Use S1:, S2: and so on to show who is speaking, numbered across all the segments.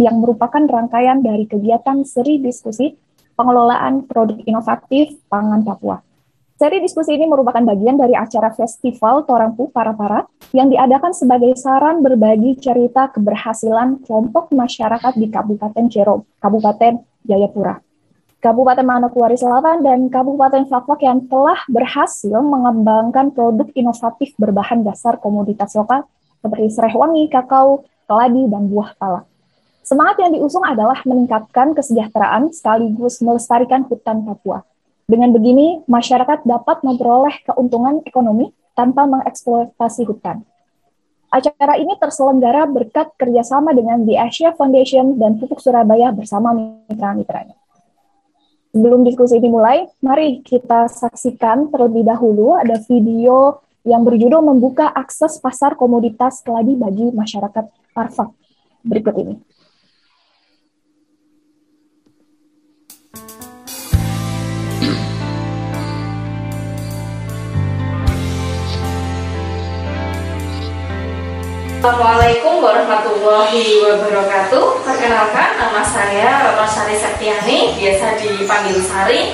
S1: yang merupakan rangkaian dari kegiatan seri diskusi pengelolaan produk inovatif pangan Papua. Seri diskusi ini merupakan bagian dari acara Festival Torangpu Para-Para yang diadakan sebagai saran berbagi cerita keberhasilan kelompok masyarakat di Kabupaten Jero, Kabupaten Jayapura. Kabupaten Manokwari Selatan dan Kabupaten Fakfak yang telah berhasil mengembangkan produk inovatif berbahan dasar komoditas lokal seperti serai wangi, kakao, keladi, dan buah pala. Semangat yang diusung adalah meningkatkan kesejahteraan sekaligus melestarikan hutan Papua. Dengan begini, masyarakat dapat memperoleh keuntungan ekonomi tanpa mengeksploitasi hutan. Acara ini terselenggara berkat kerjasama dengan The Asia Foundation dan Pupuk Surabaya bersama mitra-mitranya. Sebelum diskusi dimulai, mari kita saksikan terlebih dahulu ada video yang berjudul membuka akses pasar komoditas keladi bagi masyarakat Arfak. Berikut ini.
S2: Assalamualaikum warahmatullahi wabarakatuh. Perkenalkan nama saya Sari Septiani, biasa dipanggil Sari.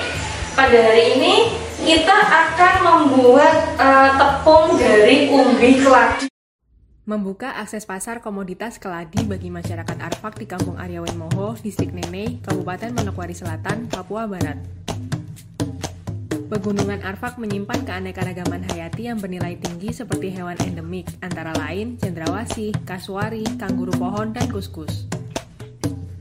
S2: Pada hari ini kita akan membuat uh, tepung dari umbi keladi.
S3: Membuka akses pasar komoditas keladi bagi masyarakat Arfak di Kampung Aryawan Moho, Distrik Nene, Kabupaten Manokwari Selatan, Papua Barat. Pegunungan Arfak menyimpan keanekaragaman hayati yang bernilai tinggi seperti hewan endemik, antara lain cendrawasih, kasuari, kangguru pohon, dan kuskus.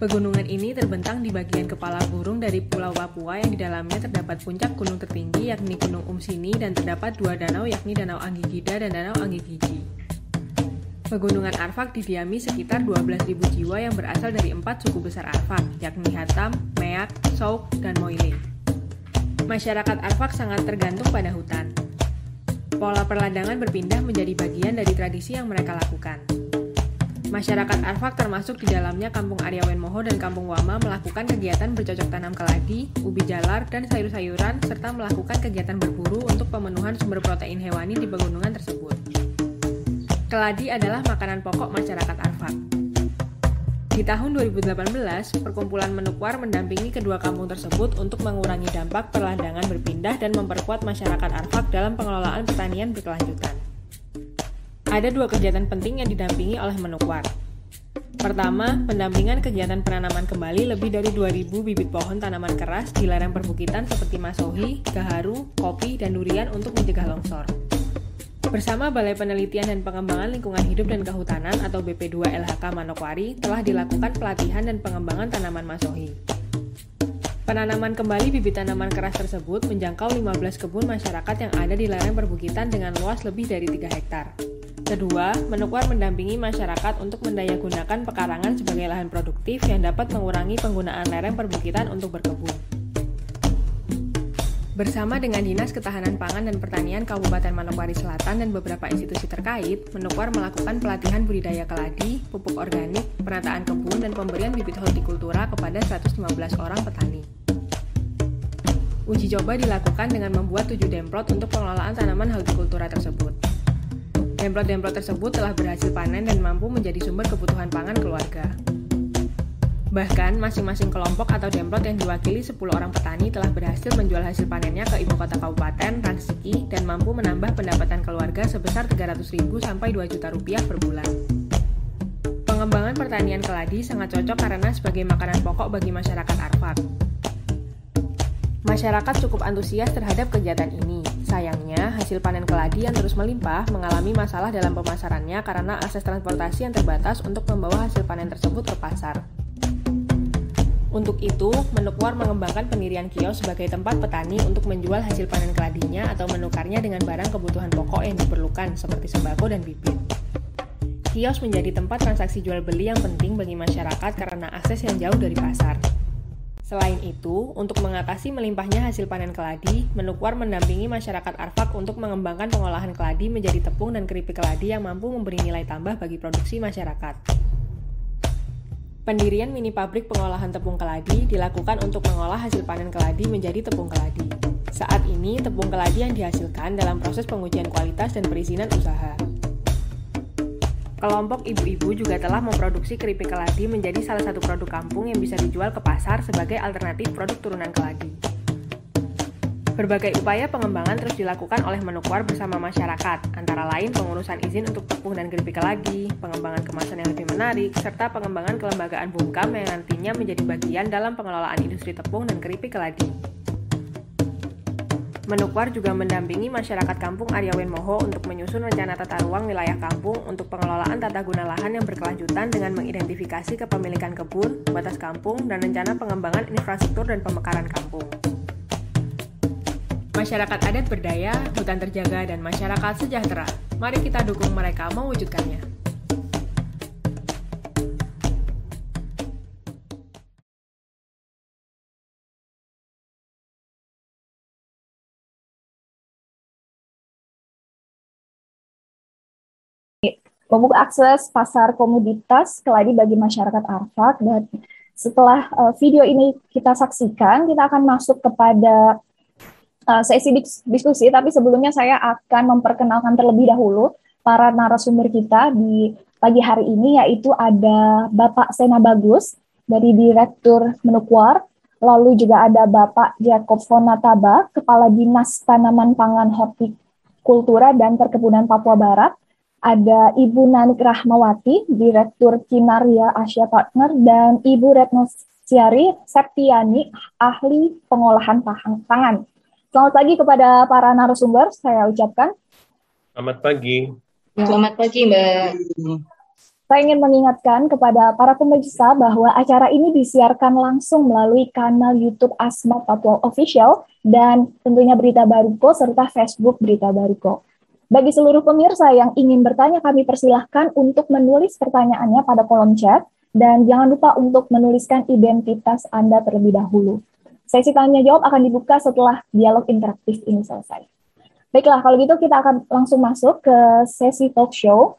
S3: Pegunungan ini terbentang di bagian kepala burung dari Pulau Papua yang di dalamnya terdapat puncak gunung tertinggi yakni Gunung Umsini dan terdapat dua danau yakni Danau Anggigida dan Danau Anggigiji. Pegunungan Arfak didiami sekitar 12.000 jiwa yang berasal dari empat suku besar Arfak, yakni Hatam, Meak, Souk, dan Moile masyarakat Arfak sangat tergantung pada hutan. Pola perladangan berpindah menjadi bagian dari tradisi yang mereka lakukan. Masyarakat Arfak termasuk di dalamnya Kampung Aryawen Moho dan Kampung Wama melakukan kegiatan bercocok tanam keladi, ubi jalar, dan sayur-sayuran, serta melakukan kegiatan berburu untuk pemenuhan sumber protein hewani di pegunungan tersebut. Keladi adalah makanan pokok masyarakat Arfak. Di tahun 2018, perkumpulan Menukwar mendampingi kedua kampung tersebut untuk mengurangi dampak perladangan berpindah dan memperkuat masyarakat Arfak dalam pengelolaan pertanian berkelanjutan. Ada dua kegiatan penting yang didampingi oleh Menukwar. Pertama, pendampingan kegiatan penanaman kembali lebih dari 2.000 bibit pohon tanaman keras di lereng perbukitan seperti masohi, gaharu, kopi, dan durian untuk mencegah longsor. Bersama Balai Penelitian dan Pengembangan Lingkungan Hidup dan Kehutanan atau BP2 LHK Manokwari telah dilakukan pelatihan dan pengembangan tanaman masohi. Penanaman kembali bibit tanaman keras tersebut menjangkau 15 kebun masyarakat yang ada di lereng perbukitan dengan luas lebih dari 3 hektar. Kedua, Manokwar mendampingi masyarakat untuk mendayagunakan pekarangan sebagai lahan produktif yang dapat mengurangi penggunaan lereng perbukitan untuk berkebun. Bersama dengan Dinas Ketahanan Pangan dan Pertanian Kabupaten Manokwari Selatan dan beberapa institusi terkait, Manokwari melakukan pelatihan budidaya keladi, pupuk organik, penataan kebun, dan pemberian bibit hortikultura kepada 115 orang petani. Uji coba dilakukan dengan membuat 7 demplot untuk pengelolaan tanaman hortikultura tersebut. Demplot-demplot tersebut telah berhasil panen dan mampu menjadi sumber kebutuhan pangan keluarga. Bahkan, masing-masing kelompok atau demplot yang diwakili 10 orang petani telah berhasil menjual hasil panennya ke ibu kota kabupaten, Rangsiki, dan mampu menambah pendapatan keluarga sebesar 300.000 sampai 2 juta rupiah per bulan. Pengembangan pertanian keladi sangat cocok karena sebagai makanan pokok bagi masyarakat Arfak. Masyarakat cukup antusias terhadap kegiatan ini. Sayangnya, hasil panen keladi yang terus melimpah mengalami masalah dalam pemasarannya karena akses transportasi yang terbatas untuk membawa hasil panen tersebut ke pasar. Untuk itu, Menukwar mengembangkan pendirian kios sebagai tempat petani untuk menjual hasil panen keladinya atau menukarnya dengan barang kebutuhan pokok yang diperlukan seperti sembako dan bibit. Kios menjadi tempat transaksi jual beli yang penting bagi masyarakat karena akses yang jauh dari pasar. Selain itu, untuk mengatasi melimpahnya hasil panen keladi, Menukwar mendampingi masyarakat Arfak untuk mengembangkan pengolahan keladi menjadi tepung dan keripik keladi yang mampu memberi nilai tambah bagi produksi masyarakat. Pendirian mini pabrik pengolahan tepung keladi dilakukan untuk mengolah hasil panen keladi menjadi tepung keladi. Saat ini, tepung keladi yang dihasilkan dalam proses pengujian kualitas dan perizinan usaha. Kelompok ibu-ibu juga telah memproduksi keripik keladi menjadi salah satu produk kampung yang bisa dijual ke pasar sebagai alternatif produk turunan keladi. Berbagai upaya pengembangan terus dilakukan oleh Menukwar bersama masyarakat, antara lain pengurusan izin untuk tepung dan keripik keladi, pengembangan kemasan yang lebih menarik, serta pengembangan kelembagaan bungkam yang nantinya menjadi bagian dalam pengelolaan industri tepung dan keripik keladi. Menukwar juga mendampingi masyarakat kampung Aryawen Moho untuk menyusun rencana tata ruang wilayah kampung untuk pengelolaan tata guna lahan yang berkelanjutan dengan mengidentifikasi kepemilikan kebun, batas kampung, dan rencana pengembangan infrastruktur dan pemekaran kampung. Masyarakat adat berdaya, hutan terjaga, dan masyarakat sejahtera. Mari kita dukung mereka mewujudkannya.
S1: membuka akses pasar komoditas keladi bagi masyarakat Arfak dan setelah uh, video ini kita saksikan, kita akan masuk kepada uh, sesi diskusi, tapi sebelumnya saya akan memperkenalkan terlebih dahulu para narasumber kita di pagi hari ini, yaitu ada Bapak Sena Bagus dari Direktur Menukwar, lalu juga ada Bapak Jacob Fonataba, Kepala Dinas Tanaman Pangan Hortikultura dan Perkebunan Papua Barat, ada Ibu Nanik Rahmawati, Direktur Kinaria Asia Partner, dan Ibu Retno Siari Septiani, ahli pengolahan pangan. Selamat pagi kepada para narasumber, saya ucapkan.
S4: Selamat pagi.
S2: Selamat pagi, Mbak.
S1: Saya ingin mengingatkan kepada para pemirsa bahwa acara ini disiarkan langsung melalui kanal YouTube Asma Papua Official dan tentunya Berita Baruko serta Facebook Berita Baruko. Bagi seluruh pemirsa yang ingin bertanya, kami persilahkan untuk menulis pertanyaannya pada kolom chat, dan jangan lupa untuk menuliskan identitas Anda terlebih dahulu. Sesi tanya jawab akan dibuka setelah dialog interaktif ini selesai. Baiklah, kalau gitu kita akan langsung masuk ke sesi talk show.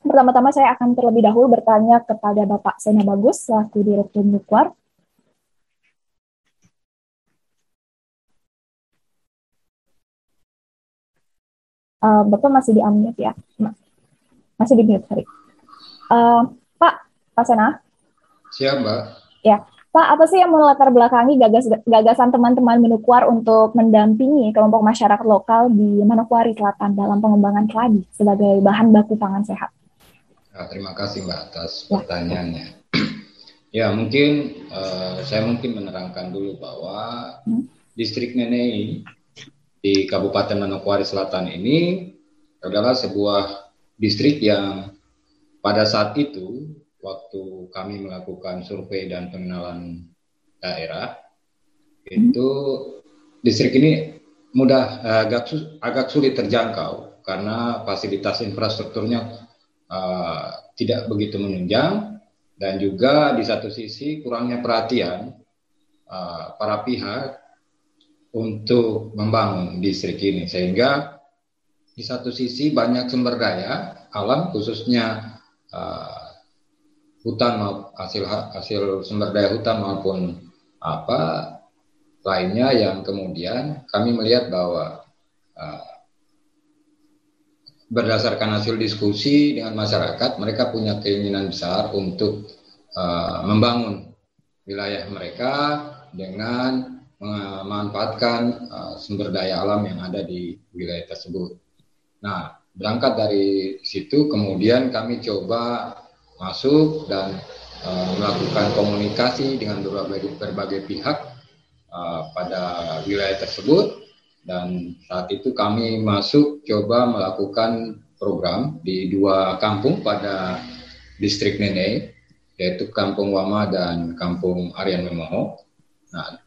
S1: Pertama-tama saya akan terlebih dahulu bertanya kepada Bapak Sena Bagus, selaku Direktur Nukwar. Uh, Bapak masih di unmute ya? Masih di mute, sorry. Uh, Pak, Pak Sena?
S4: Siap, Mbak.
S1: Ya, Pak, apa sih yang melatar belakangi gagas, gagasan teman-teman Manokwari untuk mendampingi kelompok masyarakat lokal di Manokwari Selatan dalam pengembangan keladi sebagai bahan baku pangan sehat?
S4: Ya, terima kasih Mbak atas ya. pertanyaannya. ya, mungkin uh, saya mungkin menerangkan dulu bahwa hmm? distrik Nenei di Kabupaten Manokwari Selatan ini adalah sebuah distrik yang pada saat itu waktu kami melakukan survei dan pengenalan daerah itu distrik ini mudah agak agak sulit terjangkau karena fasilitas infrastrukturnya uh, tidak begitu menunjang dan juga di satu sisi kurangnya perhatian uh, para pihak untuk membangun distrik ini. Sehingga di satu sisi banyak sumber daya alam khususnya uh, hutan hasil hasil sumber daya hutan maupun apa lainnya yang kemudian kami melihat bahwa uh, berdasarkan hasil diskusi dengan masyarakat mereka punya keinginan besar untuk uh, membangun wilayah mereka dengan memanfaatkan uh, sumber daya alam yang ada di wilayah tersebut. Nah, berangkat dari situ kemudian kami coba masuk dan uh, melakukan komunikasi dengan berbagai, berbagai pihak uh, pada wilayah tersebut dan saat itu kami masuk coba melakukan program di dua kampung pada distrik Nene yaitu Kampung Wama dan Kampung Aryan Memoho. Nah,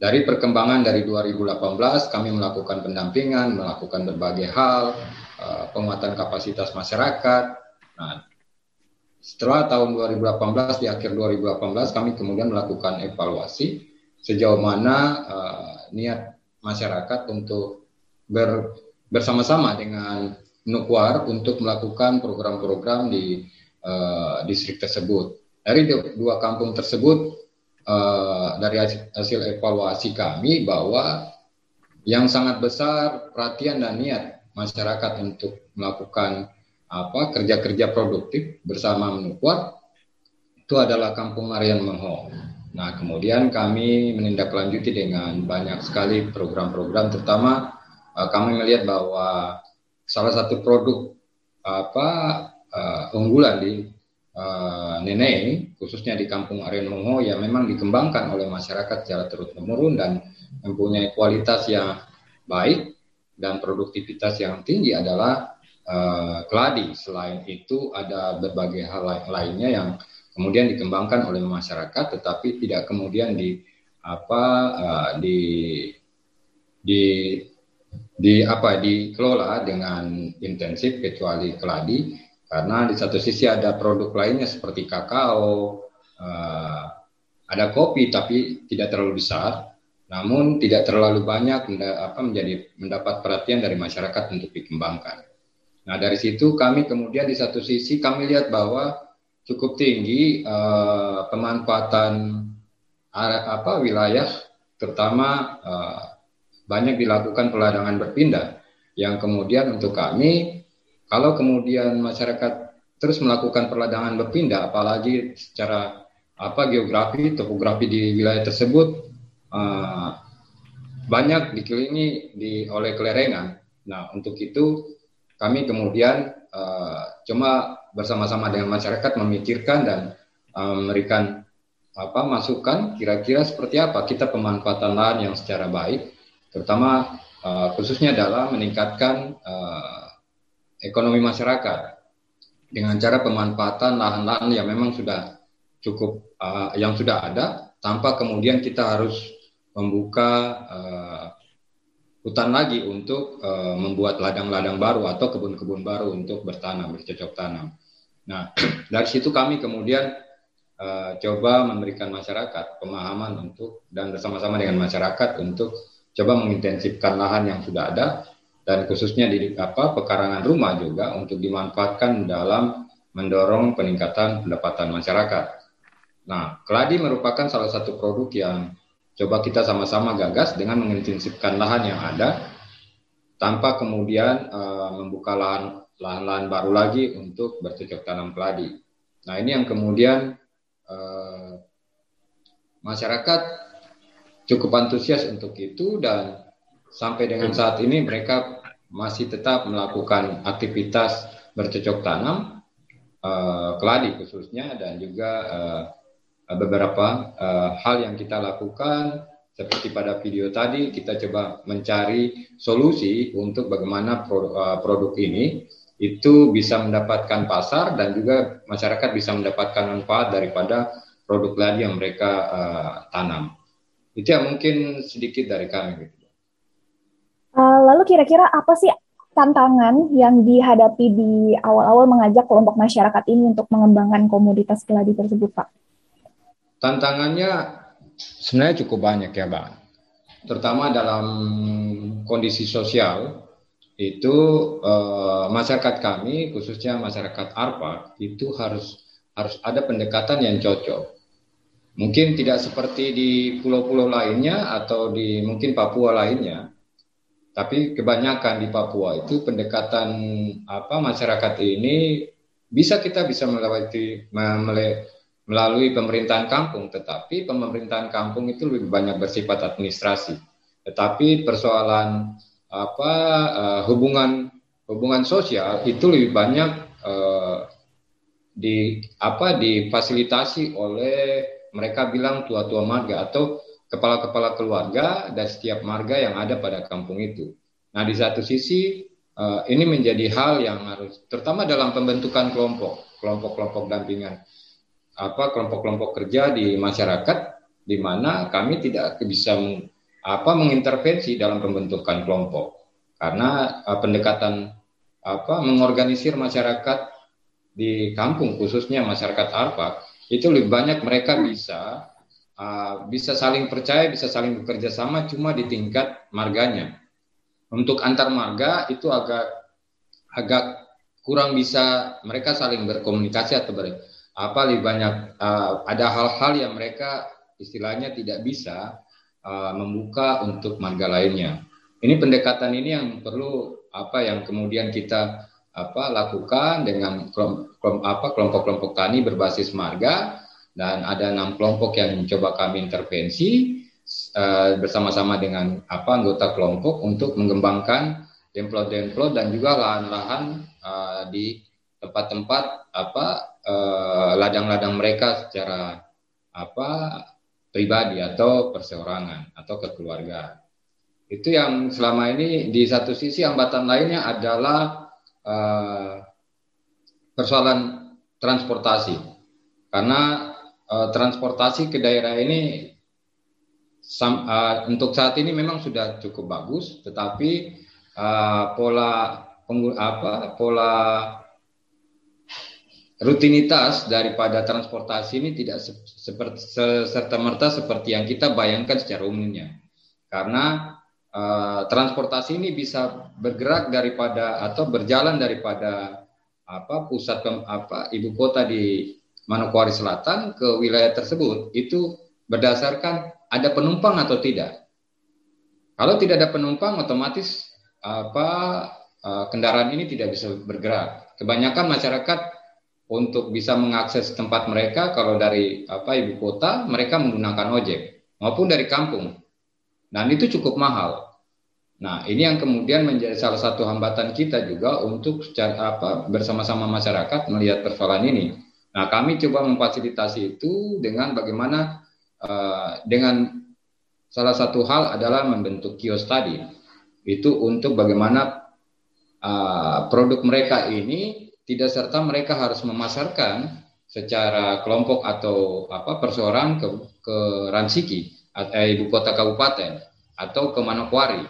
S4: dari perkembangan dari 2018 kami melakukan pendampingan, melakukan berbagai hal, uh, penguatan kapasitas masyarakat. Nah, setelah tahun 2018 di akhir 2018 kami kemudian melakukan evaluasi sejauh mana uh, niat masyarakat untuk ber, bersama-sama dengan Nukwar untuk melakukan program-program di uh, distrik tersebut. Dari dua kampung tersebut uh, dari hasil evaluasi kami bahwa yang sangat besar perhatian dan niat masyarakat untuk melakukan apa kerja-kerja produktif bersama Menukuat itu adalah Kampung Marian Mengho. Nah, kemudian kami menindaklanjuti dengan banyak sekali program-program, terutama uh, kami melihat bahwa salah satu produk apa uh, unggulan di uh, Nene, khususnya di Kampung Marian Mengho, yang memang dikembangkan oleh masyarakat secara terus menurun dan mempunyai kualitas yang baik dan produktivitas yang tinggi adalah uh, keladi. Selain itu ada berbagai hal lainnya yang kemudian dikembangkan oleh masyarakat tetapi tidak kemudian di apa uh, di di di apa dikelola dengan intensif kecuali keladi karena di satu sisi ada produk lainnya seperti kakao uh, ada kopi tapi tidak terlalu besar namun tidak terlalu banyak menjadi mendapat perhatian dari masyarakat untuk dikembangkan. Nah dari situ kami kemudian di satu sisi kami lihat bahwa cukup tinggi uh, pemanfaatan apa wilayah terutama uh, banyak dilakukan peladangan berpindah yang kemudian untuk kami kalau kemudian masyarakat terus melakukan peladangan berpindah apalagi secara apa geografi topografi di wilayah tersebut uh, banyak dikelilingi di oleh kelerengan. Nah untuk itu kami kemudian uh, cuma bersama-sama dengan masyarakat memikirkan dan uh, memberikan apa masukan kira-kira seperti apa kita pemanfaatan lahan yang secara baik terutama uh, khususnya dalam meningkatkan uh, ekonomi masyarakat dengan cara pemanfaatan lahan-lahan yang memang sudah cukup uh, yang sudah ada tanpa kemudian kita harus membuka uh, hutan lagi untuk uh, membuat ladang-ladang baru atau kebun-kebun baru untuk bertanam bercocok tanam. Nah, dari situ kami kemudian uh, coba memberikan masyarakat pemahaman untuk dan bersama-sama dengan masyarakat untuk coba mengintensifkan lahan yang sudah ada dan khususnya di apa pekarangan rumah juga untuk dimanfaatkan dalam mendorong peningkatan pendapatan masyarakat. Nah, keladi merupakan salah satu produk yang coba kita sama-sama gagas dengan mengintensifkan lahan yang ada tanpa kemudian uh, membuka lahan lahan-lahan baru lagi untuk bercocok tanam keladi. Nah ini yang kemudian eh, masyarakat cukup antusias untuk itu dan sampai dengan saat ini mereka masih tetap melakukan aktivitas bercocok tanam eh, keladi khususnya dan juga eh, beberapa eh, hal yang kita lakukan seperti pada video tadi kita coba mencari solusi untuk bagaimana eh, produk ini itu bisa mendapatkan pasar dan juga masyarakat bisa mendapatkan manfaat daripada produk ladi yang mereka uh, tanam. Itu yang mungkin sedikit dari kami.
S1: Uh, lalu kira-kira apa sih tantangan yang dihadapi di awal-awal mengajak kelompok masyarakat ini untuk mengembangkan komoditas keladi tersebut, Pak?
S4: Tantangannya sebenarnya cukup banyak ya, Bang. Terutama dalam kondisi sosial itu uh, masyarakat kami khususnya masyarakat Arpa itu harus harus ada pendekatan yang cocok. Mungkin tidak seperti di pulau-pulau lainnya atau di mungkin Papua lainnya, tapi kebanyakan di Papua itu pendekatan apa masyarakat ini bisa kita bisa melewati melalui pemerintahan kampung, tetapi pemerintahan kampung itu lebih banyak bersifat administrasi. Tetapi persoalan apa uh, hubungan hubungan sosial itu lebih banyak uh, di apa difasilitasi oleh mereka bilang tua-tua marga atau kepala-kepala keluarga dan setiap marga yang ada pada kampung itu. Nah, di satu sisi uh, ini menjadi hal yang harus terutama dalam pembentukan kelompok, kelompok-kelompok dampingan apa kelompok-kelompok kerja di masyarakat di mana kami tidak bisa apa mengintervensi dalam pembentukan kelompok. Karena uh, pendekatan apa mengorganisir masyarakat di kampung khususnya masyarakat Arpa itu lebih banyak mereka bisa uh, bisa saling percaya bisa saling bekerja sama cuma di tingkat marganya. Untuk antar marga itu agak agak kurang bisa mereka saling berkomunikasi atau ber, apa lebih banyak uh, ada hal-hal yang mereka istilahnya tidak bisa uh, membuka untuk marga lainnya. Ini pendekatan ini yang perlu apa yang kemudian kita apa lakukan dengan kelompok apa kelompok-kelompok tani berbasis marga dan ada enam kelompok yang mencoba kami intervensi uh, bersama-sama dengan apa anggota kelompok untuk mengembangkan demplot-demplot dan juga lahan-lahan uh, di tempat-tempat apa ladang ladang-ladang mereka secara apa pribadi atau perseorangan atau kekeluargaan. Itu yang selama ini di satu sisi hambatan lainnya adalah uh, persoalan transportasi. Karena uh, transportasi ke daerah ini sam, uh, untuk saat ini memang sudah cukup bagus, tetapi uh, pola penggu, apa pola rutinitas daripada transportasi ini tidak seperti serta merta seperti yang kita bayangkan secara umumnya. Karena uh, transportasi ini bisa bergerak daripada atau berjalan daripada apa pusat apa ibu kota di Manokwari Selatan ke wilayah tersebut itu berdasarkan ada penumpang atau tidak. Kalau tidak ada penumpang otomatis apa uh, kendaraan ini tidak bisa bergerak. Kebanyakan masyarakat untuk bisa mengakses tempat mereka kalau dari apa ibu kota mereka menggunakan ojek maupun dari kampung dan itu cukup mahal. Nah, ini yang kemudian menjadi salah satu hambatan kita juga untuk secara apa bersama-sama masyarakat melihat persoalan ini. Nah, kami coba memfasilitasi itu dengan bagaimana uh, dengan salah satu hal adalah membentuk kios tadi. Itu untuk bagaimana uh, produk mereka ini tidak serta mereka harus memasarkan secara kelompok atau apa perseorangan ke, ke Ransiki eh, ibu kota kabupaten atau ke Manokwari.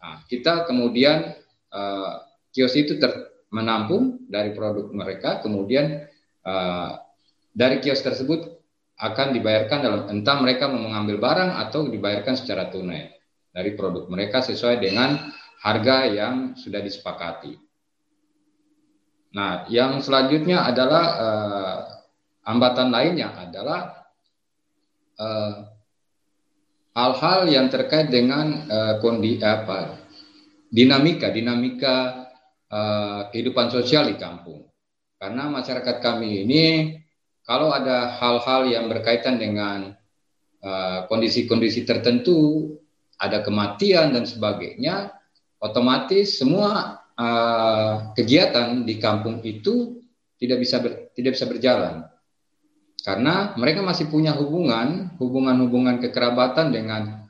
S4: Nah, kita kemudian uh, kios itu ter menampung dari produk mereka, kemudian uh, dari kios tersebut akan dibayarkan dalam entah mereka mau mengambil barang atau dibayarkan secara tunai dari produk mereka sesuai dengan harga yang sudah disepakati. Nah, yang selanjutnya adalah uh, hambatan lainnya adalah uh, hal-hal yang terkait dengan uh, kondi apa dinamika dinamika uh, kehidupan sosial di kampung. Karena masyarakat kami ini kalau ada hal-hal yang berkaitan dengan eh, kondisi-kondisi uh, tertentu ada kematian dan sebagainya otomatis semua uh, kegiatan di kampung itu tidak bisa ber, tidak bisa berjalan. Karena mereka masih punya hubungan hubungan-hubungan kekerabatan dengan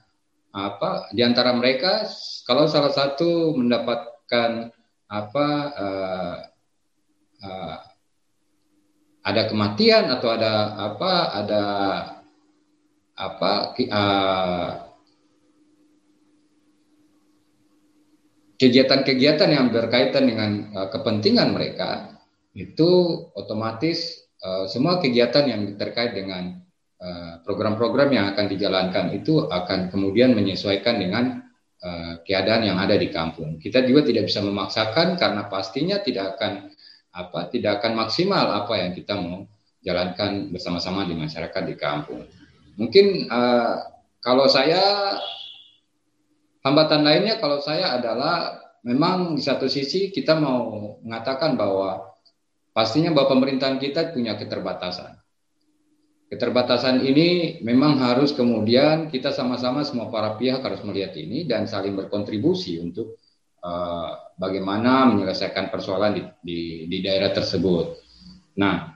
S4: apa di antara mereka. Kalau salah satu mendapatkan apa uh, uh, ada kematian atau ada apa ada apa uh, kegiatan-kegiatan yang berkaitan dengan uh, kepentingan mereka itu otomatis Eh, semua kegiatan yang terkait dengan eh, program-program uh, yang akan dijalankan itu akan kemudian menyesuaikan dengan uh, keadaan yang ada di kampung. Kita juga tidak bisa memaksakan karena pastinya tidak akan apa tidak akan maksimal apa yang kita mau jalankan bersama-sama di masyarakat di kampung. Mungkin uh, kalau saya hambatan lainnya kalau saya adalah memang di satu sisi kita mau mengatakan bahwa pastinya bahwa pemerintahan kita punya keterbatasan. Keterbatasan ini memang harus kemudian kita sama-sama semua para pihak harus melihat ini dan saling berkontribusi untuk uh, bagaimana menyelesaikan persoalan di, di, di daerah tersebut. Nah,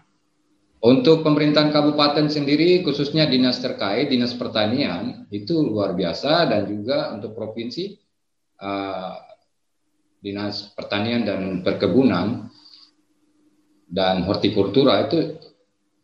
S4: untuk pemerintahan kabupaten sendiri, khususnya dinas terkait, dinas pertanian, itu luar biasa dan juga untuk provinsi, uh, dinas pertanian dan perkebunan, dan hortikultura itu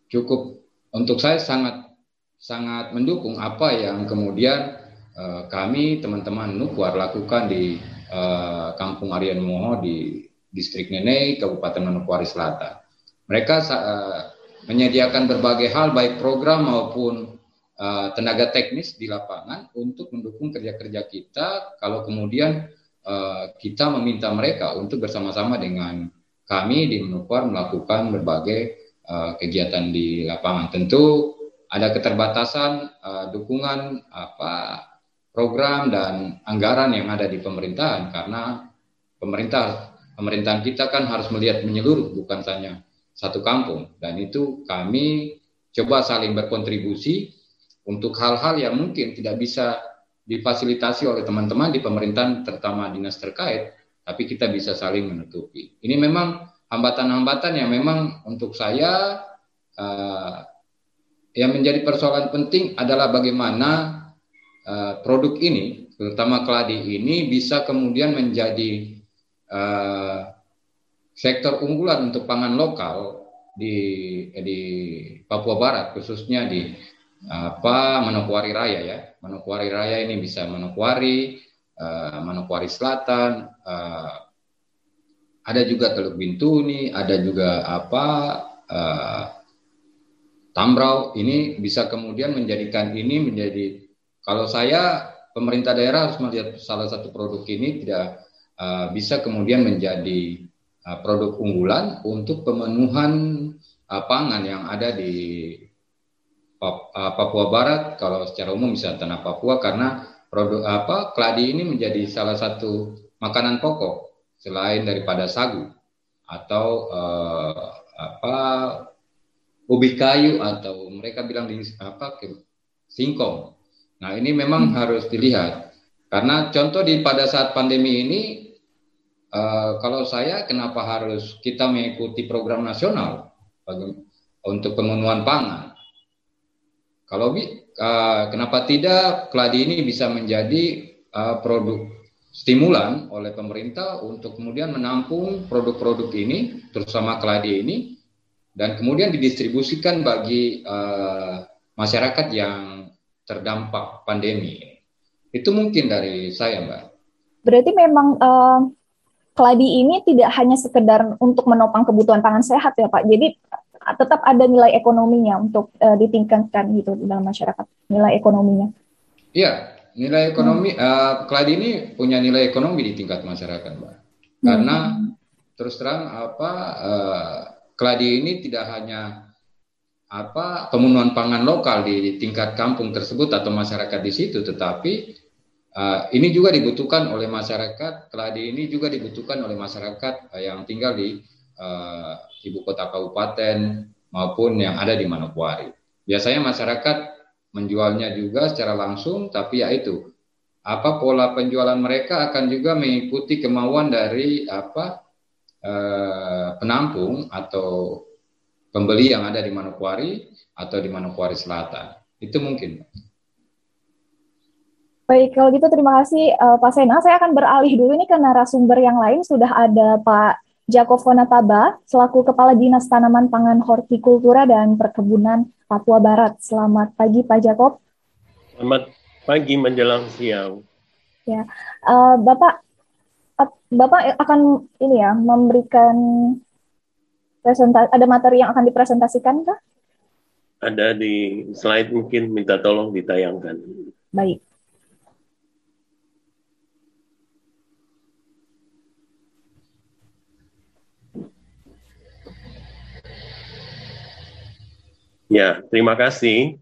S4: cukup untuk saya sangat sangat mendukung apa yang kemudian uh, kami teman-teman Nukwar lakukan di uh, Kampung Aryan Moho di distrik Nene Kabupaten Manokwari Selatan. Mereka uh, menyediakan berbagai hal baik program maupun uh, tenaga teknis di lapangan untuk mendukung kerja-kerja kita kalau kemudian uh, kita meminta mereka untuk bersama-sama dengan kami di Menupar melakukan berbagai uh, kegiatan di lapangan. Tentu ada keterbatasan uh, dukungan apa program dan anggaran yang ada di pemerintahan karena pemerintah pemerintahan kita kan harus melihat menyeluruh bukan hanya satu kampung dan itu kami coba saling berkontribusi untuk hal-hal yang mungkin tidak bisa difasilitasi oleh teman-teman di pemerintahan terutama dinas terkait tapi kita bisa saling menutupi. Ini memang hambatan-hambatan yang memang untuk saya uh, yang menjadi persoalan penting adalah bagaimana uh, produk ini, terutama keladi ini bisa kemudian menjadi uh, sektor unggulan untuk pangan lokal di di Papua Barat khususnya di apa Manokwari Raya ya. Manokwari Raya ini bisa Manokwari uh, Manokwari Selatan uh, ada juga Teluk Bintuni ada juga apa uh, Tambrau. Ini bisa kemudian menjadikan ini menjadi kalau saya pemerintah daerah harus melihat salah satu produk ini tidak uh, bisa kemudian menjadi produk unggulan untuk pemenuhan uh, pangan yang ada di uh, Papua Barat kalau secara umum bisa tanah Papua karena produk apa keladi ini menjadi salah satu makanan pokok selain daripada sagu atau uh, apa ubi kayu atau mereka bilang di apa singkong. Nah ini memang hmm. harus dilihat karena contoh di pada saat pandemi ini uh, kalau saya kenapa harus kita mengikuti program nasional untuk pemenuhan pangan. Kalau uh, kenapa tidak keladi ini bisa menjadi uh, produk stimulan oleh pemerintah untuk kemudian menampung produk-produk ini, terutama keladi ini, dan kemudian didistribusikan bagi uh, masyarakat yang terdampak pandemi. Itu mungkin dari saya, Mbak.
S1: Berarti memang uh, keladi ini tidak hanya sekedar untuk menopang kebutuhan pangan sehat ya, Pak. Jadi tetap ada nilai ekonominya untuk uh, ditingkatkan gitu dalam masyarakat, nilai ekonominya.
S4: Iya, nilai ekonomi hmm. uh, keladi ini punya nilai ekonomi di tingkat masyarakat, Mbak. Karena hmm. terus terang apa uh, keladi ini tidak hanya apa pemenuhan pangan lokal di, di tingkat kampung tersebut atau masyarakat di situ, tetapi uh, ini juga dibutuhkan oleh masyarakat. Keladi ini juga dibutuhkan oleh masyarakat uh, yang tinggal di uh, ibu kota kabupaten maupun yang ada di Manokwari. Biasanya masyarakat menjualnya juga secara langsung, tapi ya itu apa pola penjualan mereka akan juga mengikuti kemauan dari apa eh, penampung atau pembeli yang ada di Manokwari atau di Manokwari Selatan. Itu mungkin.
S1: Baik, kalau gitu terima kasih uh, Pak Sena. Saya akan beralih dulu ini ke narasumber yang lain. Sudah ada Pak Jakob Fonataba, selaku Kepala Dinas Tanaman Pangan Hortikultura dan Perkebunan Papua Barat. Selamat pagi Pak Jakob.
S5: Selamat pagi menjelang siang.
S1: Ya, uh, Bapak Bapak akan ini ya memberikan presentasi ada materi yang akan dipresentasikan kah?
S5: Ada di slide mungkin minta tolong ditayangkan.
S1: Baik.
S5: Ya, terima kasih.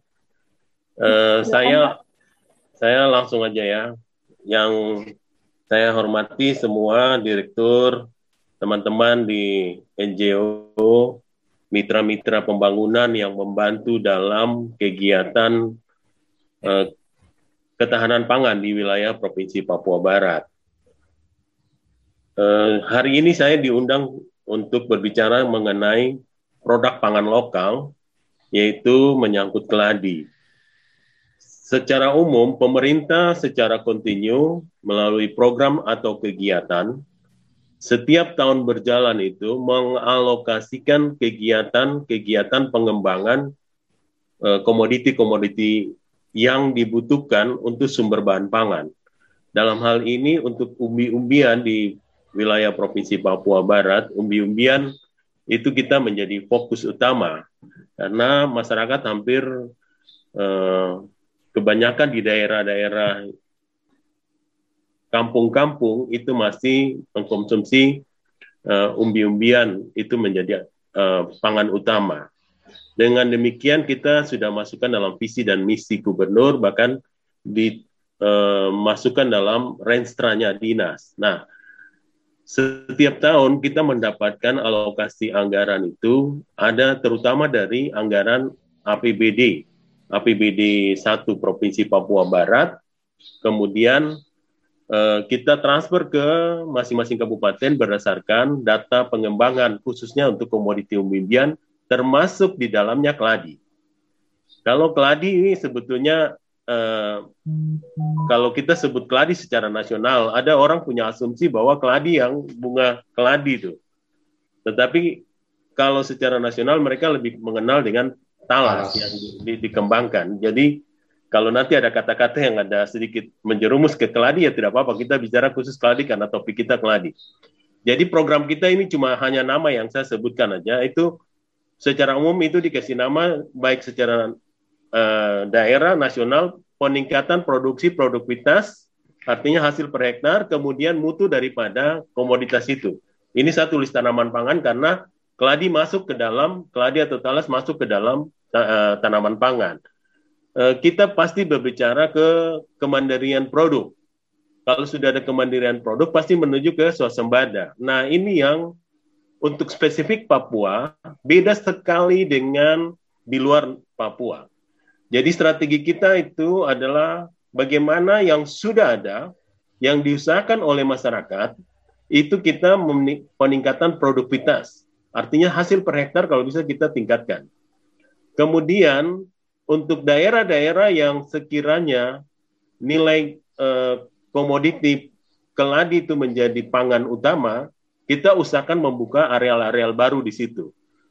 S5: Uh, saya saya langsung aja ya. Yang saya hormati semua direktur, teman-teman di NGO, mitra-mitra pembangunan yang membantu dalam kegiatan uh, ketahanan pangan di wilayah Provinsi Papua Barat. Uh, hari ini saya diundang untuk berbicara mengenai produk pangan lokal yaitu menyangkut keladi. Secara umum, pemerintah secara kontinu melalui program atau kegiatan setiap tahun berjalan itu mengalokasikan kegiatan-kegiatan pengembangan eh, komoditi-komoditi yang dibutuhkan untuk sumber bahan pangan. Dalam hal ini untuk umbi-umbian di wilayah Provinsi Papua Barat, umbi-umbian itu kita menjadi fokus utama karena masyarakat hampir eh, kebanyakan di daerah-daerah kampung-kampung itu masih mengkonsumsi uh, umbi-umbian itu menjadi uh, pangan utama. Dengan demikian kita sudah masukkan dalam visi dan misi gubernur bahkan dimasukkan uh, dalam renstranya dinas. Nah, setiap tahun kita mendapatkan alokasi anggaran itu ada terutama dari anggaran APBD, APBD 1 Provinsi Papua Barat, kemudian eh, kita transfer ke masing-masing kabupaten berdasarkan data pengembangan khususnya untuk komoditi umbian termasuk di dalamnya keladi. Kalau keladi ini sebetulnya Eh, kalau kita sebut keladi secara nasional, ada orang punya asumsi bahwa keladi yang bunga keladi itu. Tetapi kalau secara nasional mereka lebih mengenal dengan talas yang di, di, dikembangkan. Jadi kalau nanti ada kata-kata yang ada sedikit menjerumus ke keladi ya tidak apa-apa. Kita bicara khusus keladi karena topik kita keladi. Jadi program kita ini cuma hanya nama yang saya sebutkan aja. Itu secara umum itu dikasih nama baik secara uh, daerah nasional peningkatan produksi produktivitas artinya hasil per hektar kemudian mutu daripada komoditas itu. Ini saya tulis tanaman pangan karena keladi masuk ke dalam keladi atau talas masuk ke dalam uh, tanaman pangan. Uh, kita pasti berbicara ke kemandirian produk. Kalau sudah ada kemandirian produk pasti menuju ke swasembada. Nah, ini yang untuk spesifik Papua beda sekali dengan di luar Papua. Jadi strategi kita itu adalah bagaimana yang sudah ada, yang diusahakan oleh masyarakat, itu kita peningkatan produktivitas. Artinya hasil per hektar kalau bisa kita tingkatkan. Kemudian untuk daerah-daerah yang sekiranya nilai eh, komoditi keladi itu menjadi pangan utama, kita usahakan membuka areal-areal baru di situ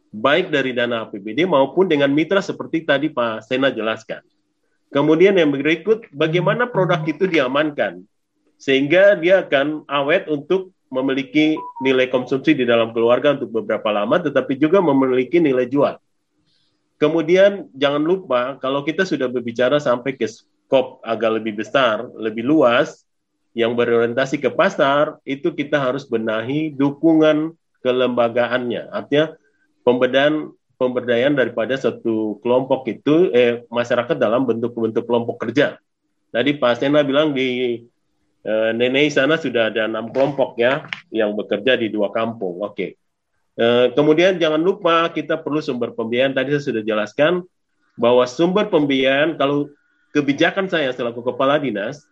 S5: baik dari dana APBD maupun dengan mitra seperti tadi Pak Sena jelaskan. Kemudian yang berikut, bagaimana produk itu diamankan sehingga dia akan awet untuk memiliki nilai konsumsi di dalam keluarga untuk beberapa lama, tetapi juga memiliki nilai jual. Kemudian jangan lupa kalau kita sudah berbicara sampai ke skop agak lebih besar, lebih luas, yang berorientasi ke pasar, itu kita harus benahi dukungan kelembagaannya. Artinya pemberdayaan pemberdayaan daripada satu kelompok itu eh, masyarakat dalam bentuk-bentuk kelompok kerja. Tadi Pak Sena bilang di eh, Nenek sana sudah ada enam kelompok ya yang bekerja di dua kampung. Oke. Okay. Eh, kemudian jangan lupa kita perlu sumber pembiayaan. Tadi saya sudah jelaskan bahwa sumber pembiayaan kalau kebijakan saya selaku kepala dinas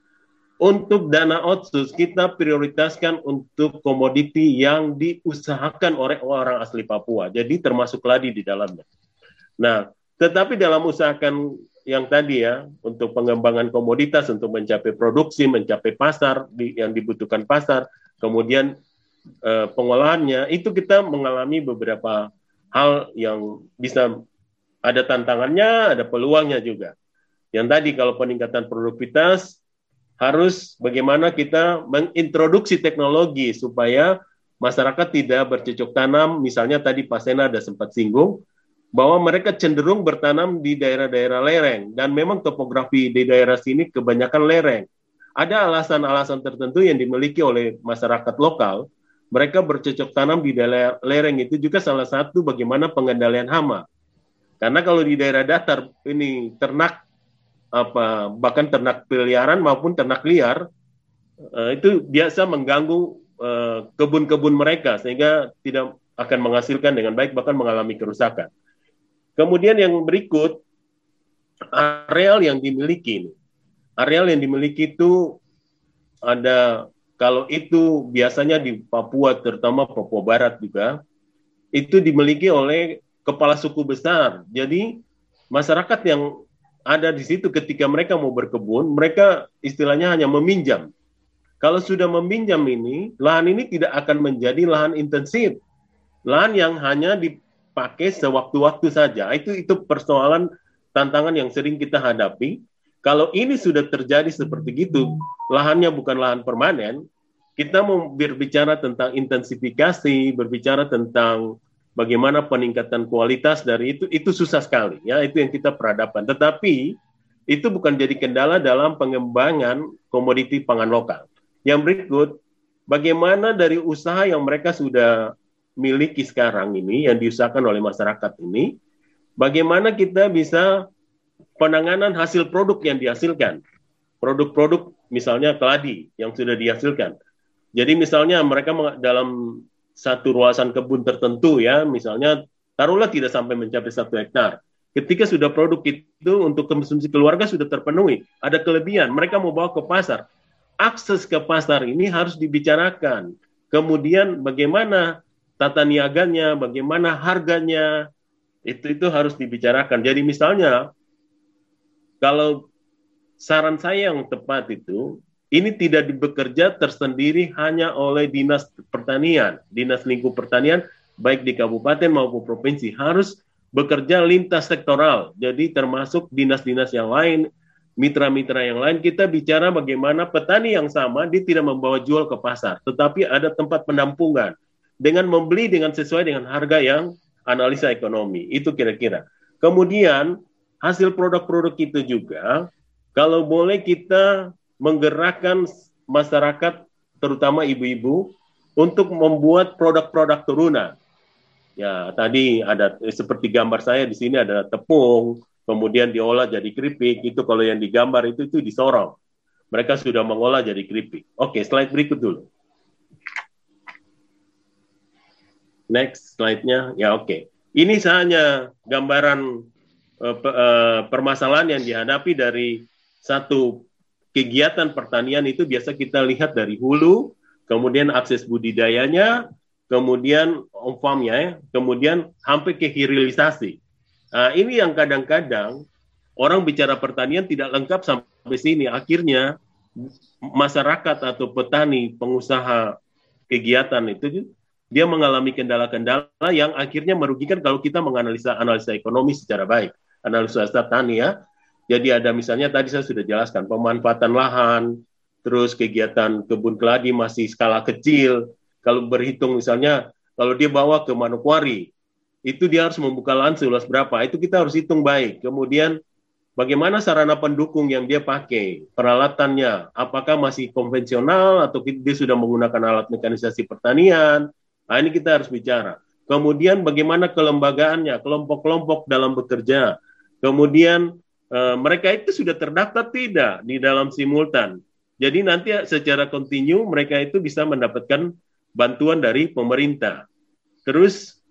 S5: untuk dana otsus kita prioritaskan untuk komoditi yang diusahakan oleh orang asli Papua. Jadi termasuk ladi di dalamnya. Nah, tetapi dalam usahakan yang tadi ya untuk pengembangan komoditas untuk mencapai produksi, mencapai pasar di, yang dibutuhkan pasar, kemudian eh, pengolahannya itu kita mengalami beberapa hal yang bisa ada tantangannya, ada peluangnya juga. Yang tadi kalau peningkatan produktivitas harus bagaimana kita mengintroduksi teknologi supaya masyarakat tidak bercocok tanam. Misalnya tadi Pak Sena ada sempat singgung bahwa mereka cenderung bertanam di daerah-daerah lereng dan memang topografi di daerah sini kebanyakan lereng. Ada alasan-alasan tertentu yang dimiliki oleh masyarakat lokal. Mereka bercocok tanam di daerah lereng itu juga salah satu bagaimana pengendalian hama. Karena kalau di daerah datar ini ternak apa bahkan ternak peliharaan maupun ternak liar uh, itu biasa mengganggu eh, kebun-kebun uh, mereka sehingga tidak akan menghasilkan dengan baik bahkan mengalami kerusakan. Kemudian yang berikut areal yang dimiliki ini. Areal yang dimiliki itu ada kalau itu biasanya di Papua terutama Papua Barat juga itu dimiliki oleh kepala suku besar. Jadi masyarakat yang ada di situ ketika mereka mau berkebun, mereka istilahnya hanya meminjam. Kalau sudah meminjam ini, lahan ini tidak akan menjadi lahan intensif. Lahan yang hanya dipakai sewaktu-waktu saja. Itu itu persoalan tantangan yang sering kita hadapi. Kalau ini sudah terjadi seperti itu, lahannya bukan lahan permanen, kita mau berbicara tentang intensifikasi, berbicara tentang bagaimana peningkatan kualitas dari itu itu susah sekali ya itu yang kita peradaban. Tetapi itu bukan jadi kendala dalam pengembangan komoditi pangan lokal. Yang berikut bagaimana dari usaha yang mereka sudah miliki sekarang ini yang diusahakan oleh masyarakat ini bagaimana kita bisa penanganan hasil produk yang dihasilkan. Produk-produk misalnya keladi yang sudah dihasilkan. Jadi misalnya mereka dalam satu ruasan kebun tertentu ya, misalnya taruhlah tidak sampai mencapai satu hektar. Ketika sudah produk itu untuk konsumsi keluarga sudah terpenuhi, ada kelebihan, mereka mau bawa ke pasar. Akses ke pasar ini harus dibicarakan. Kemudian bagaimana tata niaganya, bagaimana harganya, itu itu harus dibicarakan. Jadi misalnya kalau saran saya yang tepat itu ini tidak bekerja tersendiri hanya oleh dinas pertanian, dinas lingkup pertanian baik di kabupaten maupun provinsi harus bekerja lintas sektoral. Jadi termasuk dinas-dinas yang lain, mitra-mitra yang lain kita bicara bagaimana petani yang sama dia tidak membawa jual ke pasar, tetapi ada tempat penampungan dengan membeli dengan sesuai dengan harga yang analisa ekonomi. Itu kira-kira. Kemudian hasil produk-produk itu juga kalau boleh kita menggerakkan masyarakat terutama ibu-ibu untuk membuat produk-produk turunan. Ya, tadi ada eh, seperti gambar saya di sini ada tepung, kemudian diolah jadi keripik. Itu kalau yang digambar itu itu disorong. Mereka sudah mengolah jadi keripik. Oke, slide berikut dulu. Next slide-nya. Ya, oke. Ini hanya gambaran uh, uh, permasalahan yang dihadapi dari satu kegiatan pertanian itu biasa kita lihat dari hulu, kemudian akses budidayanya, kemudian on ya, kemudian sampai ke hilirisasi. Nah, ini yang kadang-kadang orang bicara pertanian tidak lengkap sampai sini. Akhirnya masyarakat atau petani, pengusaha kegiatan itu dia mengalami kendala-kendala yang akhirnya merugikan kalau kita menganalisa analisa ekonomi secara baik, analisa tani ya. Jadi ada misalnya tadi saya sudah jelaskan pemanfaatan lahan, terus kegiatan kebun keladi masih skala kecil. Kalau berhitung misalnya kalau dia bawa ke Manokwari, itu dia harus membuka lahan seluas berapa? Itu kita harus hitung baik. Kemudian bagaimana sarana pendukung yang dia pakai, peralatannya, apakah masih konvensional atau dia sudah menggunakan alat mekanisasi pertanian? Nah, ini kita harus bicara. Kemudian bagaimana kelembagaannya, kelompok-kelompok dalam bekerja. Kemudian Eh, mereka itu sudah terdaftar tidak di dalam simultan. Jadi nanti secara kontinu mereka itu bisa mendapatkan bantuan dari pemerintah. Terus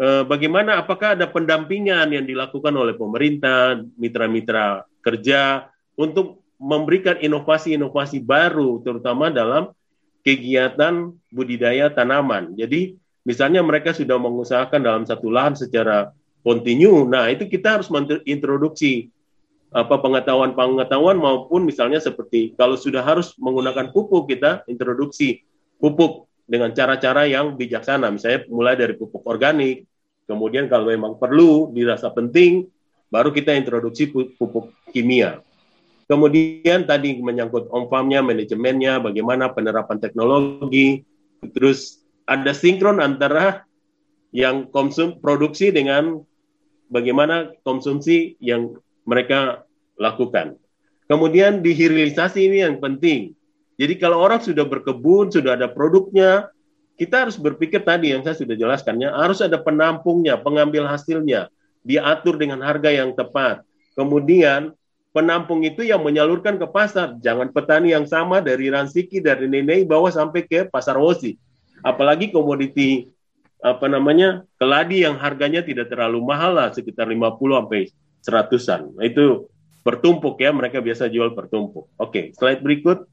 S5: uh, bagaimana apakah ada pendampingan yang dilakukan oleh pemerintah, mitra-mitra kerja untuk memberikan inovasi-inovasi baru terutama dalam kegiatan budidaya tanaman. Jadi misalnya mereka sudah mengusahakan dalam satu lahan secara kontinu, nah itu kita harus introduksi apa pengetahuan-pengetahuan maupun misalnya seperti kalau sudah harus menggunakan pupuk kita introduksi pupuk dengan cara-cara yang bijaksana. Misalnya mulai dari pupuk organik kemudian kalau memang perlu dirasa penting baru kita introduksi pupuk kimia. Kemudian tadi menyangkut on farmnya manajemennya bagaimana penerapan teknologi terus ada sinkron antara yang konsum produksi dengan bagaimana konsumsi yang mereka lakukan. Kemudian dihilirisasi ini yang penting. Jadi kalau orang sudah berkebun, sudah ada produknya, kita harus berpikir tadi yang saya sudah jelaskannya, harus ada penampungnya, pengambil hasilnya, diatur dengan harga yang tepat. Kemudian penampung itu yang menyalurkan ke pasar. Jangan petani yang sama dari Ransiki, dari Nenei, bawa sampai ke pasar Wosi. Apalagi komoditi apa namanya keladi yang harganya tidak terlalu mahal lah sekitar 50 sampai seratusan. Itu bertumpuk ya, mereka biasa jual bertumpuk. Oke, slide berikut.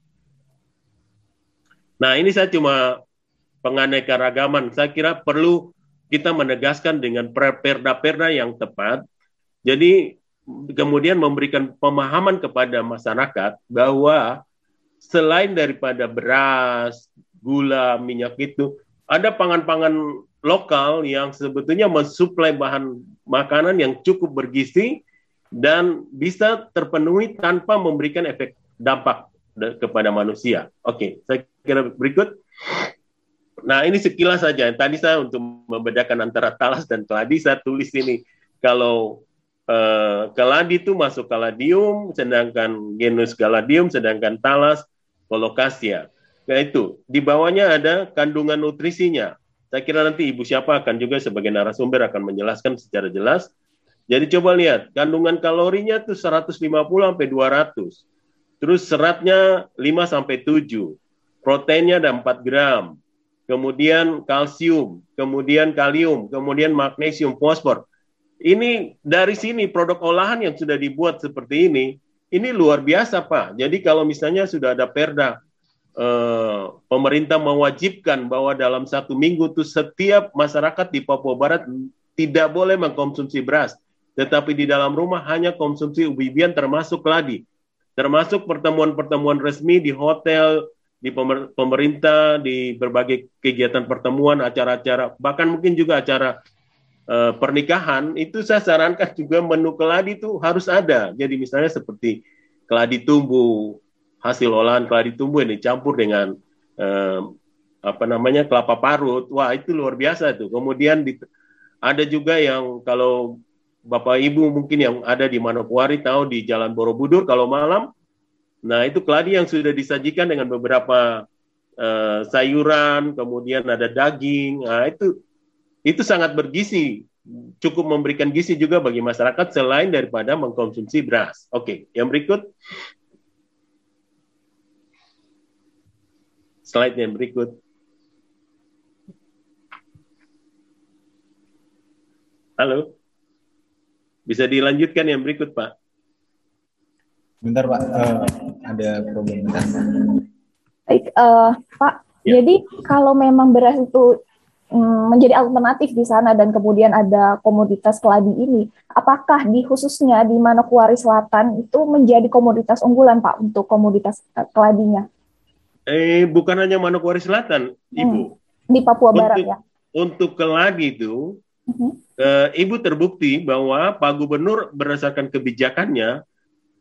S5: Nah, ini saya cuma penganekaragaman. Saya kira perlu kita menegaskan dengan perda-perda yang tepat. Jadi kemudian memberikan pemahaman kepada masyarakat bahwa selain daripada beras, gula, minyak itu, ada pangan-pangan lokal yang sebetulnya mensuplai bahan makanan yang cukup bergizi dan bisa terpenuhi tanpa memberikan efek dampak kepada manusia. Oke, saya kira berikut. Nah, ini sekilas saja. Tadi saya untuk membedakan antara talas dan keladi, saya tulis ini. Kalau uh, keladi itu masuk kaladium, sedangkan genus galadium, sedangkan talas kolokasia. Nah, itu. Di bawahnya ada kandungan nutrisinya. Saya kira nanti Ibu siapa akan juga sebagai narasumber akan menjelaskan secara jelas. Jadi coba lihat, kandungan kalorinya itu 150 sampai 200. Terus seratnya 5 sampai 7. proteinnya ada 4 gram, kemudian kalsium, kemudian kalium, kemudian magnesium, fosfor. Ini dari sini produk olahan yang sudah dibuat seperti ini, ini luar biasa Pak. Jadi kalau misalnya sudah ada perda, eh, pemerintah mewajibkan bahwa dalam satu minggu itu setiap masyarakat di Papua Barat tidak boleh mengkonsumsi beras, tetapi di dalam rumah hanya konsumsi ubi bian termasuk keladi, termasuk pertemuan-pertemuan resmi di hotel, di pemerintah, di berbagai kegiatan pertemuan, acara-acara, bahkan mungkin juga acara uh, pernikahan itu saya sarankan juga menu keladi itu harus ada. Jadi misalnya seperti keladi tumbuh, hasil olahan keladi tumbuh yang dicampur dengan uh, apa namanya kelapa parut. Wah, itu luar biasa tuh. Kemudian di, ada juga yang kalau Bapak Ibu mungkin yang ada di Manokwari tahu di Jalan Borobudur kalau malam nah itu keladi yang sudah disajikan dengan beberapa uh, sayuran, kemudian ada daging. Nah, itu itu sangat bergizi, cukup memberikan gizi juga bagi masyarakat selain daripada mengkonsumsi beras. Oke, yang berikut. Slide yang berikut. Halo. Bisa dilanjutkan yang berikut, Pak.
S6: Bentar, Pak. Uh, ada problem bentar.
S1: Baik, uh, Pak. Ya. Jadi kalau memang beras itu Hmm, menjadi alternatif di sana dan kemudian ada komoditas keladi ini. Apakah di khususnya di Manokwari Selatan itu menjadi komoditas unggulan Pak untuk komoditas eh, keladinya?
S5: Eh bukan hanya Manokwari Selatan, hmm. Ibu.
S1: Di Papua untuk, Barat ya.
S5: Untuk keladi itu uh-huh. eh, Ibu terbukti bahwa Pak Gubernur berdasarkan kebijakannya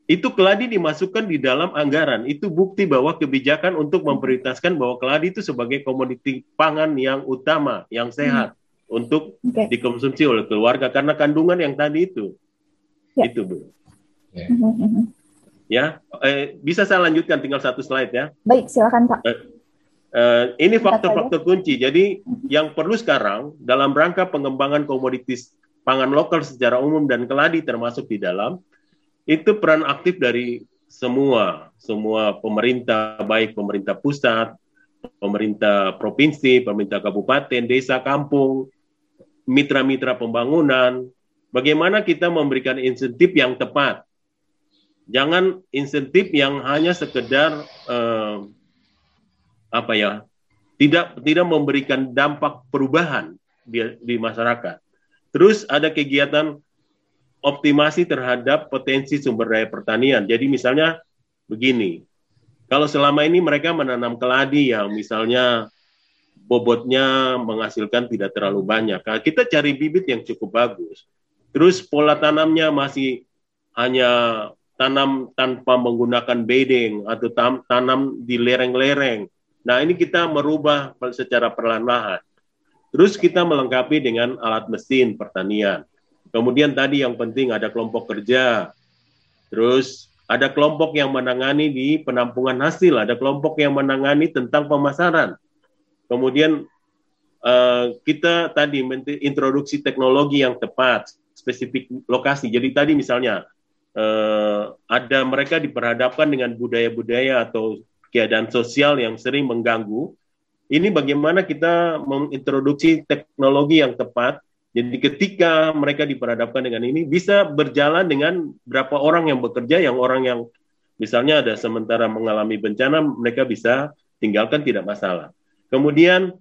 S5: itu keladi dimasukkan di dalam anggaran. Itu bukti bahwa kebijakan untuk memprioritaskan bahwa keladi itu sebagai komoditi pangan yang utama, yang sehat hmm. untuk okay. dikonsumsi oleh keluarga karena kandungan yang tadi itu. Ya. Itu, Bu. Ya. Hmm, hmm, hmm. Ya, eh, bisa saya lanjutkan tinggal satu slide ya.
S1: Baik, silakan Pak. Eh,
S5: eh, ini faktor-faktor kunci. Jadi yang perlu sekarang dalam rangka pengembangan komoditis pangan lokal secara umum dan keladi termasuk di dalam itu peran aktif dari semua semua pemerintah baik pemerintah pusat, pemerintah provinsi, pemerintah kabupaten, desa, kampung, mitra-mitra pembangunan, bagaimana kita memberikan insentif yang tepat. Jangan insentif yang hanya sekedar eh, apa ya, tidak tidak memberikan dampak perubahan di, di masyarakat. Terus ada kegiatan optimasi terhadap potensi sumber daya pertanian. Jadi misalnya begini, kalau selama ini mereka menanam keladi yang misalnya bobotnya menghasilkan tidak terlalu banyak, nah, kita cari bibit yang cukup bagus. Terus pola tanamnya masih hanya tanam tanpa menggunakan bedeng atau tanam di lereng-lereng. Nah ini kita merubah secara perlahan-lahan. Terus kita melengkapi dengan alat mesin pertanian. Kemudian tadi yang penting ada kelompok kerja. Terus ada kelompok yang menangani di penampungan hasil, ada kelompok yang menangani tentang pemasaran. Kemudian uh, kita tadi introduksi teknologi yang tepat, spesifik lokasi. Jadi tadi misalnya uh, ada mereka diperhadapkan dengan budaya-budaya atau keadaan sosial yang sering mengganggu. Ini bagaimana kita mengintroduksi teknologi yang tepat jadi ketika mereka diperhadapkan dengan ini bisa berjalan dengan berapa orang yang bekerja, yang orang yang misalnya ada sementara mengalami bencana, mereka bisa tinggalkan tidak masalah. Kemudian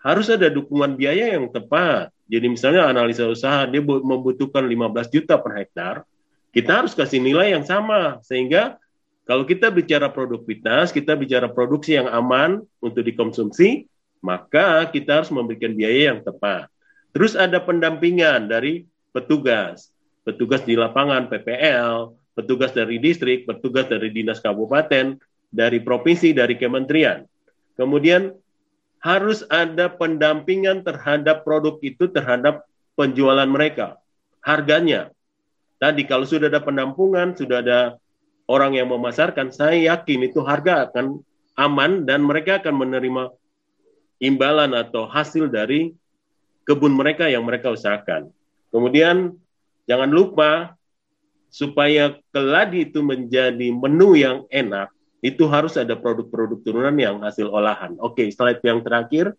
S5: harus ada dukungan biaya yang tepat. Jadi misalnya analisa usaha dia membutuhkan 15 juta per hektar, kita harus kasih nilai yang sama sehingga kalau kita bicara produktivitas, kita bicara produksi yang aman untuk dikonsumsi, maka kita harus memberikan biaya yang tepat. Terus ada pendampingan dari petugas, petugas di lapangan PPL, petugas dari distrik, petugas dari dinas kabupaten, dari provinsi, dari kementerian. Kemudian harus ada pendampingan terhadap produk itu terhadap penjualan mereka, harganya. Tadi kalau sudah ada penampungan, sudah ada orang yang memasarkan, saya yakin itu harga akan aman dan mereka akan menerima imbalan atau hasil dari kebun mereka yang mereka usahakan. Kemudian jangan lupa supaya keladi itu menjadi menu yang enak, itu harus ada produk-produk turunan yang hasil olahan. Oke, slide yang terakhir.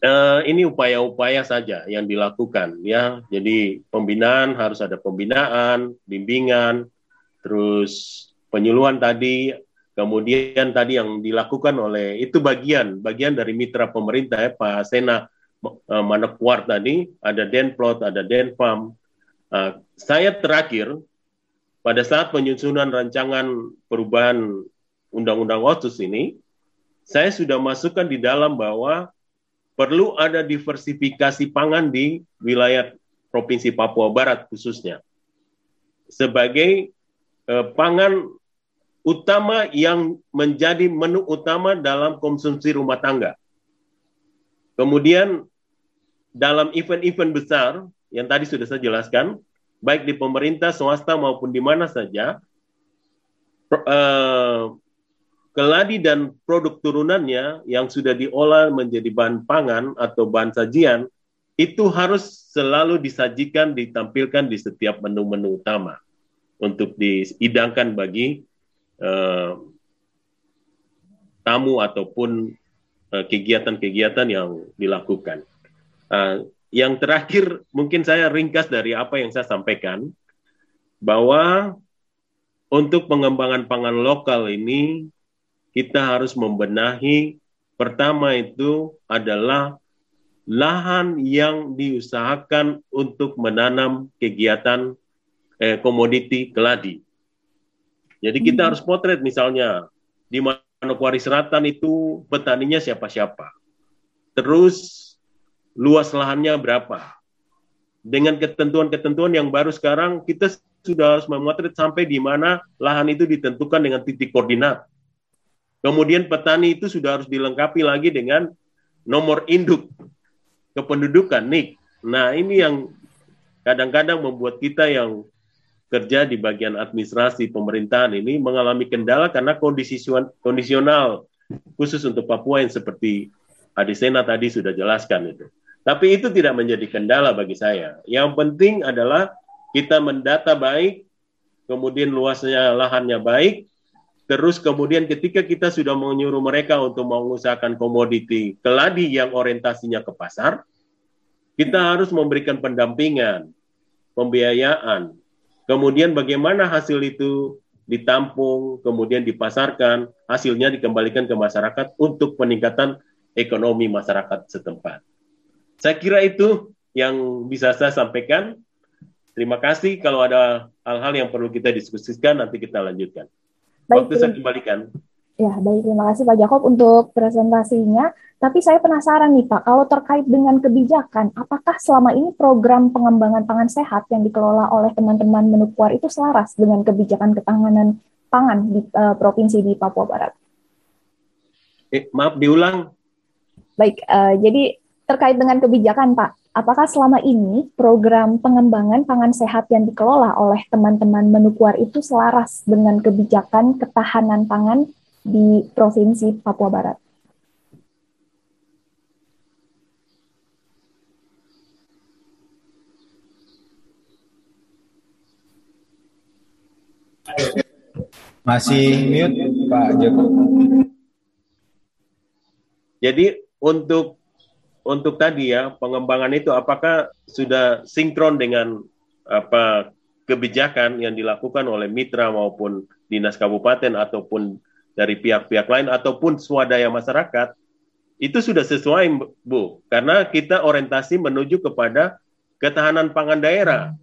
S5: Uh, ini upaya-upaya saja yang dilakukan ya. Jadi pembinaan harus ada pembinaan, bimbingan, terus penyuluhan tadi, kemudian tadi yang dilakukan oleh itu bagian bagian dari mitra pemerintah ya Pak Sena uh, Manokwar tadi, ada Denplot, ada Denpam. Uh, saya terakhir pada saat penyusunan rancangan perubahan Undang-Undang Otsus ini, saya sudah masukkan di dalam bahwa perlu ada diversifikasi pangan di wilayah Provinsi Papua Barat khususnya. Sebagai eh, pangan utama yang menjadi menu utama dalam konsumsi rumah tangga. Kemudian dalam event-event besar yang tadi sudah saya jelaskan, baik di pemerintah, swasta maupun di mana saja, eh, keladi dan produk turunannya yang sudah diolah menjadi bahan pangan atau bahan sajian itu harus selalu disajikan ditampilkan di setiap menu-menu utama untuk dihidangkan bagi uh, tamu ataupun uh, kegiatan-kegiatan yang dilakukan. Uh, yang terakhir mungkin saya ringkas dari apa yang saya sampaikan bahwa untuk pengembangan pangan lokal ini kita harus membenahi pertama itu adalah lahan yang diusahakan untuk menanam kegiatan eh, komoditi keladi. Jadi kita hmm. harus potret misalnya di Manokwari Selatan itu petaninya siapa-siapa. Terus luas lahannya berapa. Dengan ketentuan-ketentuan yang baru sekarang kita sudah harus memotret sampai di mana lahan itu ditentukan dengan titik koordinat. Kemudian petani itu sudah harus dilengkapi lagi dengan nomor induk kependudukan NIK. Nah, ini yang kadang-kadang membuat kita yang kerja di bagian administrasi pemerintahan ini mengalami kendala karena kondisi kondisional khusus untuk Papua yang seperti Adisena tadi sudah jelaskan itu. Tapi itu tidak menjadi kendala bagi saya. Yang penting adalah kita mendata baik, kemudian luasnya lahannya baik, Terus kemudian ketika kita sudah menyuruh mereka untuk mengusahakan komoditi keladi yang orientasinya ke pasar, kita harus memberikan pendampingan, pembiayaan. Kemudian bagaimana hasil itu ditampung, kemudian dipasarkan, hasilnya dikembalikan ke masyarakat untuk peningkatan ekonomi masyarakat setempat. Saya kira itu yang bisa saya sampaikan. Terima kasih. Kalau ada hal-hal yang perlu kita diskusikan, nanti kita lanjutkan. Baik, Waktu saya kembalikan.
S1: Ya, baik. Terima kasih Pak Jakob untuk presentasinya. Tapi saya penasaran nih Pak, kalau terkait dengan kebijakan, apakah selama ini program pengembangan pangan sehat yang dikelola oleh teman-teman Menukwar itu selaras dengan kebijakan ketahanan pangan di uh, provinsi di Papua Barat?
S5: Eh, maaf, diulang.
S1: Baik, uh, jadi terkait dengan kebijakan Pak, apakah selama ini program pengembangan pangan sehat yang dikelola oleh teman-teman Menukwar itu selaras dengan kebijakan ketahanan pangan di Provinsi Papua Barat?
S6: Masih mute Pak Joko.
S5: Jadi untuk untuk tadi ya pengembangan itu apakah sudah sinkron dengan apa kebijakan yang dilakukan oleh mitra maupun dinas kabupaten ataupun dari pihak-pihak lain ataupun swadaya masyarakat itu sudah sesuai Bu karena kita orientasi menuju kepada ketahanan pangan daerah.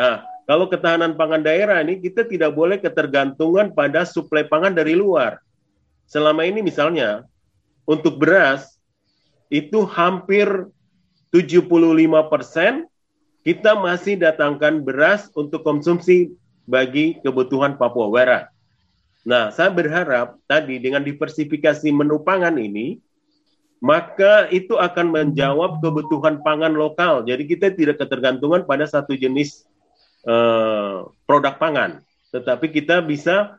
S5: Nah, kalau ketahanan pangan daerah ini kita tidak boleh ketergantungan pada suplai pangan dari luar. Selama ini misalnya untuk beras itu hampir 75 persen kita masih datangkan beras untuk konsumsi bagi kebutuhan Papua Barat. Nah, saya berharap tadi dengan diversifikasi menu pangan ini, maka itu akan menjawab kebutuhan pangan lokal. Jadi kita tidak ketergantungan pada satu jenis uh, produk pangan, tetapi kita bisa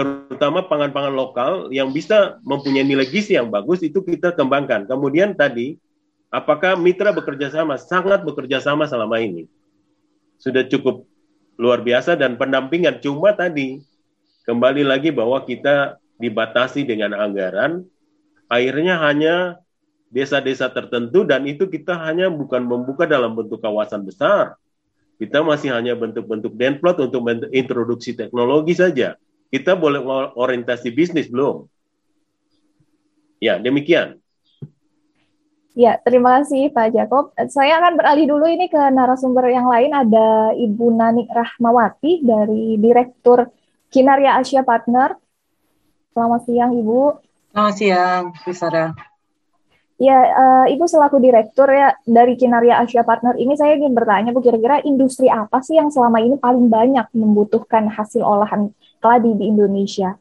S5: terutama pangan-pangan lokal yang bisa mempunyai nilai gizi yang bagus itu kita kembangkan. Kemudian tadi, apakah mitra bekerja sama? Sangat bekerja sama selama ini. Sudah cukup luar biasa dan pendampingan. Cuma tadi, kembali lagi bahwa kita dibatasi dengan anggaran, akhirnya hanya desa-desa tertentu dan itu kita hanya bukan membuka dalam bentuk kawasan besar. Kita masih hanya bentuk-bentuk denplot untuk introduksi teknologi saja. Kita boleh orientasi bisnis belum? Ya, demikian.
S1: Ya, terima kasih Pak Jakob. Saya akan beralih dulu ini ke narasumber yang lain. Ada Ibu Nanik Rahmawati dari Direktur Kinaria Asia Partner. Selamat siang, Ibu.
S7: Selamat siang, Bu Sarah.
S1: Ya, uh, Ibu selaku Direktur ya dari Kinaria Asia Partner ini saya ingin bertanya, Bu, kira-kira industri apa sih yang selama ini paling banyak membutuhkan hasil olahan keladi di Indonesia?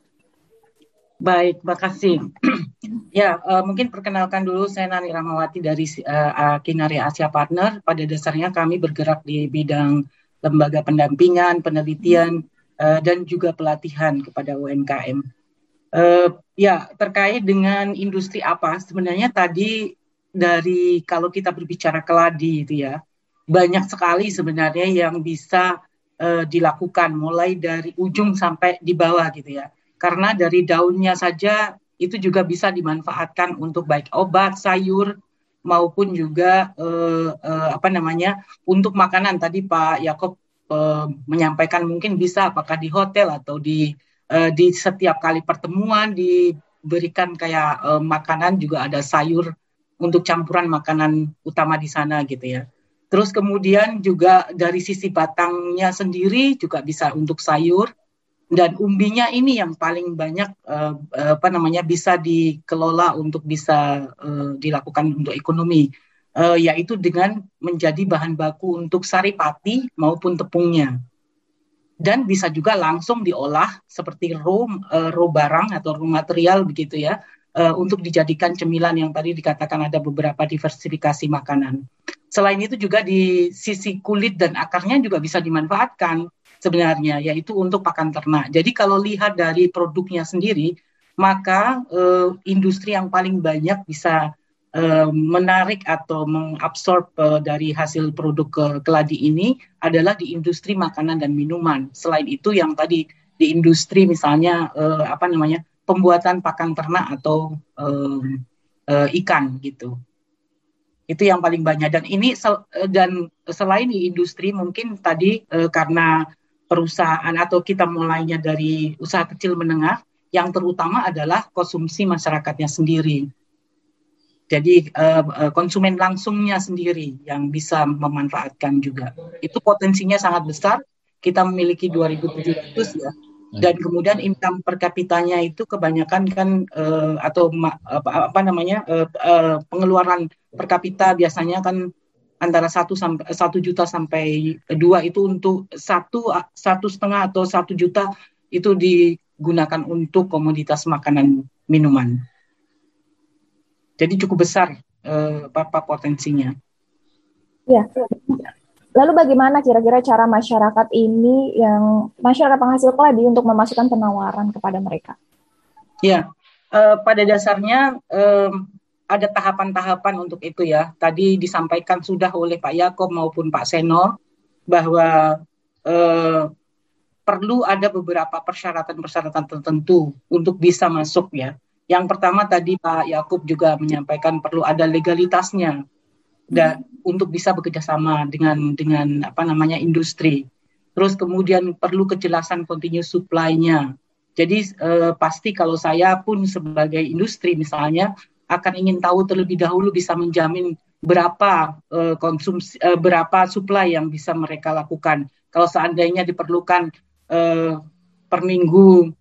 S7: Baik, makasih. ya, uh, mungkin perkenalkan dulu saya Nani Ramawati dari uh, Kinari Asia Partner. Pada dasarnya kami bergerak di bidang lembaga pendampingan, penelitian, uh, dan juga pelatihan kepada UMKM. Uh, ya, terkait dengan industri apa? Sebenarnya tadi dari kalau kita berbicara keladi itu ya, banyak sekali sebenarnya yang bisa uh, dilakukan mulai dari ujung sampai di bawah gitu ya karena dari daunnya saja itu juga bisa dimanfaatkan untuk baik obat, sayur maupun juga eh, eh, apa namanya untuk makanan tadi Pak Yakob eh, menyampaikan mungkin bisa apakah di hotel atau di di setiap kali pertemuan diberikan kayak eh, makanan juga ada sayur untuk campuran makanan utama di sana gitu ya. Terus kemudian juga dari sisi batangnya sendiri juga bisa untuk sayur. Dan umbinya ini yang paling banyak uh, apa namanya bisa dikelola untuk bisa uh, dilakukan untuk ekonomi. Uh, yaitu dengan menjadi bahan baku untuk sari pati maupun tepungnya. Dan bisa juga langsung diolah seperti raw uh, raw barang atau raw material begitu ya uh, untuk dijadikan cemilan yang tadi dikatakan ada beberapa diversifikasi makanan. Selain itu juga di sisi kulit dan akarnya juga bisa dimanfaatkan sebenarnya yaitu untuk pakan ternak. Jadi kalau lihat dari produknya sendiri, maka uh, industri yang paling banyak bisa uh, menarik atau mengabsorb uh, dari hasil produk ke keladi ini adalah di industri makanan dan minuman. Selain itu yang tadi di industri misalnya apa namanya pembuatan pakan ternak atau uh, ikan gitu itu yang paling banyak dan ini sel, dan selain di industri mungkin tadi uh, karena perusahaan atau kita mulainya dari usaha kecil menengah yang terutama adalah konsumsi masyarakatnya sendiri. Jadi konsumen langsungnya sendiri yang bisa memanfaatkan juga. Itu potensinya sangat besar. Kita memiliki 2.700 ya. Dan kemudian income per kapitanya itu kebanyakan kan uh, atau apa, apa namanya uh, uh, pengeluaran per kapita biasanya kan antara satu sampai satu juta sampai dua itu untuk satu satu setengah atau satu juta itu digunakan untuk komoditas makanan minuman. Jadi cukup besar eh, apa potensinya.
S1: Ya. Lalu bagaimana kira-kira cara masyarakat ini yang masyarakat penghasil keladi untuk memasukkan penawaran kepada mereka?
S7: Ya, eh, pada dasarnya eh, ada tahapan-tahapan untuk itu ya. Tadi disampaikan sudah oleh Pak Yakob maupun Pak Seno bahwa eh, perlu ada beberapa persyaratan-persyaratan tertentu untuk bisa masuk ya. Yang pertama tadi Pak Yakub juga menyampaikan perlu ada legalitasnya dan untuk bisa bekerja sama dengan dengan apa namanya industri. Terus kemudian perlu kejelasan continuous supply-nya. Jadi eh, pasti kalau saya pun sebagai industri misalnya akan ingin tahu terlebih dahulu bisa menjamin berapa uh, konsumsi uh, berapa supply yang bisa mereka lakukan. Kalau seandainya diperlukan uh, per minggu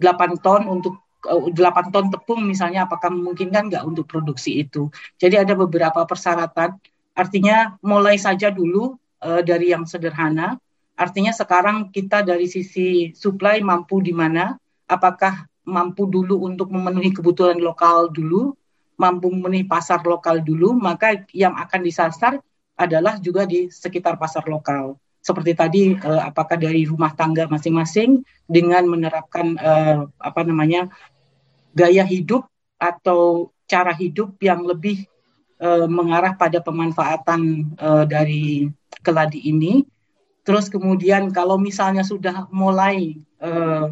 S7: 8 ton untuk 8 ton tepung misalnya apakah memungkinkan nggak untuk produksi itu. Jadi ada beberapa persyaratan. Artinya mulai saja dulu uh, dari yang sederhana. Artinya sekarang kita dari sisi supply mampu di mana? Apakah mampu dulu untuk memenuhi kebutuhan lokal dulu mampu memenuhi pasar lokal dulu, maka yang akan disasar adalah juga di sekitar pasar lokal. Seperti tadi, eh, apakah dari rumah tangga masing-masing dengan menerapkan eh, apa namanya gaya hidup atau cara hidup yang lebih eh, mengarah pada pemanfaatan eh, dari keladi ini. Terus kemudian kalau misalnya sudah mulai eh,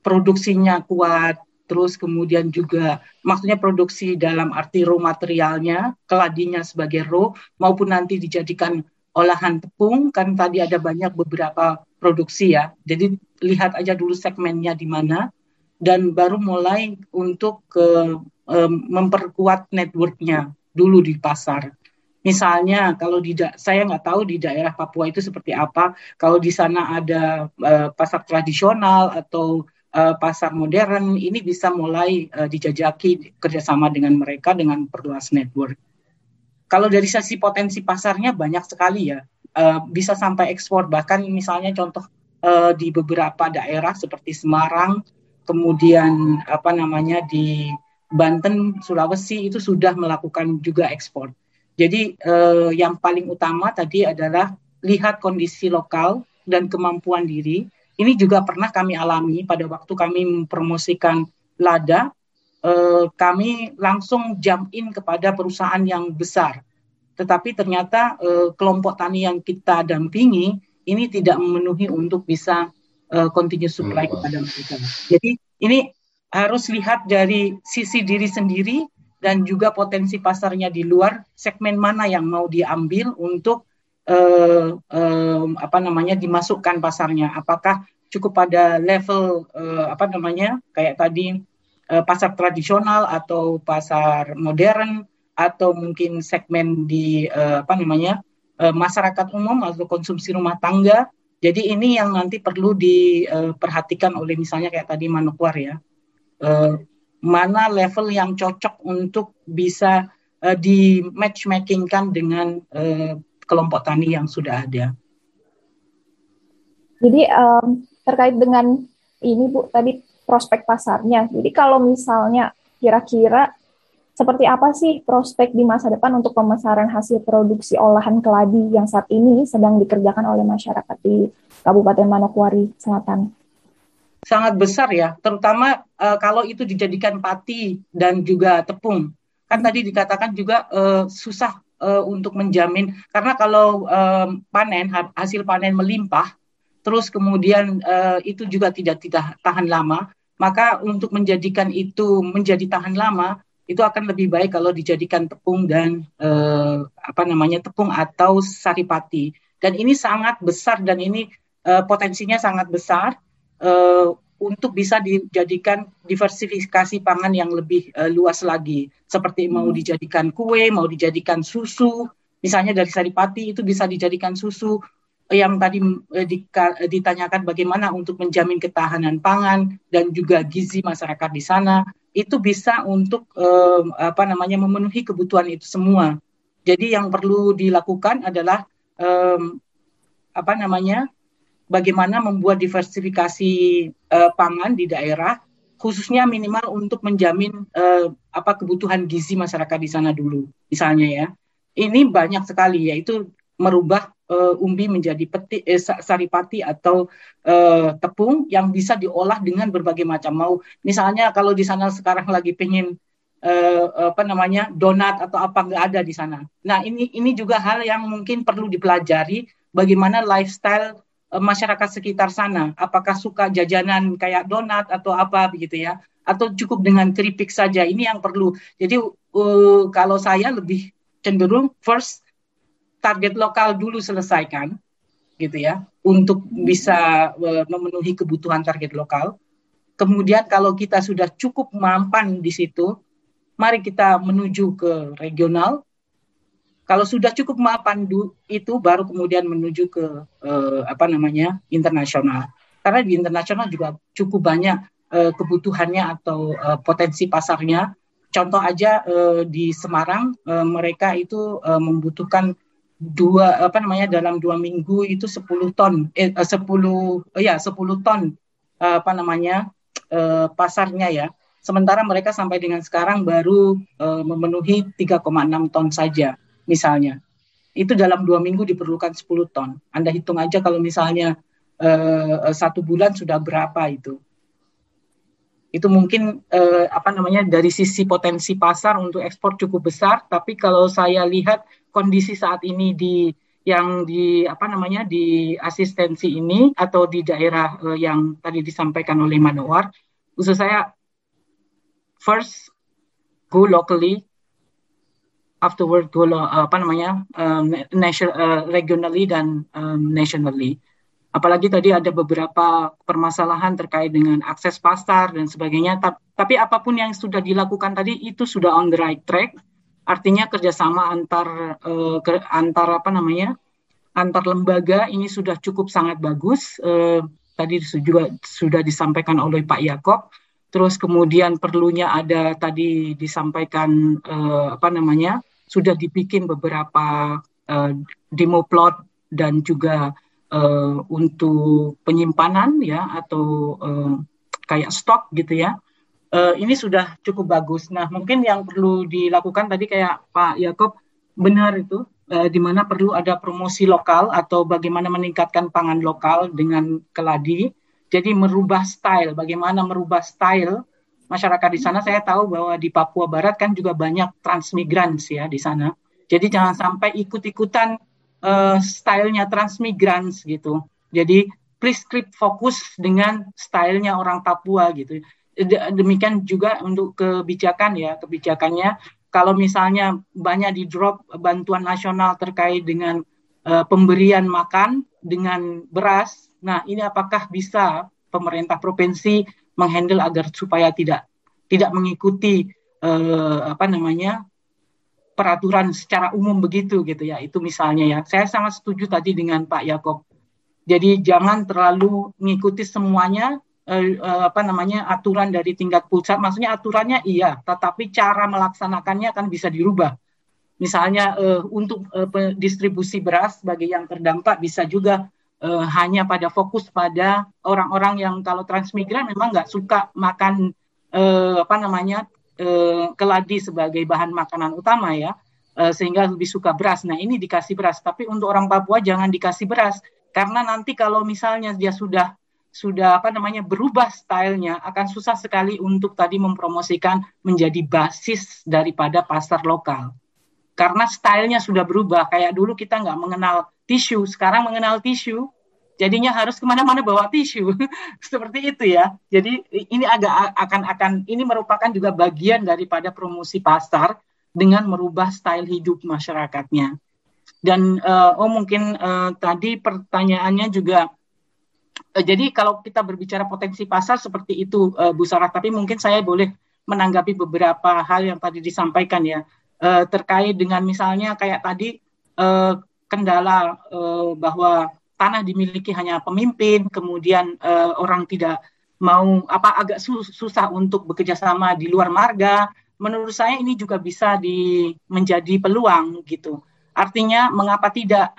S7: produksinya kuat, terus kemudian juga maksudnya produksi dalam arti raw materialnya, keladinya sebagai raw maupun nanti dijadikan olahan tepung kan tadi ada banyak beberapa produksi ya. Jadi lihat aja dulu segmennya di mana dan baru mulai untuk ke um, memperkuat networknya dulu di pasar. Misalnya kalau di saya nggak tahu di daerah Papua itu seperti apa. Kalau di sana ada uh, pasar tradisional atau uh, pasar modern ini bisa mulai uh, dijajaki kerjasama dengan mereka dengan perluas network. Kalau dari sisi potensi pasarnya banyak sekali ya, uh, bisa sampai ekspor bahkan misalnya contoh uh, di beberapa daerah seperti Semarang, kemudian apa namanya di Banten, Sulawesi itu sudah melakukan juga ekspor. Jadi uh, yang paling utama tadi adalah lihat kondisi lokal dan kemampuan diri ini juga pernah kami alami pada waktu kami mempromosikan Lada, eh, kami langsung jump in kepada perusahaan yang besar. Tetapi ternyata eh, kelompok tani yang kita dampingi ini tidak memenuhi untuk bisa eh, continue supply hmm. kepada mereka. Jadi ini harus lihat dari sisi diri sendiri dan juga potensi pasarnya di luar segmen mana yang mau diambil untuk uh, uh, apa namanya dimasukkan pasarnya. Apakah cukup pada level uh, apa namanya kayak tadi uh, pasar tradisional atau pasar modern atau mungkin segmen di uh, apa namanya uh, masyarakat umum atau konsumsi rumah tangga. Jadi ini yang nanti perlu diperhatikan oleh misalnya kayak tadi Manokwar ya. Uh, mana level yang cocok untuk bisa uh, di matchmakingkan dengan kelompok tani yang sudah ada.
S1: Jadi um, terkait dengan ini Bu tadi prospek pasarnya. Jadi kalau misalnya kira-kira seperti apa sih prospek di masa depan untuk pemasaran hasil produksi olahan keladi yang saat ini sedang dikerjakan oleh masyarakat di Kabupaten Manokwari Selatan?
S7: Sangat besar ya, terutama uh, kalau itu dijadikan pati dan juga tepung. Kan tadi dikatakan juga uh, susah uh, untuk menjamin karena kalau um, panen hasil panen melimpah terus kemudian uh, itu juga tidak tidak tahan lama maka untuk menjadikan itu menjadi tahan lama itu akan lebih baik kalau dijadikan tepung dan uh, apa namanya tepung atau saripati. Dan ini sangat besar dan ini uh, potensinya sangat besar uh, untuk bisa dijadikan diversifikasi pangan yang lebih uh, luas lagi. Seperti mau hmm. dijadikan kue, mau dijadikan susu, misalnya dari saripati itu bisa dijadikan susu yang tadi uh, ditanyakan bagaimana untuk menjamin ketahanan pangan dan juga gizi masyarakat di sana itu bisa untuk uh, apa namanya memenuhi kebutuhan itu semua. Jadi yang perlu dilakukan adalah um, apa namanya bagaimana membuat diversifikasi uh, pangan di daerah khususnya minimal untuk menjamin uh, apa kebutuhan gizi masyarakat di sana dulu misalnya ya ini banyak sekali yaitu merubah uh, umbi menjadi peti eh, saripati atau uh, tepung yang bisa diolah dengan berbagai macam mau misalnya kalau di sana sekarang lagi pengen uh, apa namanya donat atau apa nggak ada di sana nah ini ini juga hal yang mungkin perlu dipelajari bagaimana lifestyle masyarakat sekitar sana. Apakah suka jajanan kayak donat atau apa begitu ya? Atau cukup dengan keripik saja? Ini yang perlu. Jadi uh, kalau saya lebih cenderung first target lokal dulu selesaikan gitu ya untuk bisa uh, memenuhi kebutuhan target lokal. Kemudian kalau kita sudah cukup mampan di situ, mari kita menuju ke regional kalau sudah cukup mapan itu baru kemudian menuju ke uh, apa namanya internasional. Karena di internasional juga cukup banyak uh, kebutuhannya atau uh, potensi pasarnya. Contoh aja uh, di Semarang uh, mereka itu uh, membutuhkan dua apa namanya dalam dua minggu itu 10 ton eh, 10 uh, ya 10 ton uh, apa namanya uh, pasarnya ya. Sementara mereka sampai dengan sekarang baru uh, memenuhi 3,6 ton saja misalnya, itu dalam dua minggu diperlukan 10 ton. Anda hitung aja kalau misalnya uh, satu bulan sudah berapa itu. Itu mungkin uh, apa namanya dari sisi potensi pasar untuk ekspor cukup besar, tapi kalau saya lihat kondisi saat ini di yang di apa namanya di asistensi ini atau di daerah uh, yang tadi disampaikan oleh Manowar, khusus saya first go locally, afterward go uh, apa namanya um, national uh, regionally dan um, nationally. Apalagi tadi ada beberapa permasalahan terkait dengan akses pasar dan sebagainya. Tapi apa pun yang sudah dilakukan tadi itu sudah on the right track. Artinya kerjasama antar uh, ke, antar apa namanya antar lembaga ini sudah cukup sangat bagus. Uh, tadi juga sudah disampaikan oleh Pak Yakob. Terus kemudian perlunya ada tadi disampaikan uh, apa namanya sudah dibikin beberapa uh, demo plot dan juga uh, untuk penyimpanan ya atau uh, kayak stok gitu ya. Uh, ini sudah cukup bagus. Nah, mungkin yang perlu dilakukan tadi kayak Pak Yakob benar itu uh, di mana perlu ada promosi lokal atau bagaimana meningkatkan pangan lokal dengan keladi. Jadi merubah style, bagaimana merubah style masyarakat di sana. Saya tahu bahwa di Papua Barat kan juga banyak transmigrants ya di sana. Jadi jangan sampai ikut-ikutan uh, stylenya transmigrants gitu. Jadi prescript fokus dengan stylenya orang Papua gitu. Demikian juga untuk kebijakan ya, kebijakannya kalau misalnya banyak di drop bantuan nasional terkait dengan uh, pemberian makan dengan beras, nah ini apakah bisa pemerintah provinsi menghandle agar supaya tidak tidak mengikuti uh, apa namanya peraturan secara umum begitu gitu ya. Itu misalnya ya. Saya sangat setuju tadi dengan Pak Yakob. Jadi jangan terlalu mengikuti semuanya eh, eh, apa namanya aturan dari tingkat pusat. Maksudnya aturannya iya, tetapi cara melaksanakannya akan bisa dirubah. Misalnya eh, untuk eh, distribusi beras bagi yang terdampak bisa juga eh, hanya pada fokus pada orang-orang yang kalau transmigran memang nggak suka makan eh, apa namanya eh, keladi sebagai bahan makanan utama ya, eh, sehingga lebih suka beras. Nah ini dikasih beras, tapi untuk orang Papua jangan dikasih beras karena nanti kalau misalnya dia sudah sudah apa namanya berubah stylenya akan susah sekali untuk tadi mempromosikan menjadi basis daripada pasar lokal. Karena stylenya sudah berubah. Kayak dulu kita nggak mengenal tisu sekarang mengenal tisu jadinya harus ke mana-mana bawa tisu. Seperti itu ya. Jadi ini agak akan akan ini merupakan juga bagian daripada promosi pasar dengan merubah style hidup masyarakatnya. Dan uh, oh mungkin uh, tadi pertanyaannya juga jadi kalau kita berbicara potensi pasar seperti itu uh, Bu Sarah tapi mungkin saya boleh menanggapi beberapa hal yang tadi disampaikan ya uh, terkait dengan misalnya kayak tadi kendala bahwa tanah dimiliki hanya pemimpin, kemudian orang tidak mau apa agak susah untuk bekerja sama di luar marga. Menurut saya ini juga bisa di menjadi peluang gitu. Artinya mengapa tidak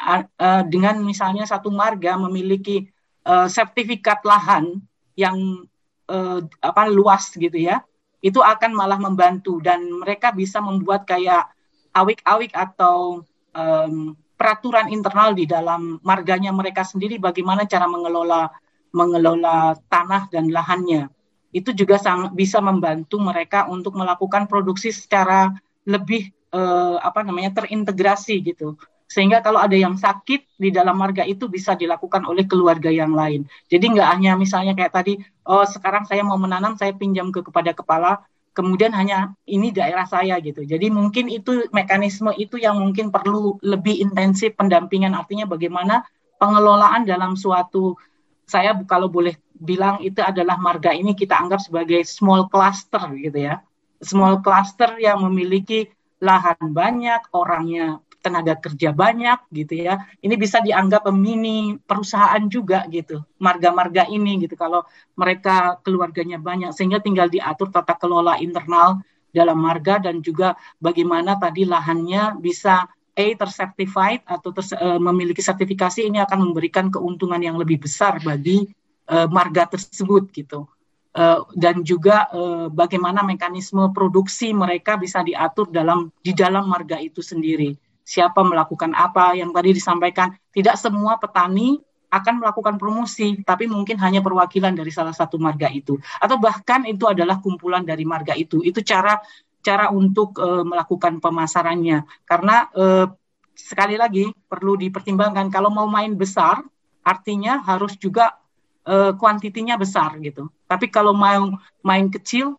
S7: dengan misalnya satu marga memiliki uh, sertifikat lahan yang uh, apa luas gitu ya. Itu akan malah membantu dan mereka bisa membuat kayak awik-awik atau um, peraturan internal di dalam marganya mereka sendiri bagaimana cara mengelola mengelola tanah dan lahannya. Itu juga sangat bisa membantu mereka untuk melakukan produksi secara lebih eh, apa namanya terintegrasi gitu. Sehingga kalau ada yang sakit di dalam marga itu bisa dilakukan oleh keluarga yang lain. Jadi nggak hanya misalnya kayak tadi, oh sekarang saya mau menanam, saya pinjam ke kepada kepala, kemudian hanya ini daerah saya gitu. Jadi mungkin itu mekanisme itu yang mungkin perlu lebih intensif pendampingan artinya bagaimana pengelolaan dalam suatu saya kalau boleh bilang itu adalah marga ini kita anggap sebagai small cluster gitu ya. Small cluster yang memiliki lahan banyak, orangnya tenaga kerja banyak gitu ya. Ini bisa dianggap mini perusahaan juga gitu. Marga-marga ini gitu kalau mereka keluarganya banyak sehingga tinggal diatur tata kelola internal dalam marga dan juga bagaimana tadi lahannya bisa A tersertified atau ter, uh, memiliki sertifikasi ini akan memberikan keuntungan yang lebih besar bagi uh, marga tersebut gitu. Uh, dan juga uh, bagaimana mekanisme produksi mereka bisa diatur dalam di dalam marga itu sendiri siapa melakukan apa yang tadi disampaikan tidak semua petani akan melakukan promosi tapi mungkin hanya perwakilan dari salah satu marga itu. Atau bahkan itu adalah kumpulan dari marga itu. Itu cara cara untuk uh, melakukan pemasarannya. Karena uh, sekali lagi perlu dipertimbangkan kalau mau main besar artinya harus juga uh, kuantitinya besar gitu. Tapi kalau mau main kecil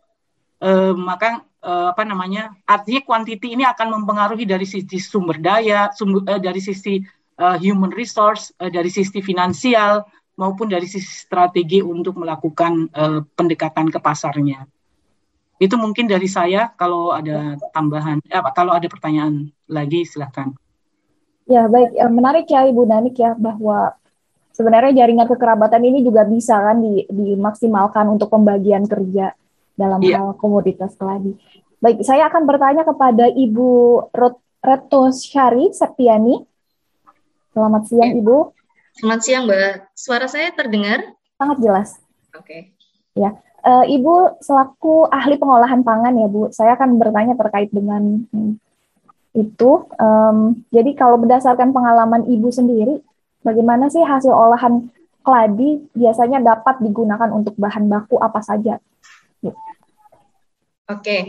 S7: uh, maka uh, apa namanya artinya kuantiti ini akan mempengaruhi dari sisi sumber daya, sumber, uh, dari sisi uh, human resource, uh, dari sisi finansial maupun dari sisi strategi untuk melakukan uh, pendekatan ke pasarnya. Itu mungkin dari saya. Kalau ada tambahan, eh, kalau ada pertanyaan lagi, silahkan.
S1: Ya baik, menarik ya Ibu Nanik ya bahwa sebenarnya jaringan kekerabatan ini juga bisa kan di, dimaksimalkan untuk pembagian kerja dalam ya. hal komoditas keladi. Baik, saya akan bertanya kepada Ibu Retno Syari Septiani. Selamat siang ya. Ibu.
S8: Selamat siang Mbak. Suara saya terdengar?
S1: Sangat jelas.
S8: Oke. Okay.
S1: Ya, uh, Ibu selaku ahli pengolahan pangan ya Bu, saya akan bertanya terkait dengan hmm, itu. Um, jadi kalau berdasarkan pengalaman Ibu sendiri, bagaimana sih hasil olahan keladi biasanya dapat digunakan untuk bahan baku apa saja?
S8: Oke, okay.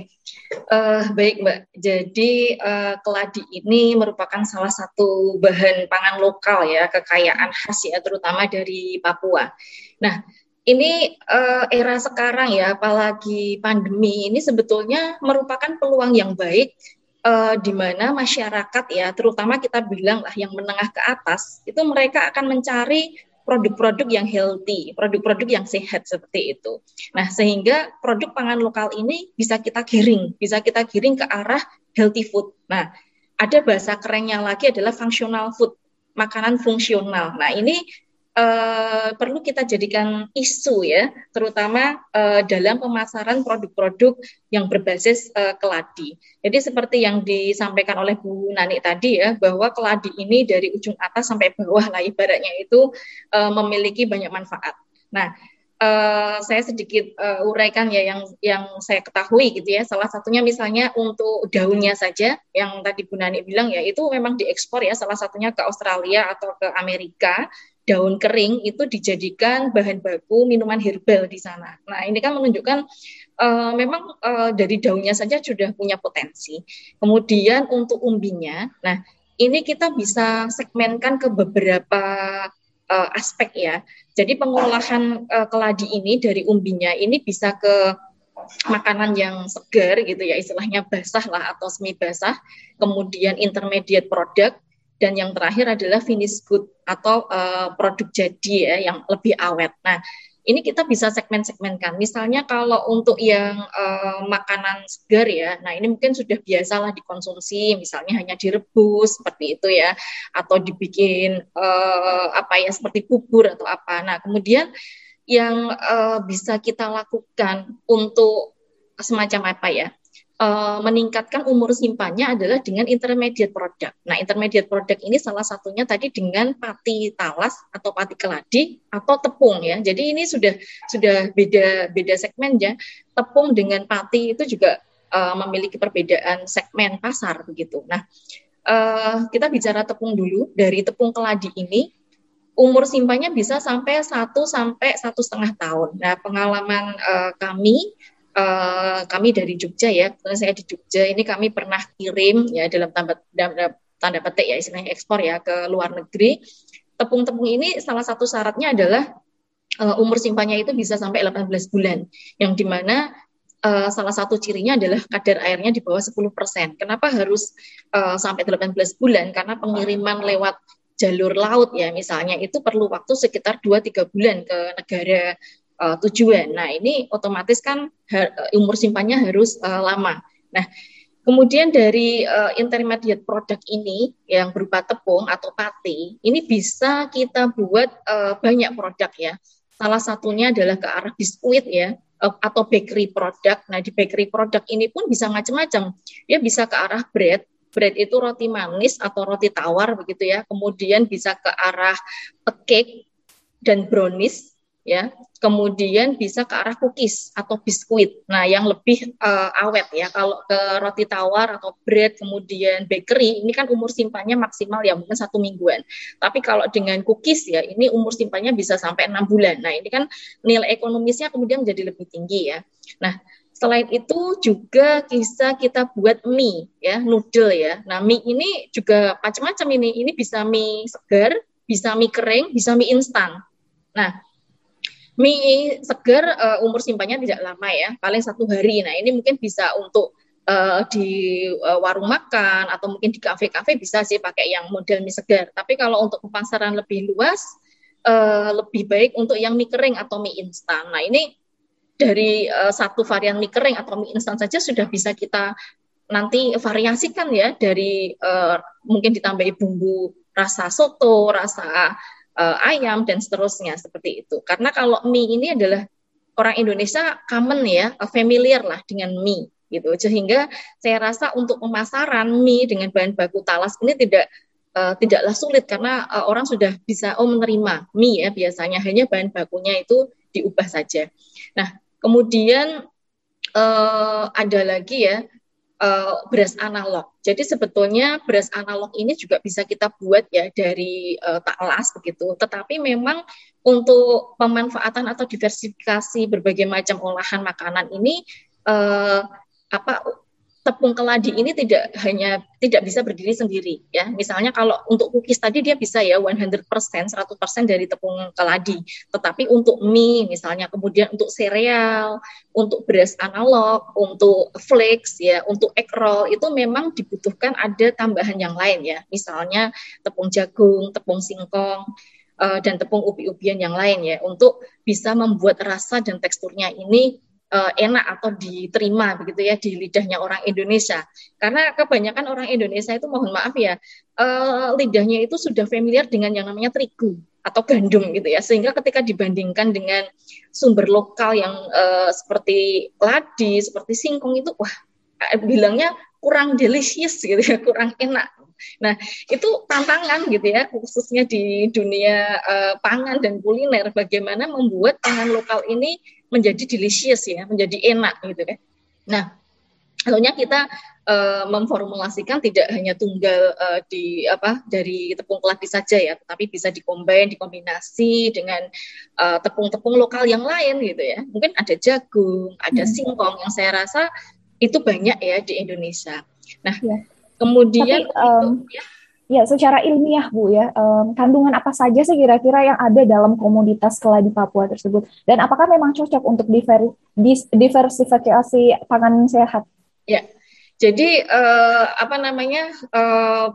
S8: uh, eh, baik Mbak. Jadi uh, keladi ini merupakan salah satu bahan pangan lokal ya, kekayaan khas ya, terutama dari Papua. Nah, ini uh, era sekarang ya, apalagi pandemi ini sebetulnya merupakan peluang yang baik uh, di mana masyarakat ya, terutama kita bilang lah yang menengah ke atas, itu mereka akan mencari produk-produk yang healthy, produk-produk yang sehat seperti itu. Nah, sehingga produk pangan lokal ini bisa kita giring, bisa kita giring ke arah healthy food. Nah, ada bahasa kerennya lagi adalah functional food, makanan fungsional. Nah, ini uh, perlu kita jadikan isu ya, terutama uh, dalam pemasaran produk-produk yang berbasis uh, keladi. Jadi seperti yang disampaikan oleh Bu Nani tadi ya, bahwa keladi ini dari ujung atas sampai bawah lah ibaratnya itu uh, memiliki banyak manfaat. Nah, Uh, saya sedikit uh, uraikan ya yang yang saya ketahui gitu ya. Salah satunya misalnya untuk daunnya saja yang tadi Bu Nani bilang ya itu memang diekspor ya salah satunya ke Australia atau ke Amerika daun kering itu dijadikan bahan baku minuman herbal di sana. Nah, ini kan menunjukkan uh, memang uh, dari daunnya saja sudah punya potensi. Kemudian untuk umbinya, nah ini kita bisa segmenkan ke beberapa uh, aspek ya. Jadi pengolahan uh, keladi ini dari umbinya ini bisa ke makanan yang segar gitu ya istilahnya basah lah atau semi basah, kemudian intermediate product, dan yang terakhir adalah finish good atau uh, produk jadi ya yang lebih awet. Nah, ini kita bisa segmen-segmenkan. Misalnya kalau untuk yang uh, makanan segar ya, nah ini mungkin sudah biasalah dikonsumsi, misalnya hanya direbus seperti itu ya, atau dibikin uh, apa ya seperti bubur atau apa. Nah kemudian yang uh, bisa kita lakukan untuk semacam apa ya? Uh, meningkatkan umur simpannya adalah dengan intermediate product. Nah, intermediate product ini salah satunya tadi dengan pati talas atau pati keladi atau tepung ya. Jadi ini sudah sudah beda beda segmen ya. Tepung dengan pati itu juga uh, memiliki perbedaan segmen pasar begitu. Nah, uh, kita bicara tepung dulu. Dari tepung keladi ini umur simpannya bisa sampai satu sampai satu setengah tahun. Nah, pengalaman uh, kami uh, kami dari Jogja ya, saya di Jogja ini kami pernah kirim ya dalam tanda, tanda petik ya istilahnya ekspor ya ke luar negeri. Tepung-tepung ini salah satu syaratnya adalah uh, umur simpannya itu bisa sampai 18 bulan, yang di mana uh, salah satu cirinya adalah kadar airnya di bawah 10%. Kenapa harus uh, sampai 18 bulan? Karena pengiriman lewat jalur laut ya misalnya itu perlu waktu sekitar 2-3 bulan ke negara uh, tujuan. Nah, ini otomatis kan umur simpannya harus uh, lama. Nah, kemudian dari uh, intermediate product ini yang berupa tepung atau pati, ini bisa kita buat uh, banyak produk ya. Salah satunya adalah ke arah biskuit ya atau bakery product. Nah, di bakery product ini pun bisa macam-macam. Ya bisa ke arah bread, bread itu roti manis atau roti tawar begitu ya. Kemudian bisa ke arah cake dan brownies ya kemudian bisa ke arah cookies atau biskuit nah yang lebih uh, awet ya kalau ke roti tawar atau bread kemudian bakery ini kan umur simpannya maksimal ya mungkin satu mingguan tapi kalau dengan cookies ya ini umur simpannya bisa sampai enam bulan nah ini kan nilai ekonomisnya kemudian menjadi lebih tinggi ya nah Selain itu juga bisa kita buat mie ya, noodle ya. Nah, mie ini juga macam-macam ini. Ini bisa mie segar, bisa mie kering, bisa mie instan. Nah, mie segar uh, umur simpannya tidak lama ya, paling satu hari. Nah, ini mungkin bisa untuk uh, di uh, warung makan atau mungkin di kafe-kafe bisa sih pakai yang model mie segar. Tapi kalau untuk pemasaran lebih luas, uh, lebih baik untuk yang mie kering atau mie instan. Nah, ini dari uh, satu varian mie kering atau mie instan saja sudah bisa kita nanti variasikan ya dari uh, mungkin ditambahi bumbu rasa soto, rasa uh, ayam dan seterusnya seperti itu. Karena kalau mie ini adalah orang Indonesia common ya, familiar lah dengan mie gitu. Sehingga saya rasa untuk pemasaran mie dengan bahan baku talas ini tidak uh, tidaklah sulit karena uh, orang sudah bisa oh menerima mie ya biasanya hanya bahan bakunya itu diubah saja. Nah, Kemudian uh, ada lagi ya uh, beras analog. Jadi sebetulnya beras analog ini juga bisa kita buat ya dari uh, talas begitu. Tetapi memang untuk pemanfaatan atau diversifikasi berbagai macam olahan makanan ini uh, apa tepung keladi ini tidak hanya tidak bisa berdiri sendiri ya. Misalnya kalau untuk cookies tadi dia bisa ya 100% 100% dari tepung keladi. Tetapi untuk mie misalnya kemudian untuk sereal, untuk beras analog, untuk flakes ya, untuk egg roll itu memang dibutuhkan ada tambahan yang lain ya. Misalnya tepung jagung, tepung singkong uh, dan tepung ubi-ubian yang lain ya untuk bisa membuat rasa dan teksturnya ini uh, enak atau diterima begitu ya di lidahnya orang Indonesia. Karena kebanyakan orang Indonesia itu mohon maaf ya, uh, lidahnya itu sudah familiar dengan yang namanya terigu atau gandum gitu ya. Sehingga ketika dibandingkan dengan sumber lokal yang uh, seperti ladi, seperti singkong itu wah bilangnya kurang delicious gitu ya, kurang enak. Nah, itu tantangan gitu ya, khususnya di dunia uh, pangan dan kuliner, bagaimana membuat pangan lokal ini menjadi delicious ya, menjadi enak gitu kan. Nah, tentunya kita uh, memformulasikan tidak hanya tunggal uh, di apa dari tepung keladi saja ya, tapi bisa dikombin, dikombinasi dengan uh, tepung-tepung lokal yang lain gitu ya. Mungkin ada jagung, ada hmm. singkong yang saya rasa itu banyak ya di Indonesia. Nah, ya. kemudian tapi, um,
S1: itu, ya, Ya, secara ilmiah Bu ya, um, kandungan apa saja sih kira-kira yang ada dalam komoditas keladi Papua tersebut? Dan apakah memang cocok untuk diver, diversifikasi pangan sehat?
S8: Ya, jadi uh, apa namanya uh,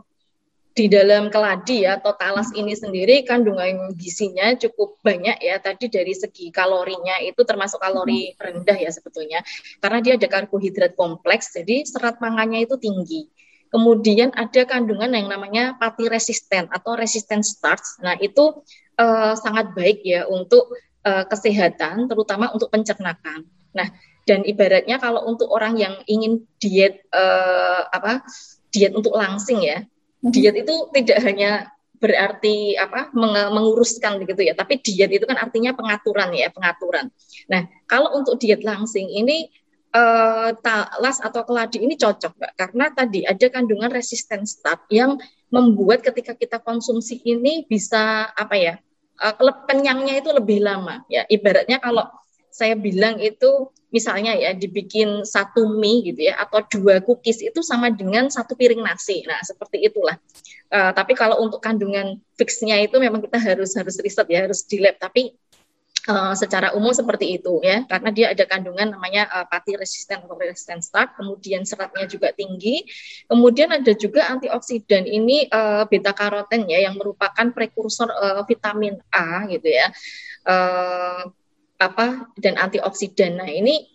S8: di dalam keladi ya atau talas ini sendiri kandungan gizinya cukup banyak ya. Tadi dari segi kalorinya itu termasuk kalori hmm. rendah ya sebetulnya, karena dia ada karbohidrat kompleks, jadi serat pangannya itu tinggi. Kemudian ada kandungan yang namanya pati resisten atau resisten starch. Nah, itu uh, sangat baik ya untuk uh, kesehatan, terutama untuk pencernakan. Nah, dan ibaratnya kalau untuk orang yang ingin diet uh, apa diet untuk langsing ya, mhm. diet itu tidak hanya berarti apa menguruskan begitu ya, tapi diet itu kan artinya pengaturan ya, pengaturan. Nah, kalau untuk diet langsing ini uh, talas atau keladi ini cocok Mbak. Karena tadi ada kandungan resisten start yang membuat ketika kita konsumsi ini bisa apa ya uh, kenyangnya itu lebih lama ya. Ibaratnya kalau saya bilang itu misalnya ya dibikin satu mie gitu ya atau dua cookies itu sama dengan satu piring nasi. Nah seperti itulah. Uh, tapi kalau untuk kandungan fixnya itu memang kita harus harus riset ya harus di lab. Tapi Uh, secara umum seperti itu ya. Karena dia ada kandungan namanya uh, pati resisten atau resisten starch kemudian seratnya juga tinggi. Kemudian ada juga antioksidan ini uh, beta karoten ya yang merupakan prekursor uh, vitamin A gitu ya. Uh, apa dan antioksidan. Nah ini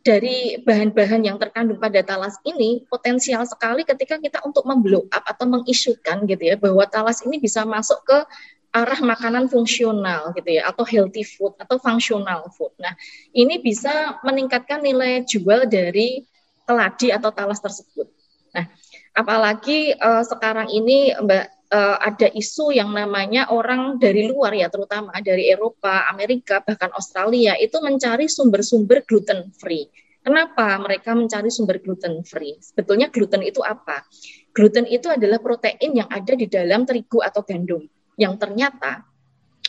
S8: dari bahan-bahan yang terkandung pada talas ini potensial sekali ketika kita untuk memblow up atau mengisukan gitu ya bahwa talas ini bisa masuk ke arah makanan fungsional gitu ya atau healthy food atau functional food. Nah, ini bisa meningkatkan nilai jual dari keladi atau talas tersebut. Nah, apalagi uh, sekarang ini Mbak uh, ada isu yang namanya orang dari luar ya terutama dari Eropa, Amerika bahkan Australia itu mencari sumber-sumber gluten free. Kenapa mereka mencari sumber gluten free? Sebetulnya gluten itu apa? Gluten itu adalah protein yang ada di dalam terigu atau gandum yang ternyata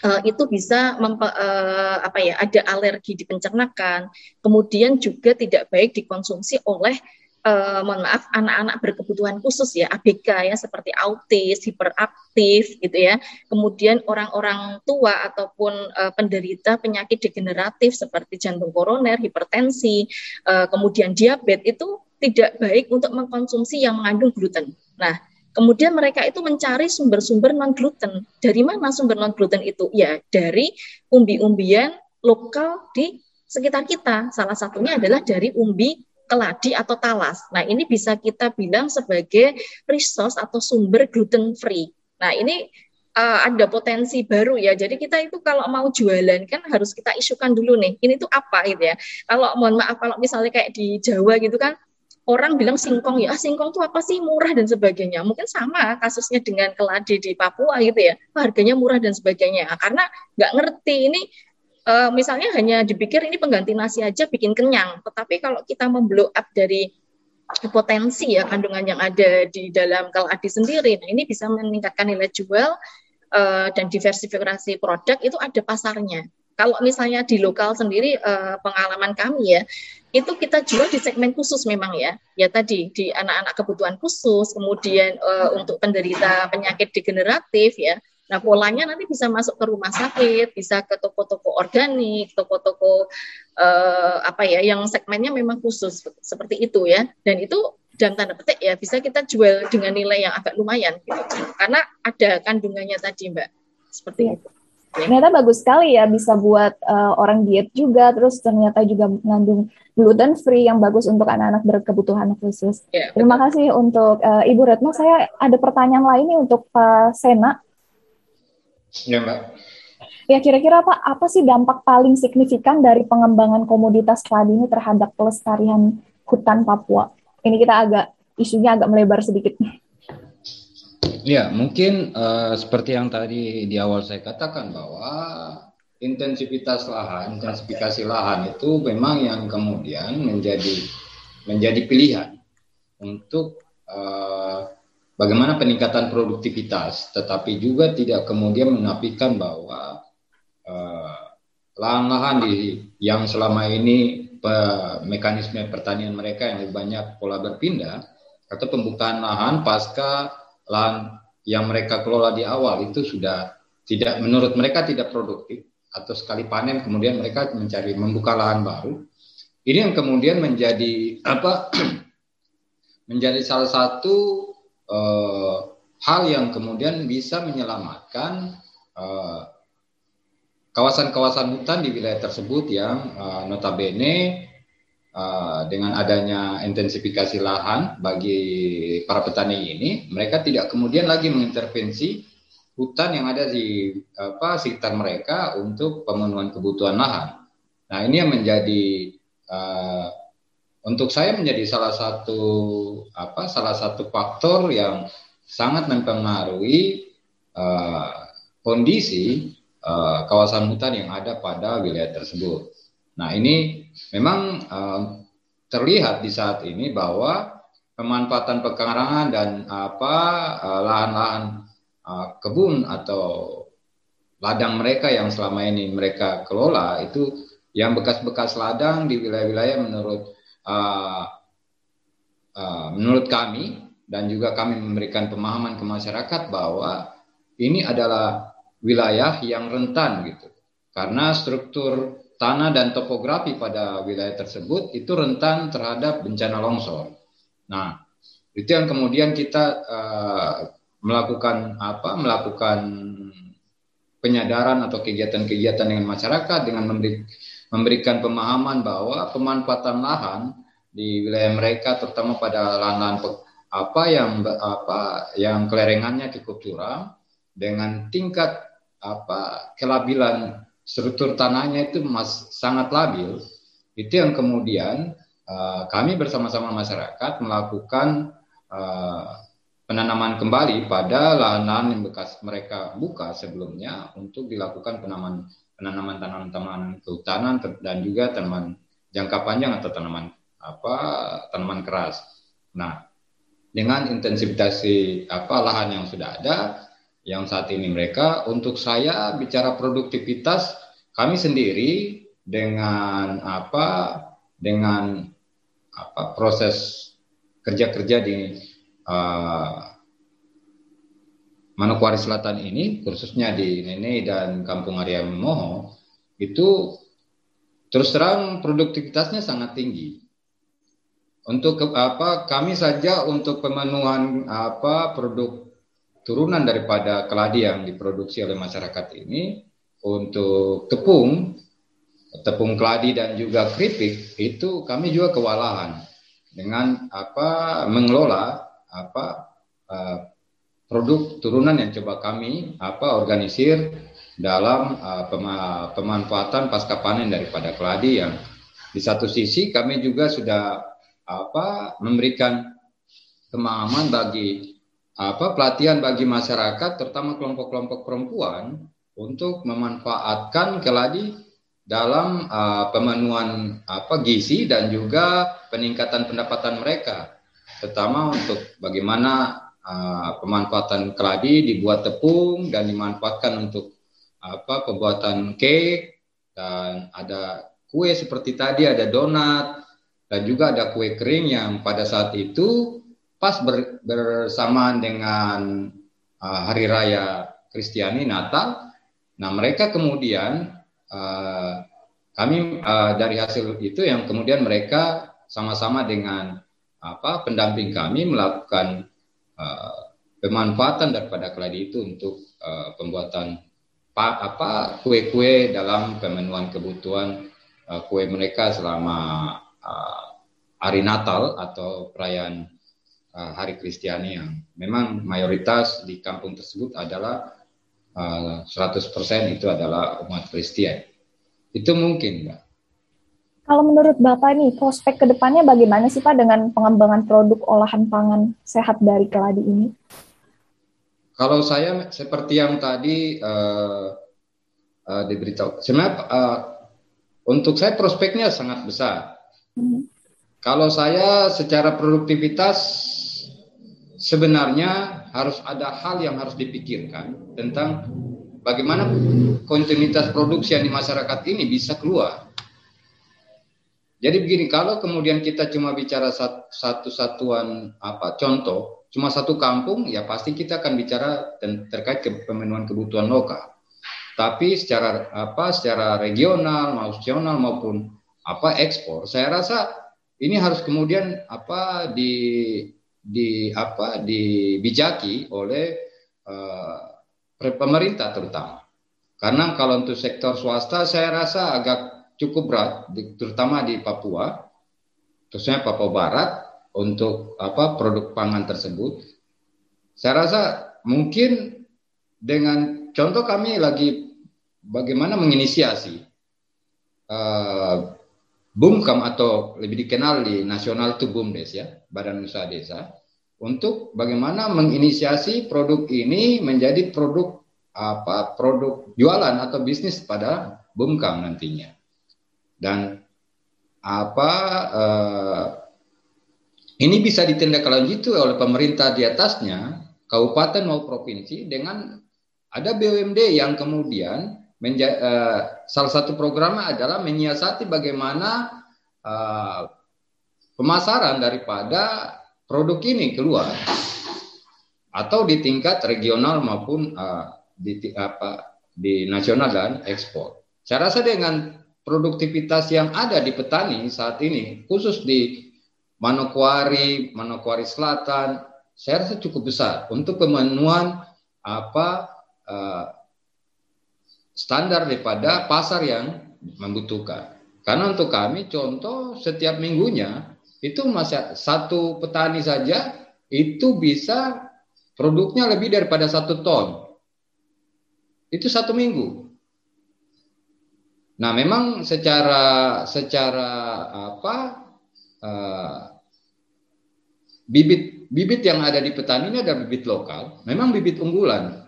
S8: uh, itu bisa mempe, uh, apa ya ada alergi di pencernaan kemudian juga tidak baik dikonsumsi oleh uh, mohon maaf anak-anak berkebutuhan khusus ya ABK ya seperti autis, hiperaktif gitu ya. Kemudian orang-orang tua ataupun uh, penderita penyakit degeneratif seperti jantung koroner, hipertensi, uh, kemudian diabetes itu tidak baik untuk mengkonsumsi yang mengandung gluten. Nah, kemudian mereka itu mencari sumber-sumber non gluten. Dari mana sumber non gluten itu? Ya, dari umbi-umbian lokal di sekitar kita. Salah satunya adalah dari umbi keladi atau talas. Nah, ini bisa kita bilang sebagai resource atau sumber gluten free. Nah, ini uh, ada potensi baru ya. Jadi kita itu kalau mau jualan kan harus kita isukan dulu nih. Ini tuh apa gitu ya. Kalau mohon maaf kalau misalnya kayak di Jawa gitu kan orang bilang singkong ya, ah, singkong tuh apa sih murah dan sebagainya. Mungkin sama kasusnya dengan keladi di Papua gitu ya. Harganya murah dan sebagainya. Karena nggak ngerti ini uh, misalnya hanya dipikir ini pengganti nasi aja bikin kenyang, tetapi kalau kita memblow up dari potensi ya kandungan yang ada di dalam kaladi sendiri, nah ini bisa meningkatkan nilai jual uh, dan diversifikasi produk itu ada pasarnya. Kalau misalnya di lokal sendiri uh, pengalaman kami ya, itu kita jual di segmen khusus memang ya. Ya tadi di anak-anak kebutuhan khusus, kemudian uh, untuk penderita penyakit degeneratif ya. Nah, polanya nanti bisa masuk ke rumah sakit, bisa ke toko-toko organik, toko-toko eh, apa ya yang segmennya memang khusus seperti itu ya. Dan itu dalam tanda petik ya bisa kita jual dengan nilai yang agak lumayan gitu. Karena ada kandungannya tadi, Mbak. Seperti
S1: itu. Ternyata bagus sekali ya bisa buat uh, orang diet juga, terus ternyata juga mengandung gluten free yang bagus untuk anak-anak berkebutuhan khusus. Ya, Terima kasih untuk uh, Ibu Retno. Saya ada pertanyaan lain nih untuk Pak Sena.
S4: Ya, Mbak.
S1: Ya, kira-kira apa apa sih dampak paling signifikan dari pengembangan komoditas padi ini terhadap pelestarian hutan Papua? Ini kita agak isunya agak melebar sedikit.
S4: Ya, mungkin uh, seperti yang tadi di awal saya katakan bahwa intensitas lahan, intensifikasi lahan itu memang yang kemudian menjadi menjadi pilihan untuk uh, bagaimana peningkatan produktivitas, tetapi juga tidak kemudian menafikan bahwa uh, lahan-lahan di yang selama ini pe, mekanisme pertanian mereka yang lebih banyak pola berpindah atau pembukaan lahan pasca lahan yang mereka kelola di awal itu sudah tidak menurut mereka tidak produktif atau sekali panen kemudian mereka mencari membuka lahan baru. Ini yang kemudian menjadi apa menjadi salah satu uh, hal yang kemudian bisa menyelamatkan eh, kawasan-kawasan hutan di wilayah tersebut yang uh, notabene uh, dengan adanya intensifikasi lahan bagi para petani ini, mereka tidak kemudian lagi mengintervensi hutan yang ada di apa sekitar mereka untuk pemenuhan kebutuhan lahan. Nah ini yang menjadi uh, untuk saya menjadi salah satu apa salah satu faktor yang sangat mempengaruhi uh, kondisi uh, kawasan hutan yang ada pada wilayah tersebut. Nah ini memang uh, terlihat di saat ini bahwa pemanfaatan pekarangan dan apa lahan-lahan uh, kebun atau ladang mereka yang selama ini mereka kelola itu yang bekas-bekas ladang di wilayah-wilayah menurut uh, uh, menurut kami dan juga kami memberikan pemahaman ke masyarakat bahwa ini adalah wilayah yang rentan gitu. Karena struktur tanah dan topografi pada wilayah tersebut itu rentan terhadap bencana longsor. Nah, itu yang kemudian kita uh, melakukan apa? Melakukan penyadaran atau kegiatan-kegiatan dengan masyarakat dengan memberi memberikan pemahaman bahwa pemanfaatan lahan di wilayah mereka terutama pada lahan-lahan apa yang apa yang kelerengannya cukup curam dengan tingkat apa kelabilan struktur tanahnya itu mas, sangat labil itu yang kemudian uh, kami bersama-sama masyarakat melakukan uh, penanaman kembali pada lahan-lahan yang bekas mereka buka sebelumnya untuk dilakukan penanaman penanaman tanaman-tanaman kehutanan dan juga tanaman jangka panjang atau tanaman apa tanaman keras. Nah, dengan intensifikasi apa lahan yang sudah ada, yang saat ini mereka. Untuk saya bicara produktivitas, kami sendiri dengan apa dengan apa proses kerja-kerja di uh, Manokwari Selatan ini, khususnya di Nene dan Kampung Arya Moho, itu terus terang produktivitasnya sangat tinggi. Untuk apa kami saja untuk pemenuhan apa produk turunan daripada keladi yang diproduksi oleh masyarakat ini untuk tepung, tepung keladi dan juga keripik itu kami juga kewalahan dengan apa mengelola apa uh, produk turunan yang coba kami apa organisir dalam pema pemanfaatan pasca panen daripada keladi yang di satu sisi kami juga sudah apa memberikan pemahaman bagi apa pelatihan bagi masyarakat terutama kelompok-kelompok perempuan untuk memanfaatkan keladi dalam uh, pemenuhan apa gizi dan juga peningkatan pendapatan mereka. Terutama untuk bagaimana uh, pemanfaatan keladi dibuat tepung dan dimanfaatkan untuk apa pembuatan cake. Dan ada kue seperti tadi ada donat dan juga ada kue kering yang pada saat itu pas ber, bersamaan dengan uh, hari raya Kristiani Natal. Nah mereka kemudian uh, kami uh, dari hasil itu yang kemudian mereka sama-sama dengan apa pendamping kami melakukan uh, pemanfaatan daripada keladi itu untuk uh, pembuatan pa, apa kue-kue dalam pemenuhan kebutuhan uh, kue mereka selama uh, hari Natal atau perayaan uh, hari Kristiani yang memang mayoritas di kampung tersebut adalah uh, 100% itu adalah umat Kristen. Itu mungkin, Mbak.
S1: Kalau menurut Bapak nih, prospek ke depannya bagaimana sih Pak dengan pengembangan produk olahan pangan sehat dari keladi ini?
S4: Kalau saya seperti yang tadi uh, uh, diberitahu, sebenarnya uh, untuk saya prospeknya sangat besar. Hmm. Kalau saya secara produktivitas sebenarnya harus ada hal yang harus dipikirkan tentang bagaimana kontinuitas produksi yang di masyarakat ini bisa keluar jadi begini, kalau kemudian kita cuma bicara satu satuan apa contoh, cuma satu kampung, ya pasti kita akan bicara terkait ke pemenuhan kebutuhan lokal. Tapi secara apa, secara regional, nasional maupun apa ekspor, saya rasa ini harus kemudian apa di di apa dibijaki oleh uh, pemerintah terutama. Karena kalau untuk sektor swasta, saya rasa agak cukup berat, terutama di Papua, khususnya Papua Barat, untuk apa produk pangan tersebut. Saya rasa mungkin dengan contoh kami lagi bagaimana menginisiasi uh, BUMKAM atau lebih dikenal di nasional itu BUMDes ya, Badan Usaha Desa, untuk bagaimana menginisiasi produk ini menjadi produk apa produk jualan atau bisnis pada BUMKAM nantinya. Dan apa uh, ini bisa ditindaklanjuti oleh pemerintah di atasnya kabupaten maupun provinsi dengan ada BUMD yang kemudian menja- uh, salah satu programnya adalah menyiasati bagaimana uh, pemasaran daripada produk ini keluar atau di tingkat regional maupun uh, di apa di nasional dan ekspor. Saya rasa dengan produktivitas yang ada di petani saat ini, khusus di Manokwari, Manokwari Selatan, saya rasa cukup besar untuk pemenuhan apa uh, standar daripada pasar yang membutuhkan. Karena untuk kami contoh setiap minggunya itu masih satu petani saja itu bisa produknya lebih daripada satu ton. Itu satu minggu. Nah, memang secara secara apa uh, bibit bibit yang ada di petani ini adalah bibit lokal, memang bibit unggulan.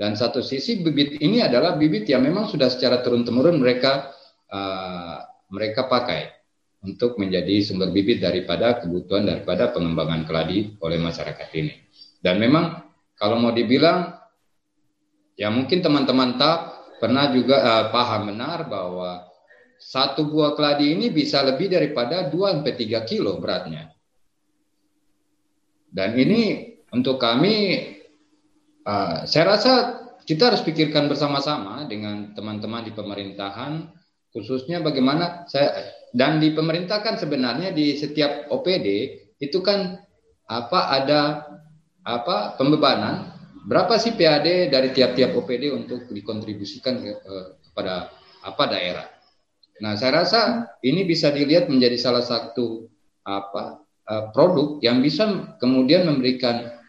S4: Dan satu sisi bibit ini adalah bibit yang memang sudah secara turun temurun mereka uh, mereka pakai untuk menjadi sumber bibit daripada kebutuhan daripada pengembangan keladi oleh masyarakat ini. Dan memang kalau mau dibilang Ya mungkin teman-teman tak pernah juga uh, paham benar bahwa satu buah keladi ini bisa lebih daripada 2 sampai 3 kilo beratnya. Dan ini untuk kami uh, saya rasa kita harus pikirkan bersama-sama dengan teman-teman di pemerintahan khususnya bagaimana saya dan di pemerintah kan sebenarnya di setiap OPD itu kan apa ada apa pembebanan berapa sih PAD dari tiap-tiap OPD untuk dikontribusikan ke, ke, kepada apa daerah. Nah, saya rasa ini bisa dilihat menjadi salah satu apa uh, produk yang bisa kemudian memberikan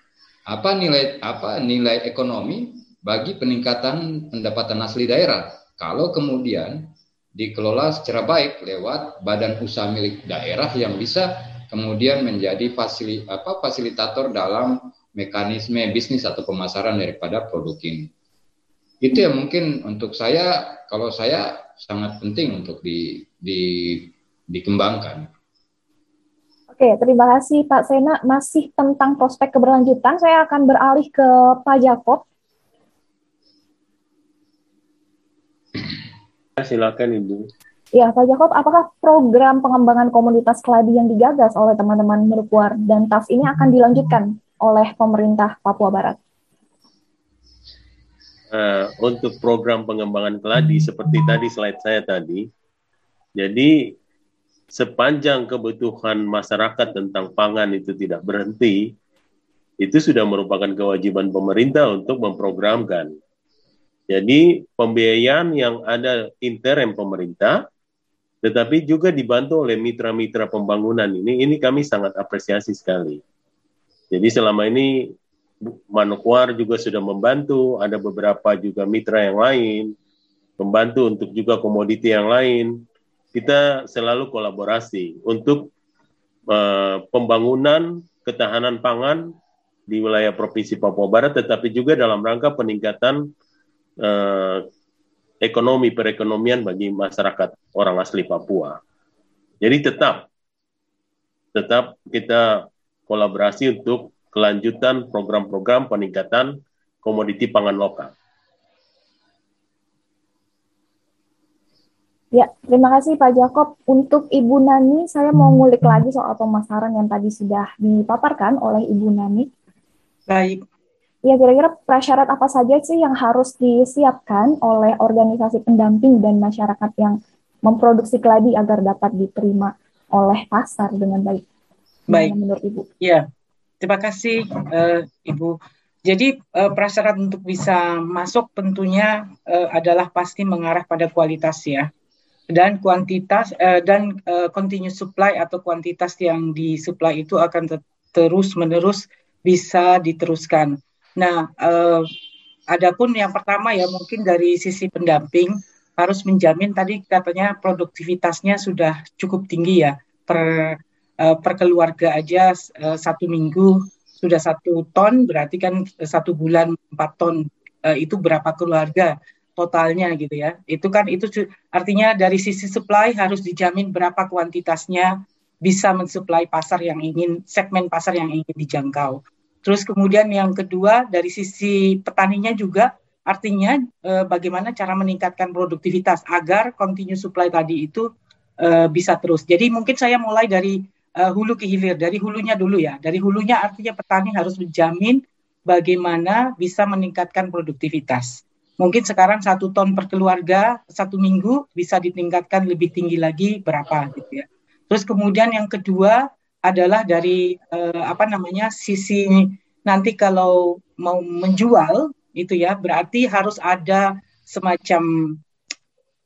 S4: apa nilai apa nilai ekonomi bagi peningkatan pendapatan asli daerah. Kalau kemudian dikelola secara baik lewat badan usaha milik daerah yang bisa kemudian menjadi fasili, apa, fasilitator dalam mekanisme bisnis atau pemasaran daripada produk ini. Itu yang mungkin untuk saya, kalau saya sangat penting untuk di, di, dikembangkan.
S1: Oke, terima kasih Pak Sena. Masih tentang prospek keberlanjutan, saya akan beralih ke Pak Jakob.
S5: Silakan Ibu.
S1: Ya, Pak Jakob, apakah program pengembangan komunitas keladi yang digagas oleh teman-teman Merukuar dan TAF ini akan dilanjutkan oleh pemerintah Papua Barat?
S5: uh, untuk program pengembangan keladi seperti tadi slide saya tadi. Jadi sepanjang kebutuhan masyarakat tentang pangan itu tidak berhenti, itu sudah merupakan kewajiban pemerintah untuk memprogramkan. Jadi pembiayaan yang ada interim pemerintah, tetapi juga dibantu oleh mitra-mitra pembangunan ini, ini kami sangat apresiasi sekali. Jadi selama ini Manokwar juga sudah membantu, ada beberapa juga mitra yang lain, membantu untuk juga komoditi yang lain. Kita selalu kolaborasi untuk uh, pembangunan ketahanan pangan di wilayah Provinsi Papua Barat, tetapi juga dalam rangka peningkatan uh, ekonomi perekonomian bagi masyarakat orang asli Papua. Jadi tetap tetap kita kolaborasi untuk kelanjutan program-program peningkatan komoditi pangan lokal.
S1: Ya, terima kasih Pak Jakob. Untuk Ibu Nani, saya mau ngulik lagi soal pemasaran yang tadi sudah dipaparkan oleh Ibu Nani.
S7: Baik.
S1: Ya, kira-kira prasyarat apa saja sih yang harus disiapkan oleh organisasi pendamping dan masyarakat yang memproduksi keladi agar dapat diterima oleh pasar dengan baik?
S7: Baik. Menurut Ibu. Ya, Terima kasih uh, Ibu. Jadi uh, prasyarat untuk bisa masuk tentunya uh, adalah pasti mengarah pada kualitas ya dan kuantitas uh, dan uh, continuous supply atau kuantitas yang disuplai itu akan ter terus menerus bisa diteruskan. Nah, uh, adapun yang pertama ya mungkin dari sisi pendamping harus menjamin tadi katanya produktivitasnya sudah cukup tinggi ya per uh, per keluarga aja uh, satu minggu sudah satu ton berarti kan satu bulan empat ton uh, itu berapa keluarga totalnya gitu ya. Itu kan itu artinya dari sisi supply harus dijamin berapa kuantitasnya bisa mensuplai pasar yang ingin segmen pasar yang ingin dijangkau. Terus kemudian yang kedua dari sisi petaninya juga artinya eh, bagaimana cara meningkatkan produktivitas agar continue supply tadi itu eh, bisa terus. Jadi mungkin saya mulai dari uh, hulu ke hilir dari hulunya dulu ya. Dari hulunya artinya petani harus menjamin bagaimana bisa meningkatkan produktivitas mungkin sekarang satu ton per keluarga satu minggu bisa ditingkatkan lebih tinggi lagi berapa gitu ya. Terus kemudian yang kedua adalah dari uh, apa namanya sisi nanti kalau mau menjual itu ya berarti harus ada semacam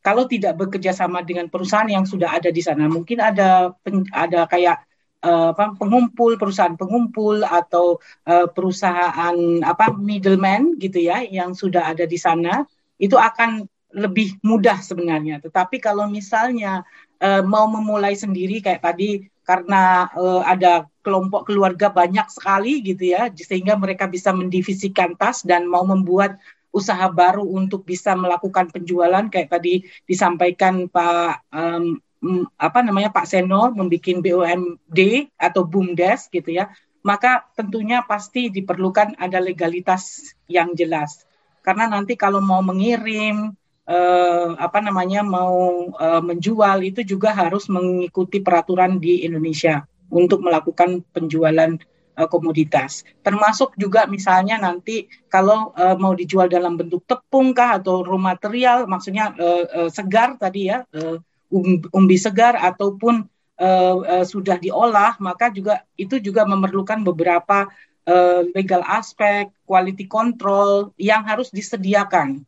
S7: kalau tidak bekerja sama dengan perusahaan yang sudah ada di sana, mungkin ada ada kayak uh, pengumpul perusahaan pengumpul atau uh, perusahaan apa middleman gitu ya yang sudah ada di sana itu akan lebih mudah sebenarnya. Tetapi kalau misalnya uh, mau memulai sendiri kayak tadi karena uh, ada kelompok keluarga banyak sekali gitu ya sehingga mereka bisa mendivisikan tas dan mau membuat usaha baru untuk bisa melakukan penjualan kayak tadi disampaikan Pak um, apa namanya Pak Seno membuat BUMD atau BUMDes gitu ya maka tentunya pasti diperlukan ada legalitas yang jelas karena nanti kalau mau mengirim uh, apa namanya mau uh, menjual itu juga harus mengikuti peraturan di Indonesia untuk melakukan penjualan uh, komoditas. Termasuk juga misalnya nanti kalau uh, mau dijual dalam bentuk tepung kah atau raw material, maksudnya uh, uh, segar tadi ya, uh, umbi segar ataupun uh, uh, sudah diolah, maka juga itu juga memerlukan beberapa uh, legal aspek, quality control yang harus disediakan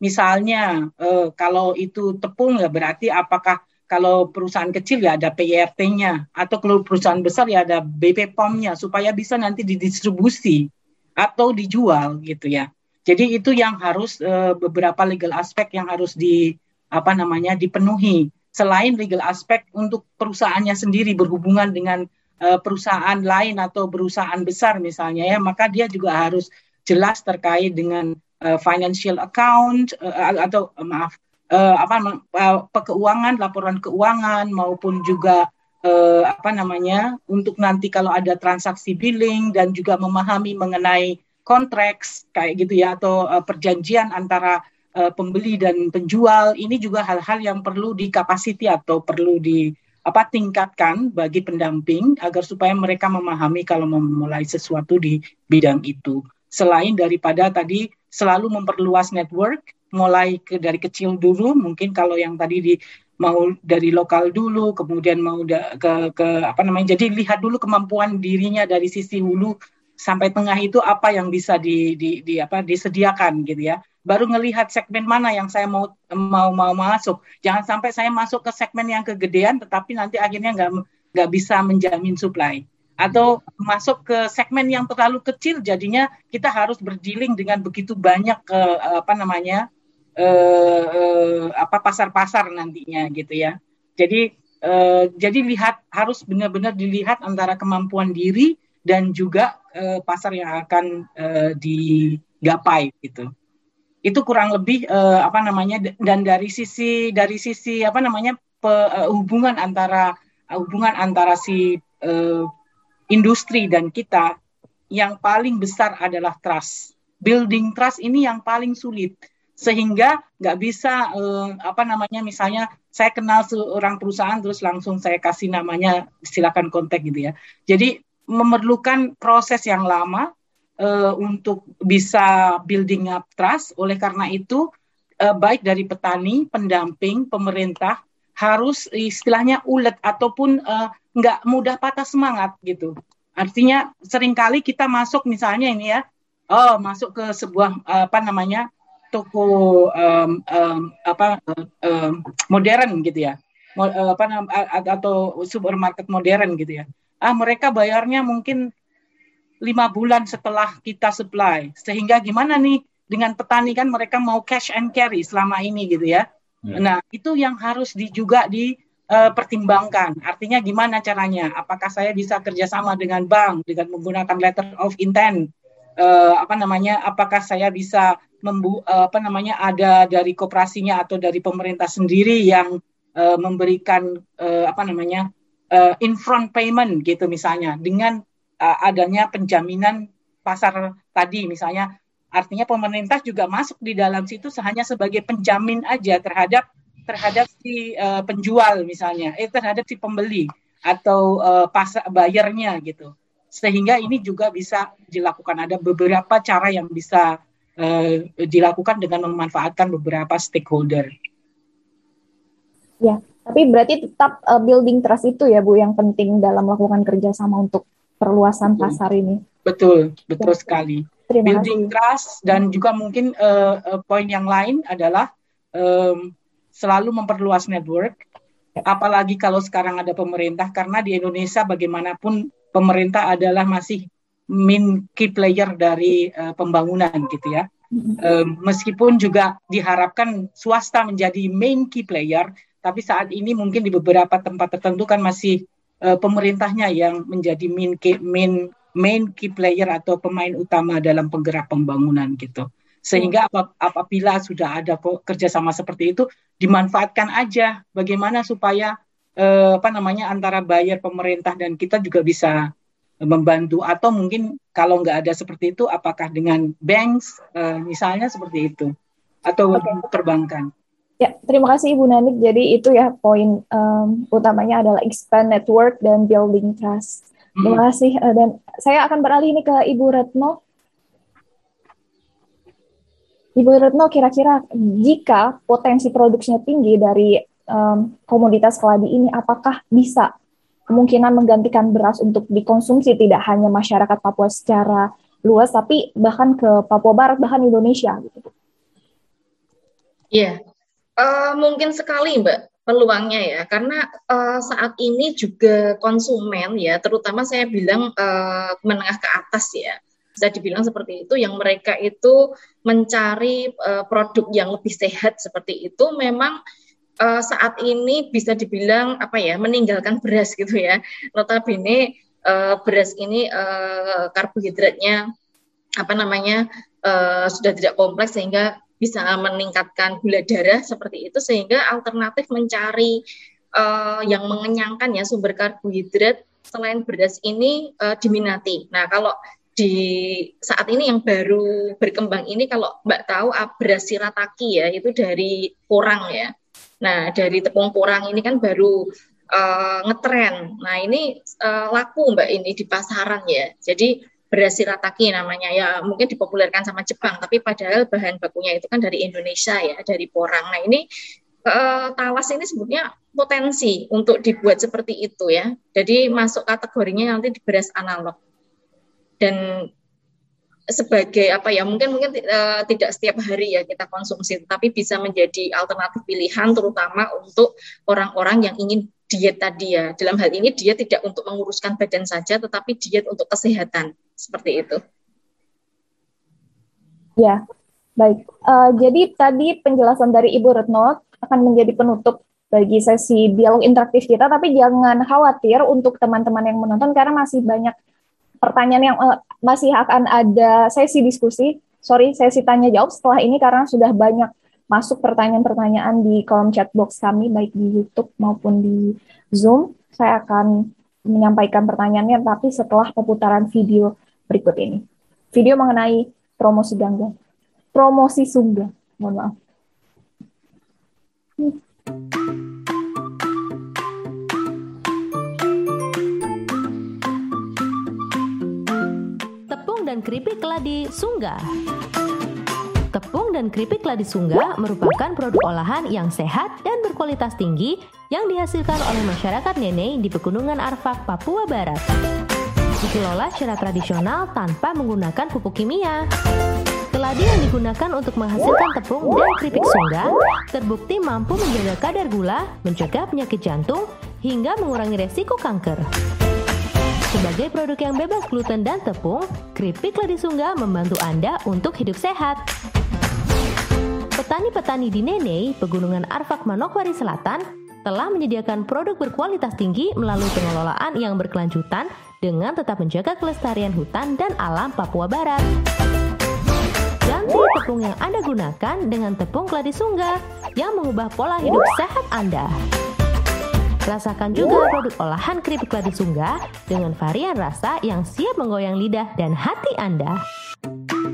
S7: Misalnya eh, kalau itu tepung ya berarti apakah kalau perusahaan kecil ya ada PIRT-nya atau kalau perusahaan besar ya ada BP POM-nya supaya bisa nanti didistribusi atau dijual gitu ya. Jadi itu yang harus beberapa legal aspek yang harus di apa namanya dipenuhi. Selain legal aspek untuk perusahaannya sendiri berhubungan dengan uh, perusahaan lain atau perusahaan besar misalnya ya, maka dia juga harus jelas terkait dengan uh, financial account uh, atau uh, maaf uh, apa uh, keuangan laporan keuangan maupun juga uh, apa namanya untuk nanti kalau ada transaksi billing dan juga memahami mengenai konteks kayak gitu ya atau uh, perjanjian antara uh, pembeli dan penjual ini juga hal-hal yang perlu di capacity atau perlu di apa tingkatkan bagi pendamping agar supaya mereka memahami kalau memulai sesuatu di bidang itu. Selain daripada tadi selalu memperluas network mulai ke dari kecil dulu mungkin kalau yang tadi di mau dari lokal dulu kemudian mau da, ke ke apa namanya jadi lihat dulu kemampuan dirinya dari sisi hulu sampai tengah itu apa yang bisa di, di, di apa disediakan gitu ya baru ngelihat segmen mana yang saya mau mau mau masuk. Jangan sampai saya masuk ke segmen yang kegedean tetapi nanti akhirnya nggak nggak bisa menjamin supply. Atau masuk ke segmen yang terlalu kecil jadinya kita harus berdealing dengan begitu banyak ke eh, apa namanya eh, eh, apa pasar-pasar nantinya gitu ya. Jadi eh, jadi lihat harus benar-benar dilihat antara kemampuan diri dan juga eh, pasar yang akan eh, digapai gitu itu kurang lebih eh, apa namanya dan dari sisi dari sisi apa namanya pe, uh, hubungan antara hubungan antara si uh, industri dan kita yang paling besar adalah trust. Building trust ini yang paling sulit sehingga nggak bisa eh, apa namanya misalnya saya kenal seorang perusahaan terus langsung saya kasih namanya silakan kontak gitu ya. Jadi memerlukan proses yang lama eh, untuk bisa building up trust. Oleh karena itu eh, baik dari petani, pendamping, pemerintah harus istilahnya ulet ataupun uh, nggak mudah patah semangat gitu. Artinya sering kali kita masuk misalnya ini ya, oh masuk ke sebuah apa namanya toko um, um, apa um, modern gitu ya, Mo, apa atau supermarket modern gitu ya. Ah mereka bayarnya mungkin lima bulan setelah kita supply, sehingga gimana nih dengan petani kan mereka mau cash and carry selama ini gitu ya Hmm. Nah, itu yang harus di, juga dipertimbangkan. Eh, Artinya gimana caranya? Apakah saya bisa kerjasama dengan bank dengan menggunakan letter of intent? Uh, apa namanya? Apakah saya bisa membu uh, apa namanya ada dari koperasinya atau dari pemerintah sendiri yang uh, memberikan uh, apa namanya uh, in front payment gitu misalnya dengan uh, adanya penjaminan pasar tadi misalnya Artinya pemerintah juga masuk di dalam situ hanya sebagai penjamin aja terhadap terhadap si uh, penjual misalnya, eh terhadap si pembeli atau uh, pasar bayarnya gitu. Sehingga ini juga bisa dilakukan ada beberapa cara yang bisa uh, dilakukan dengan memanfaatkan beberapa stakeholder.
S1: Ya, tapi berarti tetap uh, building trust itu ya Bu yang penting dalam melakukan kerjasama untuk perluasan betul. pasar ini.
S7: Betul, betul ya. sekali. Terima building kasih. trust dan juga mungkin uh, uh, poin yang lain adalah um, selalu memperluas network apalagi kalau sekarang ada pemerintah karena di Indonesia bagaimanapun pemerintah adalah masih main key player dari uh, pembangunan gitu ya um, meskipun juga diharapkan swasta menjadi main key player tapi saat ini mungkin di beberapa tempat tertentu kan masih uh, pemerintahnya yang menjadi main key, main main key player atau pemain utama dalam penggerak pembangunan gitu. Sehingga ap apabila sudah ada kerjasama seperti itu dimanfaatkan aja. Bagaimana supaya eh, apa namanya antara bayar pemerintah dan kita juga bisa membantu. Atau mungkin kalau nggak ada seperti itu apakah dengan banks uh, misalnya seperti itu. Atau okay. perbankan
S1: Ya, terima kasih Ibu Nanik. Jadi itu ya poin um, utamanya adalah expand network dan building trust. Terima hmm. kasih. Uh, dan saya akan beralih ini ke Ibu Retno. Ibu Retno, kira-kira jika potensi produksinya tinggi dari um, komoditas keladi ini, apakah bisa kemungkinan menggantikan beras untuk dikonsumsi tidak hanya masyarakat Papua secara luas, tapi bahkan ke Papua Barat, bahkan Indonesia? Gitu.
S8: Iya, Uh, mungkin sekali Mbak peluangnya ya, karena uh, saat ini juga konsumen ya, terutama saya bilang uh, menengah ke atas ya, bisa dibilang seperti itu, yang mereka itu mencari uh, produk yang lebih sehat seperti itu, memang uh, saat ini bisa dibilang apa ya, meninggalkan beras gitu ya. Notabene uh, beras ini uh, karbohidratnya apa namanya uh, sudah tidak kompleks sehingga bisa meningkatkan gula darah seperti itu sehingga alternatif mencari uh, yang mengenyangkan ya sumber karbohidrat selain beras ini uh, diminati. Nah, kalau di saat ini yang baru berkembang ini kalau Mbak tahu ah, beras sirataki ya itu dari porang ya. Nah, dari tepung porang ini kan baru uh, ngetren. Nah, ini uh, laku Mbak ini di pasaran ya. Jadi beras sirataki namanya ya mungkin dipopulerkan sama Jepang tapi padahal bahan bakunya itu kan dari Indonesia ya dari porang. Nah ini uh, talas ini sebetulnya potensi untuk dibuat seperti itu ya. Jadi masuk kategorinya nanti di beras analog. Dan sebagai apa ya mungkin mungkin uh, tidak setiap hari ya kita konsumsi tapi bisa menjadi alternatif pilihan terutama untuk orang-orang yang ingin diet tadi ya. Dalam hal ini diet tidak untuk menguruskan badan saja, tetapi diet untuk kesehatan seperti itu.
S1: Ya, baik. Uh, jadi tadi penjelasan dari Ibu Retno akan menjadi penutup bagi sesi dialog interaktif kita, tapi jangan khawatir untuk teman-teman yang menonton karena masih banyak pertanyaan yang uh, masih akan ada sesi diskusi. Sorry, sesi tanya jawab setelah ini karena sudah banyak masuk pertanyaan-pertanyaan di kolom chat box kami baik di YouTube maupun di Zoom. Saya akan menyampaikan pertanyaannya tapi setelah pemutaran video berikut ini. Video mengenai promosi gangga. Promosi sungga. Mohon maaf.
S9: Tepung dan keripik keladi sungga. Tepung dan keripik ladi sungga merupakan produk olahan yang sehat dan berkualitas tinggi yang dihasilkan oleh masyarakat Nene di Pegunungan Arfak, Papua Barat. Dikelola secara tradisional tanpa menggunakan pupuk kimia. Keladi yang digunakan untuk menghasilkan tepung dan keripik sungga terbukti mampu menjaga kadar gula, mencegah penyakit jantung, hingga mengurangi resiko kanker. Sebagai produk yang bebas gluten dan tepung, keripik ladi sungga membantu Anda untuk hidup sehat. Petani-petani di Nene, Pegunungan Arfak Manokwari Selatan, telah menyediakan produk berkualitas tinggi melalui pengelolaan yang berkelanjutan dengan tetap menjaga kelestarian hutan dan alam Papua Barat. Ganti tepung yang Anda gunakan dengan tepung keladi sungga yang mengubah pola hidup sehat Anda. Rasakan juga produk olahan keripik keladi sungga dengan varian rasa yang siap menggoyang lidah dan hati Anda.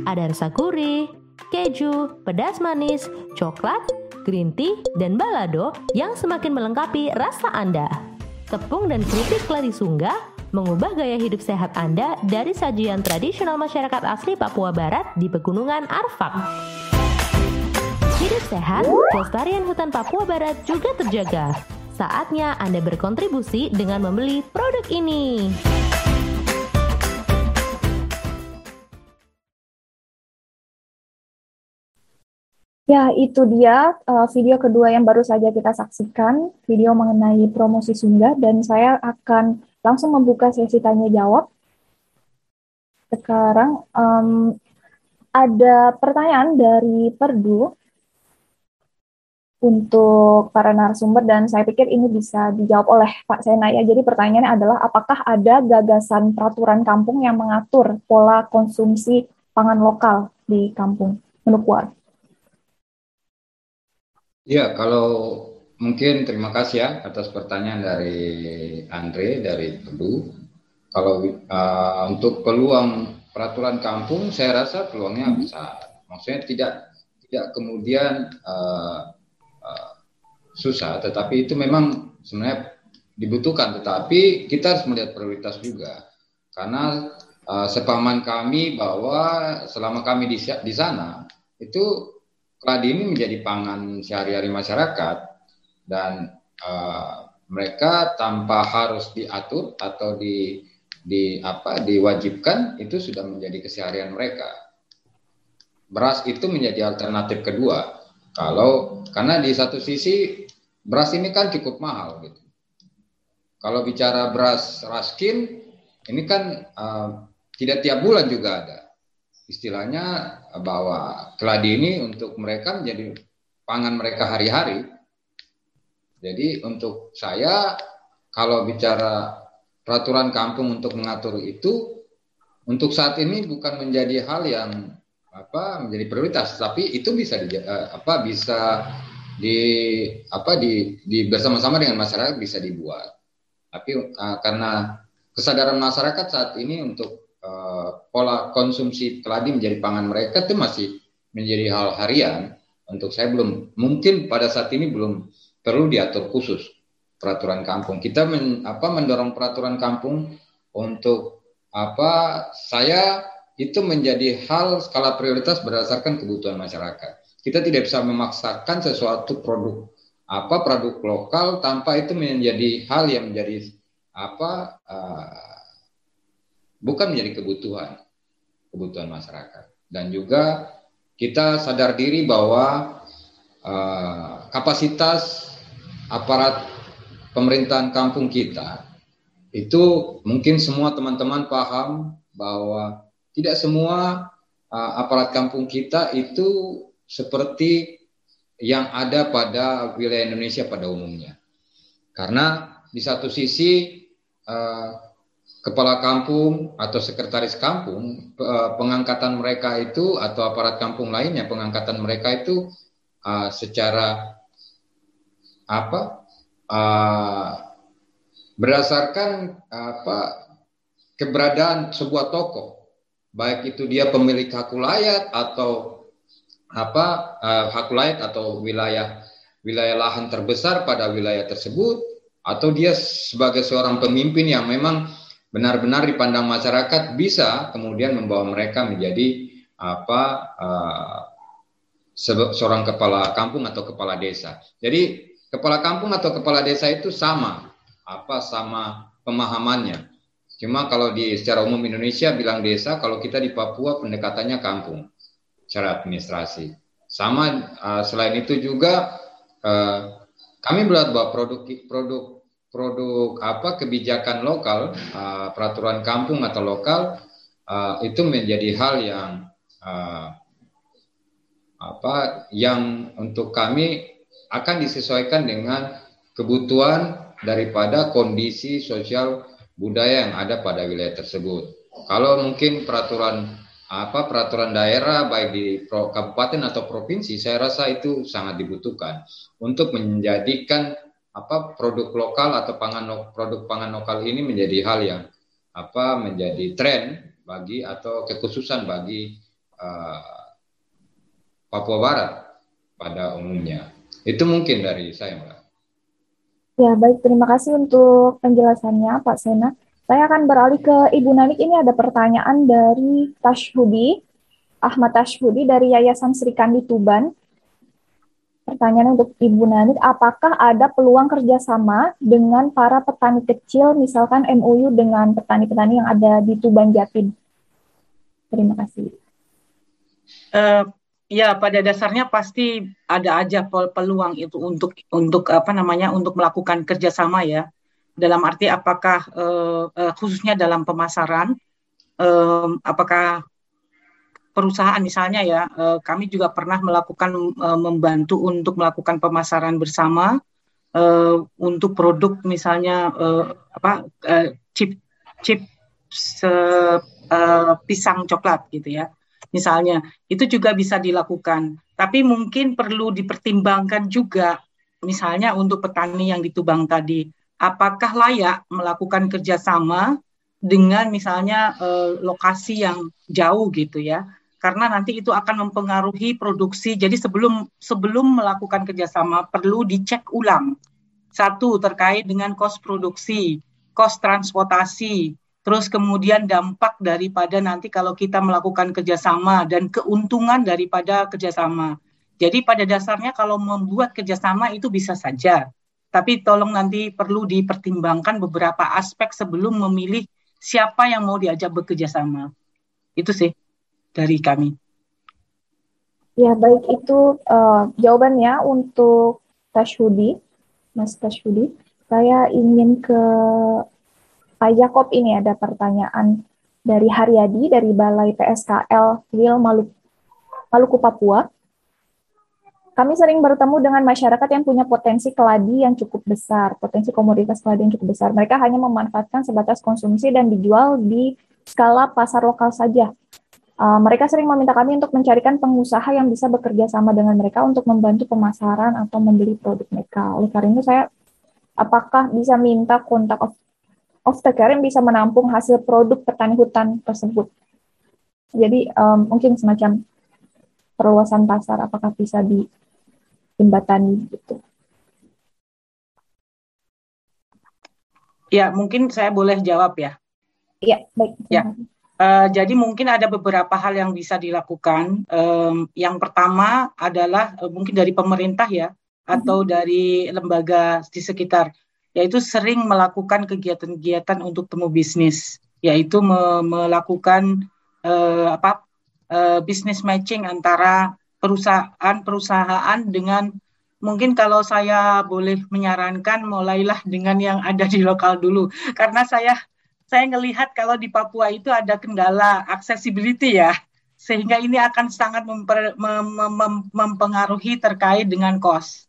S9: Ada rasa gurih, keju, pedas manis, coklat, green tea, dan balado yang semakin melengkapi rasa Anda. Tepung dan keripik keladi sungga mengubah gaya hidup sehat Anda dari sajian tradisional masyarakat asli Papua Barat di Pegunungan Arfak. Hidup sehat, kelestarian hutan Papua Barat juga terjaga. Saatnya Anda berkontribusi dengan membeli produk ini.
S1: Ya, itu dia uh, video kedua yang baru saja kita saksikan, video mengenai promosi Sunda, dan saya akan langsung membuka sesi tanya jawab. Sekarang um, ada pertanyaan dari Perdu untuk para narasumber dan saya pikir ini bisa dijawab oleh Pak Sena ya. Jadi pertanyaannya adalah apakah ada gagasan peraturan kampung yang mengatur pola konsumsi pangan lokal di kampung Menukwar?
S4: Ya, kalau mungkin terima kasih ya atas pertanyaan dari Andre dari Tebu. kalau uh, untuk peluang peraturan kampung saya rasa peluangnya hmm. besar. Maksudnya tidak tidak kemudian uh, uh, susah, tetapi itu memang sebenarnya dibutuhkan. Tetapi kita harus melihat prioritas juga, karena uh, sepaman kami bahwa selama kami di, di sana itu keladi ini menjadi pangan sehari-hari masyarakat dan uh, mereka tanpa harus diatur atau di di apa diwajibkan itu sudah menjadi keseharian mereka. Beras itu menjadi alternatif kedua. Kalau karena di satu sisi beras ini kan cukup mahal gitu. Kalau bicara beras raskin ini kan uh, tidak tiap bulan juga ada. Istilahnya bahwa keladi ini untuk mereka menjadi pangan mereka hari-hari. Jadi untuk saya kalau bicara peraturan kampung untuk mengatur itu untuk saat ini bukan menjadi hal yang apa menjadi prioritas tapi itu bisa di, uh, apa bisa di apa di, di bersama-sama dengan masyarakat bisa dibuat tapi uh, karena kesadaran masyarakat saat ini untuk pola konsumsi keladi menjadi pangan mereka itu masih menjadi hal harian untuk saya belum mungkin pada saat ini belum perlu diatur khusus peraturan kampung. Kita men, apa mendorong peraturan kampung untuk apa saya itu menjadi hal skala prioritas berdasarkan kebutuhan masyarakat. Kita tidak bisa memaksakan sesuatu produk apa produk lokal tanpa itu menjadi hal yang menjadi apa uh, bukan menjadi kebutuhan kebutuhan masyarakat dan juga kita sadar diri bahwa uh, kapasitas aparat pemerintahan kampung kita itu mungkin semua teman-teman paham bahwa tidak semua uh, aparat kampung kita itu seperti yang ada pada wilayah Indonesia pada umumnya. Karena di satu sisi uh, kepala kampung atau sekretaris kampung pengangkatan mereka itu atau aparat kampung lainnya pengangkatan mereka itu uh, secara apa uh, berdasarkan apa keberadaan sebuah toko, baik itu dia pemilik hak layat atau apa uh, hak atau wilayah wilayah lahan terbesar pada wilayah tersebut atau dia sebagai seorang pemimpin yang memang benar-benar dipandang masyarakat bisa kemudian membawa mereka menjadi apa uh, seorang kepala kampung atau kepala desa. Jadi kepala kampung atau kepala desa itu sama apa sama pemahamannya. Cuma kalau di secara umum Indonesia bilang desa, kalau kita di Papua pendekatannya kampung secara administrasi. Sama uh, selain itu juga uh, kami melihat bahwa produk produk produk apa kebijakan lokal uh, peraturan kampung atau lokal uh, itu menjadi hal yang uh, apa yang untuk kami akan disesuaikan dengan kebutuhan daripada kondisi sosial budaya yang ada pada wilayah tersebut. Kalau mungkin peraturan apa peraturan daerah baik di kabupaten atau provinsi, saya rasa itu sangat dibutuhkan untuk menjadikan apa produk lokal atau pangan produk pangan lokal ini menjadi hal yang apa menjadi tren bagi atau kekhususan bagi uh, Papua Barat pada umumnya. Itu mungkin dari saya, Mbak.
S1: Ya, baik. Terima kasih untuk penjelasannya, Pak Sena. Saya akan beralih ke Ibu Nanik. Ini ada pertanyaan dari Tashhudi, Ahmad Tashhudi dari Yayasan Sri Kandi Tuban. Pertanyaan untuk Ibu Nanik, apakah ada peluang kerjasama dengan para petani kecil, misalkan MOU dengan petani-petani yang ada di Tuban Jatim? Terima kasih.
S7: Uh, Ya, pada dasarnya pasti ada aja peluang itu untuk untuk apa namanya untuk melakukan kerjasama ya. Dalam arti apakah uh, khususnya dalam pemasaran, uh, apakah perusahaan misalnya ya, uh, kami juga pernah melakukan uh, membantu untuk melakukan pemasaran bersama uh, untuk produk misalnya apa chip chip uh, pisang coklat gitu ya misalnya. Itu juga bisa dilakukan. Tapi mungkin perlu dipertimbangkan juga misalnya untuk petani yang ditubang tadi. Apakah layak melakukan kerjasama dengan misalnya uh, lokasi yang jauh gitu ya karena nanti itu akan mempengaruhi produksi. Jadi sebelum sebelum melakukan kerjasama perlu dicek ulang. Satu terkait dengan kos produksi, kos transportasi, terus kemudian dampak daripada nanti kalau kita melakukan kerjasama dan keuntungan daripada kerjasama. Jadi pada dasarnya kalau membuat kerjasama itu bisa saja, tapi tolong nanti perlu dipertimbangkan beberapa aspek sebelum memilih siapa yang mau diajak bekerja sama. Itu sih dari kami.
S1: Ya, baik itu uh, jawabannya untuk Tashudi, Mas Tashudi. Saya ingin ke Pak Jakob ini ada pertanyaan dari Haryadi dari Balai PSKL Wil Maluku, Maluku Papua. Kami sering bertemu dengan masyarakat yang punya potensi keladi yang cukup besar, potensi komoditas keladi yang cukup besar. Mereka hanya memanfaatkan sebatas konsumsi dan dijual di skala pasar lokal saja. Uh, mereka sering meminta kami untuk mencarikan pengusaha yang bisa bekerja sama dengan mereka untuk membantu pemasaran atau membeli produk mereka. Oleh karena itu saya apakah bisa minta kontak of, of the care yang bisa menampung hasil produk petani hutan tersebut. Jadi um, mungkin semacam perluasan pasar apakah bisa dijembatani gitu.
S7: Ya, mungkin saya boleh jawab ya.
S1: Iya, baik.
S7: Ya. Uh, jadi mungkin ada beberapa hal yang bisa dilakukan. Um, yang pertama adalah uh, mungkin dari pemerintah ya atau mm-hmm. dari lembaga di sekitar, yaitu sering melakukan kegiatan-kegiatan untuk temu bisnis, yaitu me melakukan uh, apa uh, bisnis matching antara perusahaan-perusahaan dengan mungkin kalau saya boleh menyarankan mulailah dengan yang ada di lokal dulu karena saya saya ngelihat kalau di Papua itu ada kendala accessibility ya, sehingga ini akan sangat memper, mem, mem, mempengaruhi terkait dengan kos.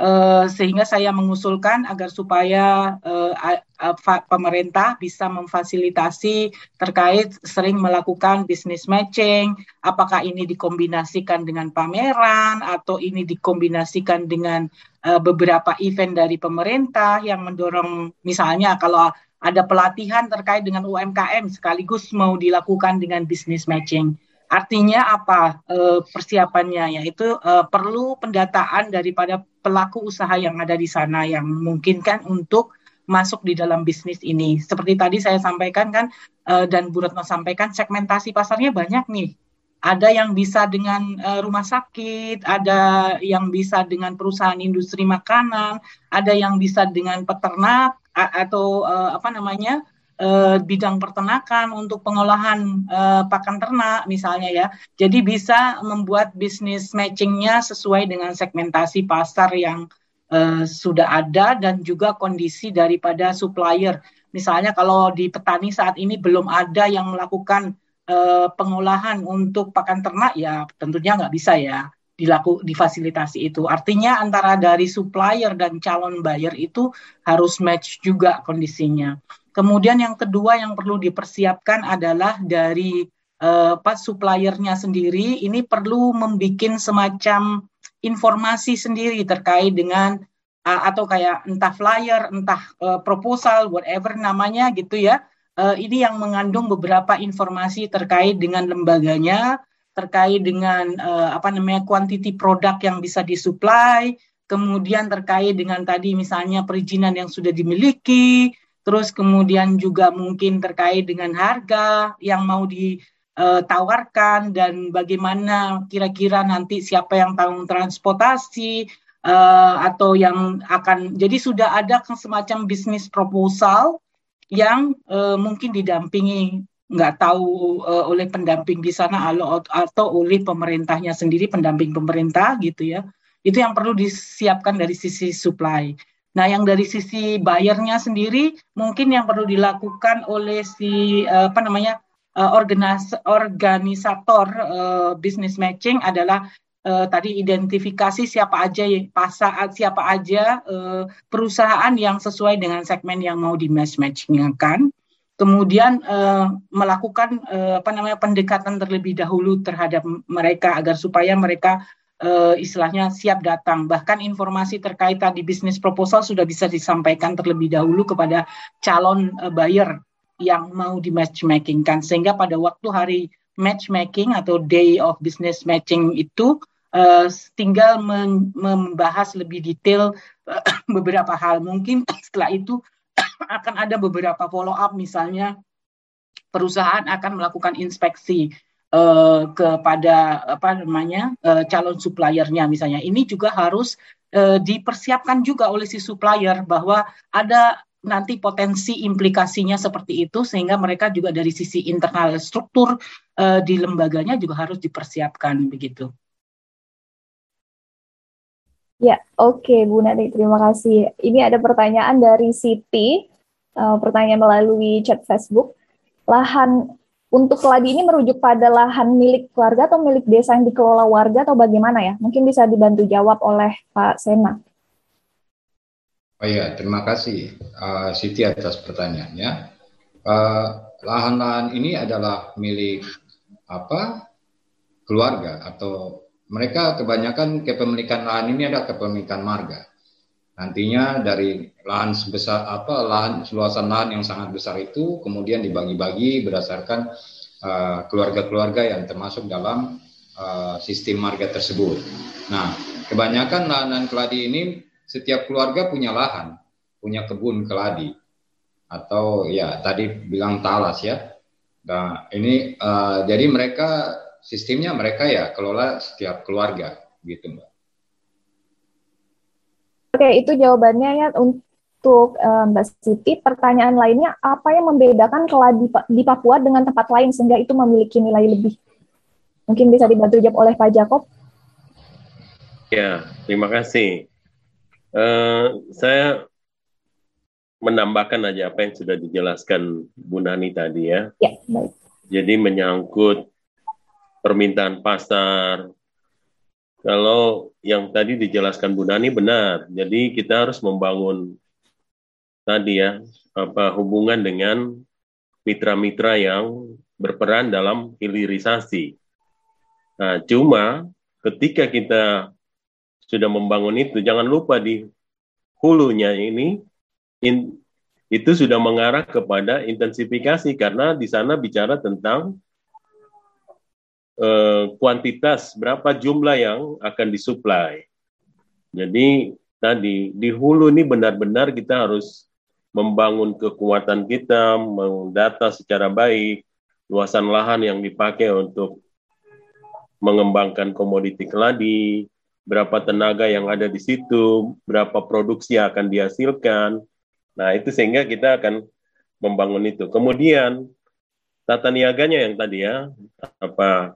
S7: Uh, sehingga saya mengusulkan agar supaya uh, uh, pemerintah bisa memfasilitasi terkait sering melakukan business matching, apakah ini dikombinasikan dengan pameran atau ini dikombinasikan dengan uh, beberapa event dari pemerintah yang mendorong misalnya kalau ada pelatihan terkait dengan UMKM sekaligus mau dilakukan dengan business matching. Artinya apa e, persiapannya? Yaitu e, perlu pendataan daripada pelaku usaha yang ada di sana yang memungkinkan untuk masuk di dalam bisnis ini. Seperti tadi saya sampaikan kan e, dan Bu Retno sampaikan segmentasi pasarnya banyak nih. Ada yang bisa dengan uh, rumah sakit, ada yang bisa dengan perusahaan industri makanan, ada yang bisa dengan peternak, atau uh, apa namanya uh, bidang peternakan untuk pengolahan uh, pakan ternak misalnya ya. Jadi bisa membuat bisnis matchingnya sesuai dengan segmentasi pasar yang uh, sudah ada dan juga kondisi daripada supplier. Misalnya kalau di petani saat ini belum ada yang melakukan uh, pengolahan untuk pakan ternak ya tentunya nggak bisa ya dilaku difasilitasi itu. Artinya antara dari supplier dan calon buyer itu harus match juga kondisinya. Kemudian yang kedua yang perlu dipersiapkan adalah dari uh, pas suppliernya sendiri ini perlu membuat semacam informasi sendiri terkait dengan uh, atau kayak entah flyer, entah uh, proposal, whatever namanya gitu ya. Uh, ini yang mengandung beberapa informasi terkait dengan lembaganya, terkait dengan uh, apa namanya quantity produk yang bisa disuplai, kemudian terkait dengan tadi misalnya perizinan yang sudah dimiliki, terus kemudian juga mungkin terkait dengan harga yang mau ditawarkan dan bagaimana kira-kira nanti siapa yang tanggung transportasi uh, atau yang akan jadi sudah ada semacam bisnis proposal yang mungkin didampingi nggak tahu uh, oleh pendamping di sana atau oleh pemerintahnya sendiri pendamping pemerintah gitu ya itu yang perlu disiapkan dari sisi supply. Nah, yang dari sisi bayarnya sendiri mungkin yang perlu dilakukan oleh si uh, apa namanya uh, organis organisator uh, business matching adalah uh, tadi identifikasi siapa aja pasar siapa aja uh, perusahaan yang sesuai dengan segmen yang mau di match matchingkan kemudian uh, melakukan uh, apa namanya pendekatan terlebih dahulu terhadap mereka agar supaya mereka uh, istilahnya siap datang. Bahkan informasi terkait tadi bisnis proposal sudah bisa disampaikan terlebih dahulu kepada calon uh, buyer yang mau di matchmaking kan. Sehingga pada waktu hari matchmaking atau day of business matching itu uh, tinggal membahas lebih detail uh, beberapa hal. Mungkin setelah itu akan ada beberapa follow up misalnya perusahaan akan melakukan inspeksi uh, kepada apa namanya uh, calon suppliernya misalnya. Ini juga harus uh, dipersiapkan juga oleh si supplier bahwa ada nanti potensi implikasinya seperti itu sehingga mereka juga dari sisi internal struktur uh, di lembaganya juga harus dipersiapkan begitu.
S1: Ya, oke okay, Bu Nadi, terima kasih. Ini ada pertanyaan dari Siti, uh, pertanyaan melalui chat Facebook lahan untuk keladi ini merujuk pada lahan milik keluarga atau milik desa yang dikelola warga atau bagaimana ya? Mungkin bisa dibantu jawab oleh Pak Sena.
S4: Oh iya, terima kasih uh, Siti atas pertanyaannya. Uh, lahan-lahan ini adalah milik apa keluarga atau mereka kebanyakan kepemilikan lahan ini adalah kepemilikan marga. Nantinya dari lahan sebesar apa lahan luasan lahan yang sangat besar itu kemudian dibagi-bagi berdasarkan eh, keluarga-keluarga uh, yang termasuk dalam uh, sistem marga tersebut. Nah, kebanyakan lahan keladi ini setiap keluarga punya lahan, punya kebun keladi atau ya tadi bilang talas ya. Nah, ini uh, jadi mereka sistemnya mereka ya kelola setiap keluarga gitu, Mbak.
S1: Oke, itu jawabannya ya untuk uh, Mbak Siti. Pertanyaan lainnya, apa yang membedakan keladi di Papua dengan tempat lain sehingga itu memiliki nilai lebih? Mungkin bisa dibantu jawab oleh Pak Jakob.
S5: Ya, terima kasih. Uh, saya menambahkan aja apa yang sudah dijelaskan Bu Nani tadi ya.
S1: Ya, baik.
S5: Jadi menyangkut permintaan pasar, kalau yang tadi dijelaskan Bu Nani benar, jadi kita harus membangun tadi ya apa hubungan dengan mitra-mitra yang berperan dalam hilirisasi. Nah, cuma ketika kita sudah membangun itu, jangan lupa di hulunya ini in, itu sudah mengarah kepada intensifikasi. Karena di sana bicara tentang eh, kuantitas berapa jumlah yang akan disuplai. Jadi tadi di hulu ini benar-benar kita harus membangun kekuatan kita, mendata secara baik luasan lahan yang dipakai untuk mengembangkan komoditi keladi, berapa tenaga yang ada di situ, berapa produksi yang akan dihasilkan. Nah, itu sehingga kita akan membangun itu. Kemudian tata niaganya yang tadi ya, apa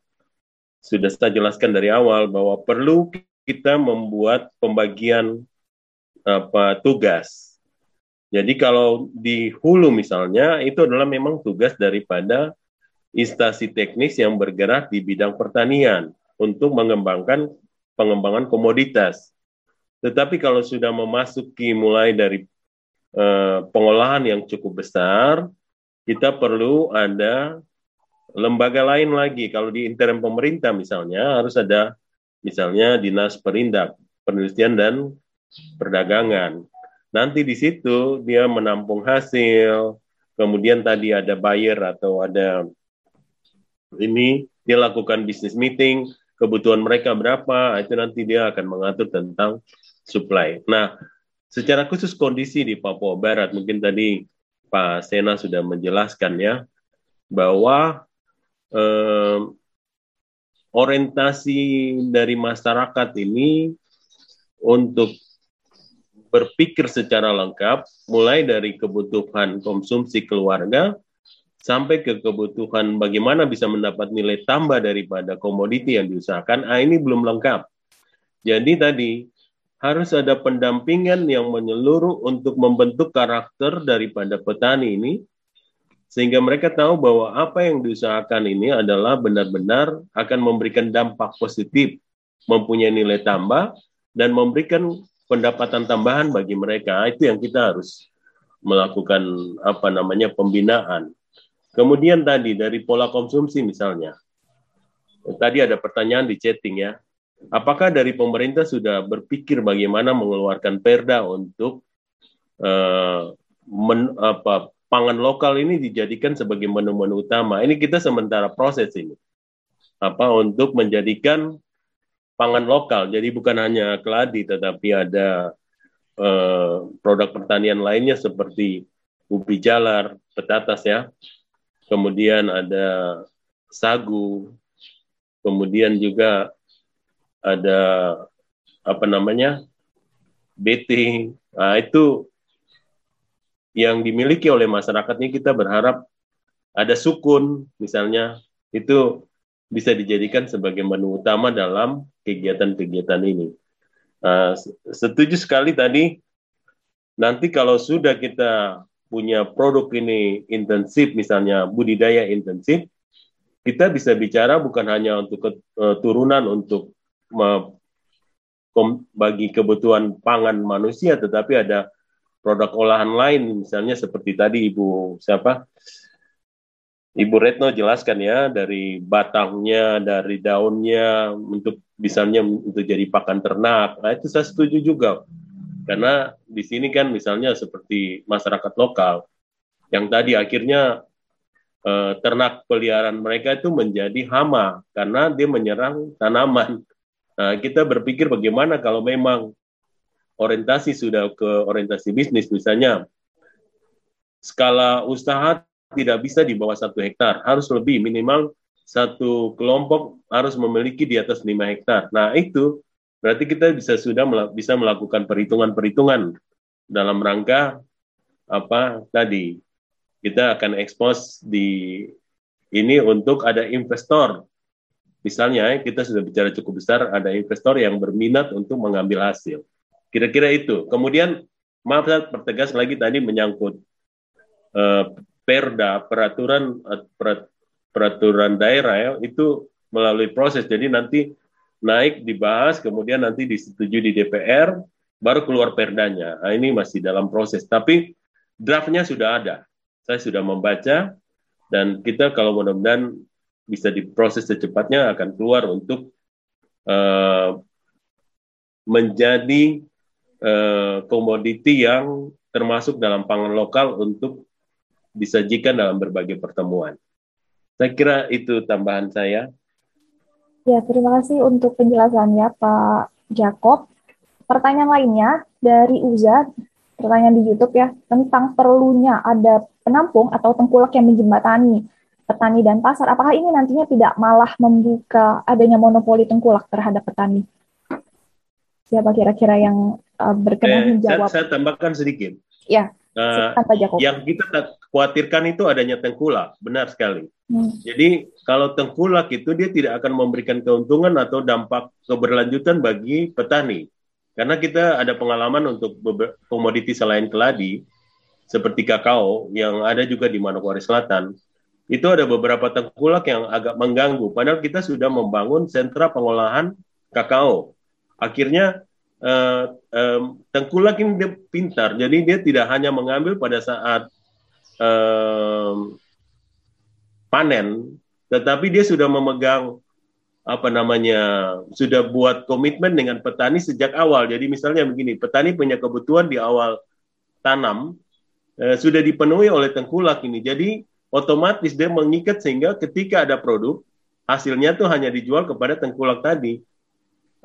S5: sudah saya jelaskan dari awal bahwa perlu kita membuat pembagian apa tugas. Jadi kalau di hulu misalnya itu adalah memang tugas daripada instansi teknis yang bergerak di bidang pertanian untuk mengembangkan pengembangan komoditas. Tetapi kalau sudah memasuki mulai dari uh, pengolahan yang cukup besar, kita perlu ada lembaga lain lagi. Kalau di intern pemerintah misalnya harus ada misalnya dinas perindak, penelitian dan perdagangan. Nanti di situ dia menampung hasil, kemudian tadi ada buyer atau ada ini dia lakukan bisnis meeting, kebutuhan mereka berapa, itu nanti dia akan mengatur tentang supply. Nah, secara khusus kondisi di Papua Barat, mungkin tadi Pak Sena sudah menjelaskan ya, bahwa eh, orientasi dari masyarakat ini untuk berpikir secara lengkap, mulai dari kebutuhan konsumsi keluarga sampai ke kebutuhan bagaimana bisa mendapat nilai tambah daripada komoditi yang diusahakan, ah ini belum lengkap. Jadi tadi harus ada pendampingan yang menyeluruh untuk membentuk karakter daripada petani ini sehingga mereka tahu bahwa apa yang diusahakan ini adalah benar-benar akan memberikan dampak positif, mempunyai nilai tambah, dan memberikan pendapatan tambahan bagi mereka. Itu yang kita harus melakukan apa namanya pembinaan. Kemudian tadi dari pola konsumsi misalnya, tadi ada pertanyaan di chatting ya, apakah dari pemerintah sudah berpikir bagaimana mengeluarkan perda untuk uh, men, apa, pangan lokal ini dijadikan sebagai menu-menu utama. Ini kita sementara proses ini. Apa untuk menjadikan pangan lokal. Jadi bukan hanya keladi tetapi ada eh, produk pertanian lainnya seperti ubi jalar, petatas ya. Kemudian ada sagu. Kemudian juga ada apa namanya? bete. Nah, itu yang dimiliki oleh masyarakat ini kita berharap ada sukun misalnya itu bisa dijadikan sebagai menu utama dalam kegiatan-kegiatan ini. Uh, setuju sekali tadi nanti kalau sudah kita punya produk ini intensif misalnya budidaya intensif kita bisa bicara bukan hanya untuk uh, turunan untuk bagi kebutuhan pangan manusia tetapi ada produk olahan lain misalnya seperti tadi Ibu siapa Ibu Retno jelaskan ya dari batangnya, dari daunnya untuk misalnya untuk jadi pakan ternak. Nah, itu saya setuju juga. Karena di sini kan misalnya seperti masyarakat lokal yang tadi akhirnya eh, ternak peliharaan mereka itu menjadi hama karena dia menyerang tanaman. Nah, kita berpikir bagaimana kalau memang orientasi sudah ke orientasi bisnis misalnya skala usaha tidak bisa di bawah satu hektar. Harus lebih minimal satu kelompok harus memiliki di atas lima hektar. Nah itu berarti kita bisa sudah bisa melakukan perhitungan-perhitungan dalam rangka apa tadi. Kita akan ekspos di ini untuk ada investor. Misalnya kita sudah bicara cukup besar ada investor yang berminat untuk mengambil hasil Kira-kira itu. Kemudian maaf saya pertegas lagi tadi menyangkut uh, perda peraturan uh, peraturan daerah ya itu melalui proses. Jadi nanti naik dibahas kemudian nanti disetujui di DPR baru keluar perdanya. Nah, ini masih dalam proses. Tapi draftnya sudah ada. Saya sudah membaca dan kita kalau mudah-mudahan bisa diproses secepatnya akan keluar untuk uh, menjadi Eh, komoditi yang termasuk dalam pangan lokal untuk disajikan dalam berbagai pertemuan. Saya kira itu tambahan saya.
S1: Ya, terima kasih untuk penjelasannya Pak Jakob. Pertanyaan lainnya dari Uza, pertanyaan di YouTube ya, tentang perlunya ada penampung atau tengkulak yang menjembatani petani dan pasar. Apakah ini nantinya tidak malah membuka adanya monopoli tengkulak terhadap petani? Siapa kira-kira yang uh, berkenan eh, menjawab.
S5: Saya, saya tambahkan sedikit.
S1: Ya.
S5: Uh, yang kita khawatirkan itu adanya tengkulak, benar sekali. Hmm. Jadi kalau tengkulak itu dia tidak akan memberikan keuntungan atau dampak keberlanjutan bagi petani. Karena kita ada pengalaman untuk komoditi selain keladi, seperti kakao yang ada juga di Manokwari Selatan, itu ada beberapa tengkulak yang agak mengganggu. Padahal kita sudah membangun sentra pengolahan kakao. Akhirnya um, tengkulak ini dia pintar, jadi dia tidak hanya mengambil pada saat um, panen, tetapi dia sudah memegang apa namanya sudah buat komitmen dengan petani sejak awal. Jadi misalnya begini, petani punya kebutuhan di awal tanam eh, sudah dipenuhi oleh tengkulak ini. Jadi otomatis dia mengikat sehingga ketika ada produk hasilnya tuh hanya dijual kepada tengkulak tadi.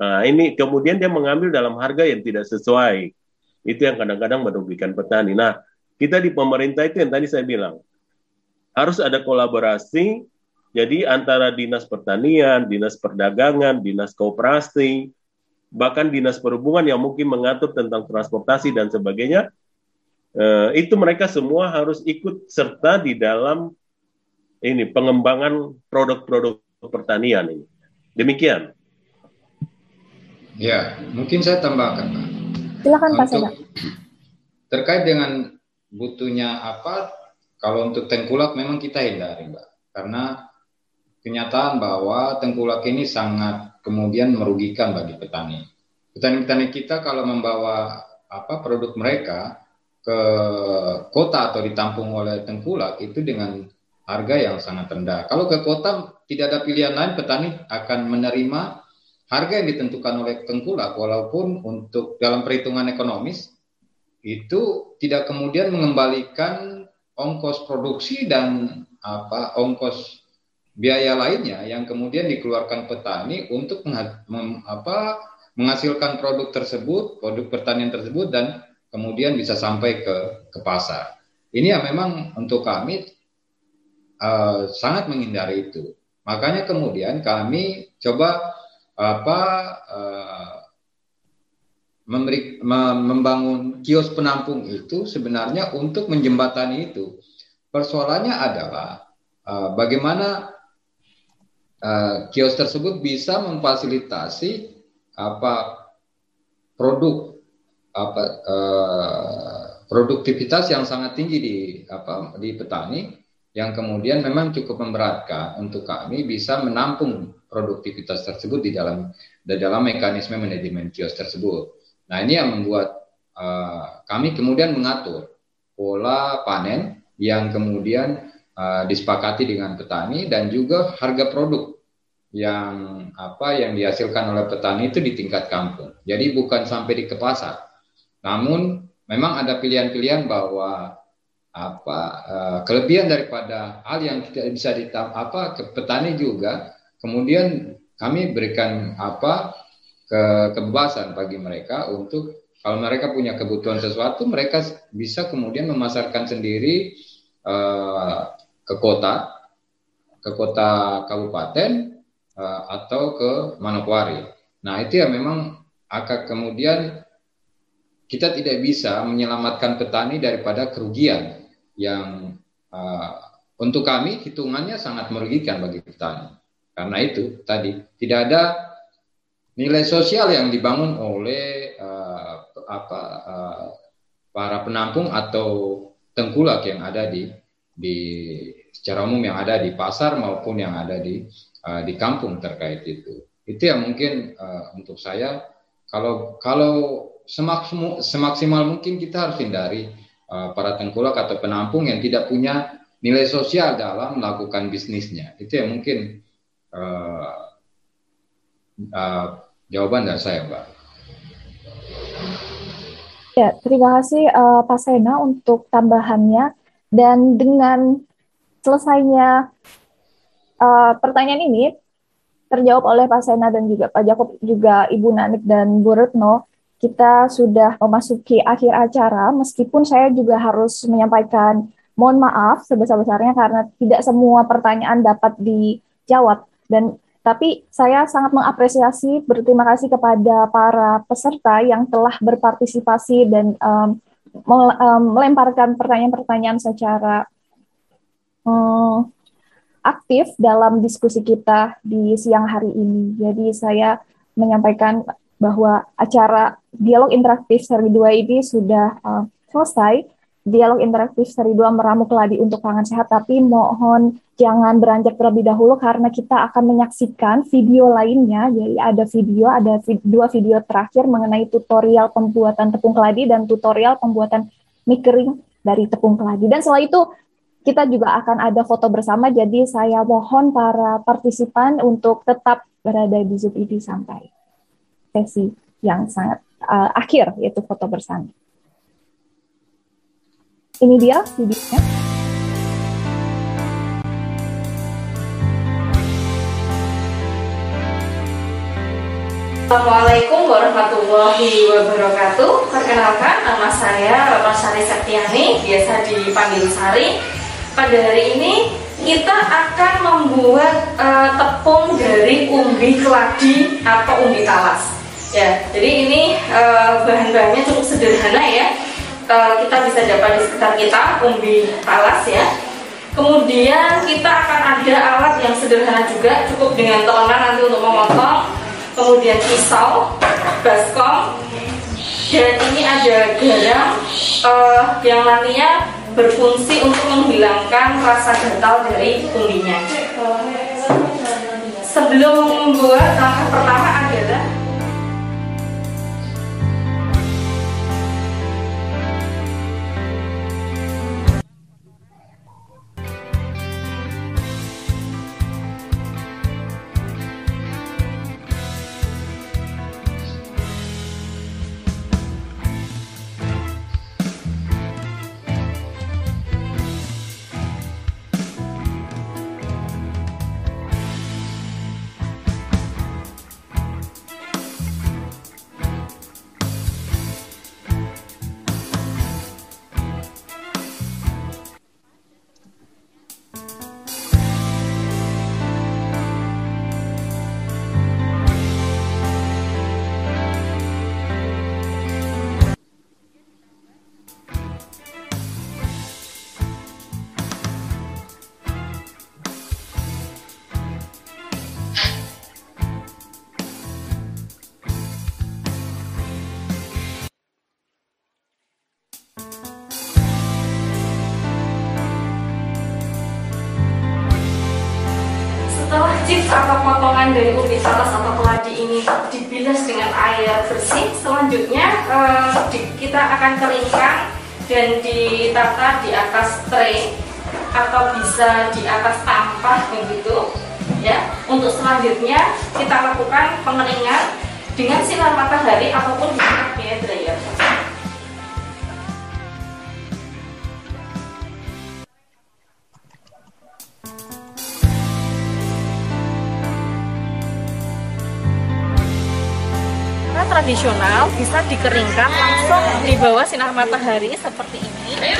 S5: Nah, ini kemudian dia mengambil dalam harga yang tidak sesuai. Itu yang kadang-kadang merugikan petani. Nah, kita di pemerintah itu yang tadi saya bilang, harus ada kolaborasi jadi antara dinas pertanian, dinas perdagangan, dinas kooperasi, bahkan dinas perhubungan yang mungkin mengatur tentang transportasi dan sebagainya, eh, itu mereka semua harus ikut serta di dalam ini pengembangan produk-produk pertanian ini. Demikian.
S4: Ya, mungkin saya tambahkan, Pak.
S1: Silakan Pak Seda.
S4: Terkait dengan butuhnya apa, kalau untuk tengkulak memang kita hindari, Mbak. Karena kenyataan bahwa tengkulak ini sangat kemudian merugikan bagi petani. Petani-petani kita kalau membawa apa produk mereka ke kota atau ditampung oleh tengkulak itu dengan harga yang sangat rendah. Kalau ke kota tidak ada pilihan lain, petani akan menerima harga yang ditentukan oleh tengkulak walaupun untuk dalam perhitungan ekonomis itu tidak kemudian mengembalikan ongkos produksi dan apa ongkos biaya lainnya yang kemudian dikeluarkan petani untuk mem, apa, menghasilkan produk tersebut, produk pertanian tersebut dan kemudian bisa sampai ke ke pasar. Ini yang memang untuk kami uh, sangat menghindari itu. Makanya kemudian kami coba apa uh, memberi, membangun kios penampung itu sebenarnya untuk menjembatani itu. Persoalannya adalah uh, bagaimana uh, kios tersebut bisa memfasilitasi apa produk apa produktivitas yang sangat tinggi di apa di petani yang kemudian memang cukup memberatkan untuk kami bisa menampung produktivitas tersebut di dalam di dalam mekanisme manajemen kios tersebut. Nah ini yang membuat uh, kami kemudian mengatur pola panen yang kemudian uh, disepakati dengan petani dan juga harga produk yang apa yang dihasilkan oleh petani itu di tingkat kampung. Jadi bukan sampai di ke pasar. Namun memang ada pilihan-pilihan bahwa apa uh, kelebihan daripada hal yang tidak bisa ditam apa ke petani juga kemudian kami berikan apa ke kebebasan bagi mereka untuk kalau mereka punya kebutuhan sesuatu mereka bisa kemudian memasarkan sendiri uh, ke kota ke kota kabupaten uh, atau ke Manokwari. Nah itu ya memang akan kemudian kita tidak bisa menyelamatkan petani daripada kerugian yang uh, untuk kami hitungannya sangat merugikan bagi petani. Karena itu tadi tidak ada nilai sosial yang dibangun oleh uh, apa uh, para penampung atau tengkulak yang ada di di secara umum yang ada di pasar maupun yang ada di uh, di kampung terkait itu. Itu yang mungkin uh, untuk saya kalau kalau semaksimal, semaksimal mungkin kita harus hindari uh, para tengkulak atau penampung yang tidak punya nilai sosial dalam melakukan bisnisnya. Itu yang mungkin uh, uh, jawaban dari saya, Mbak.
S1: Ya, terima kasih uh, Pak Sena untuk tambahannya. Dan dengan selesainya uh, pertanyaan ini terjawab oleh Pak Sena dan juga Pak Jakob juga Ibu Nanik dan Bu Retno kita sudah memasuki akhir acara, meskipun saya juga harus menyampaikan mohon maaf sebesar-besarnya karena tidak semua pertanyaan dapat dijawab. Dan tapi saya sangat mengapresiasi, berterima kasih kepada para peserta yang telah berpartisipasi dan um, melemparkan pertanyaan-pertanyaan secara um, aktif dalam diskusi kita di siang hari ini. Jadi saya menyampaikan bahwa acara dialog interaktif seri 2 ini sudah uh, selesai. Dialog interaktif seri 2 meramu keladi untuk pangan sehat, tapi mohon jangan beranjak terlebih dahulu karena kita akan menyaksikan video lainnya. Jadi ada video, ada dua video terakhir mengenai tutorial pembuatan tepung keladi dan tutorial pembuatan mie kering dari tepung keladi. Dan setelah itu kita juga akan ada foto bersama, jadi saya mohon para partisipan untuk tetap berada di Zoom ini sampai sesi yang sangat uh, akhir yaitu foto bersama. Ini dia videonya.
S8: Assalamualaikum warahmatullahi wabarakatuh. Perkenalkan nama saya Bapak Sari Septiani, biasa dipanggil Sari. Pada hari ini kita akan membuat uh, tepung dari umbi keladi atau umbi talas. Ya, jadi ini uh, bahan-bahannya cukup sederhana ya. Uh, kita bisa dapat di sekitar kita umbi talas ya. Kemudian kita akan ada alat yang sederhana juga, cukup dengan telenan nanti untuk memotong. Kemudian pisau, baskom, dan ini ada garam uh, yang nantinya berfungsi untuk menghilangkan rasa kental dari umbinya. Sebelum membuat langkah pertama potongan dari ubi talas atau keladi ini dibilas dengan air bersih, selanjutnya di, kita akan keringkan dan ditata di atas tray atau bisa di atas tampah begitu ya. Untuk selanjutnya kita lakukan pengeringan dengan sinar matahari ataupun di tradisional bisa dikeringkan langsung di bawah sinar matahari seperti ini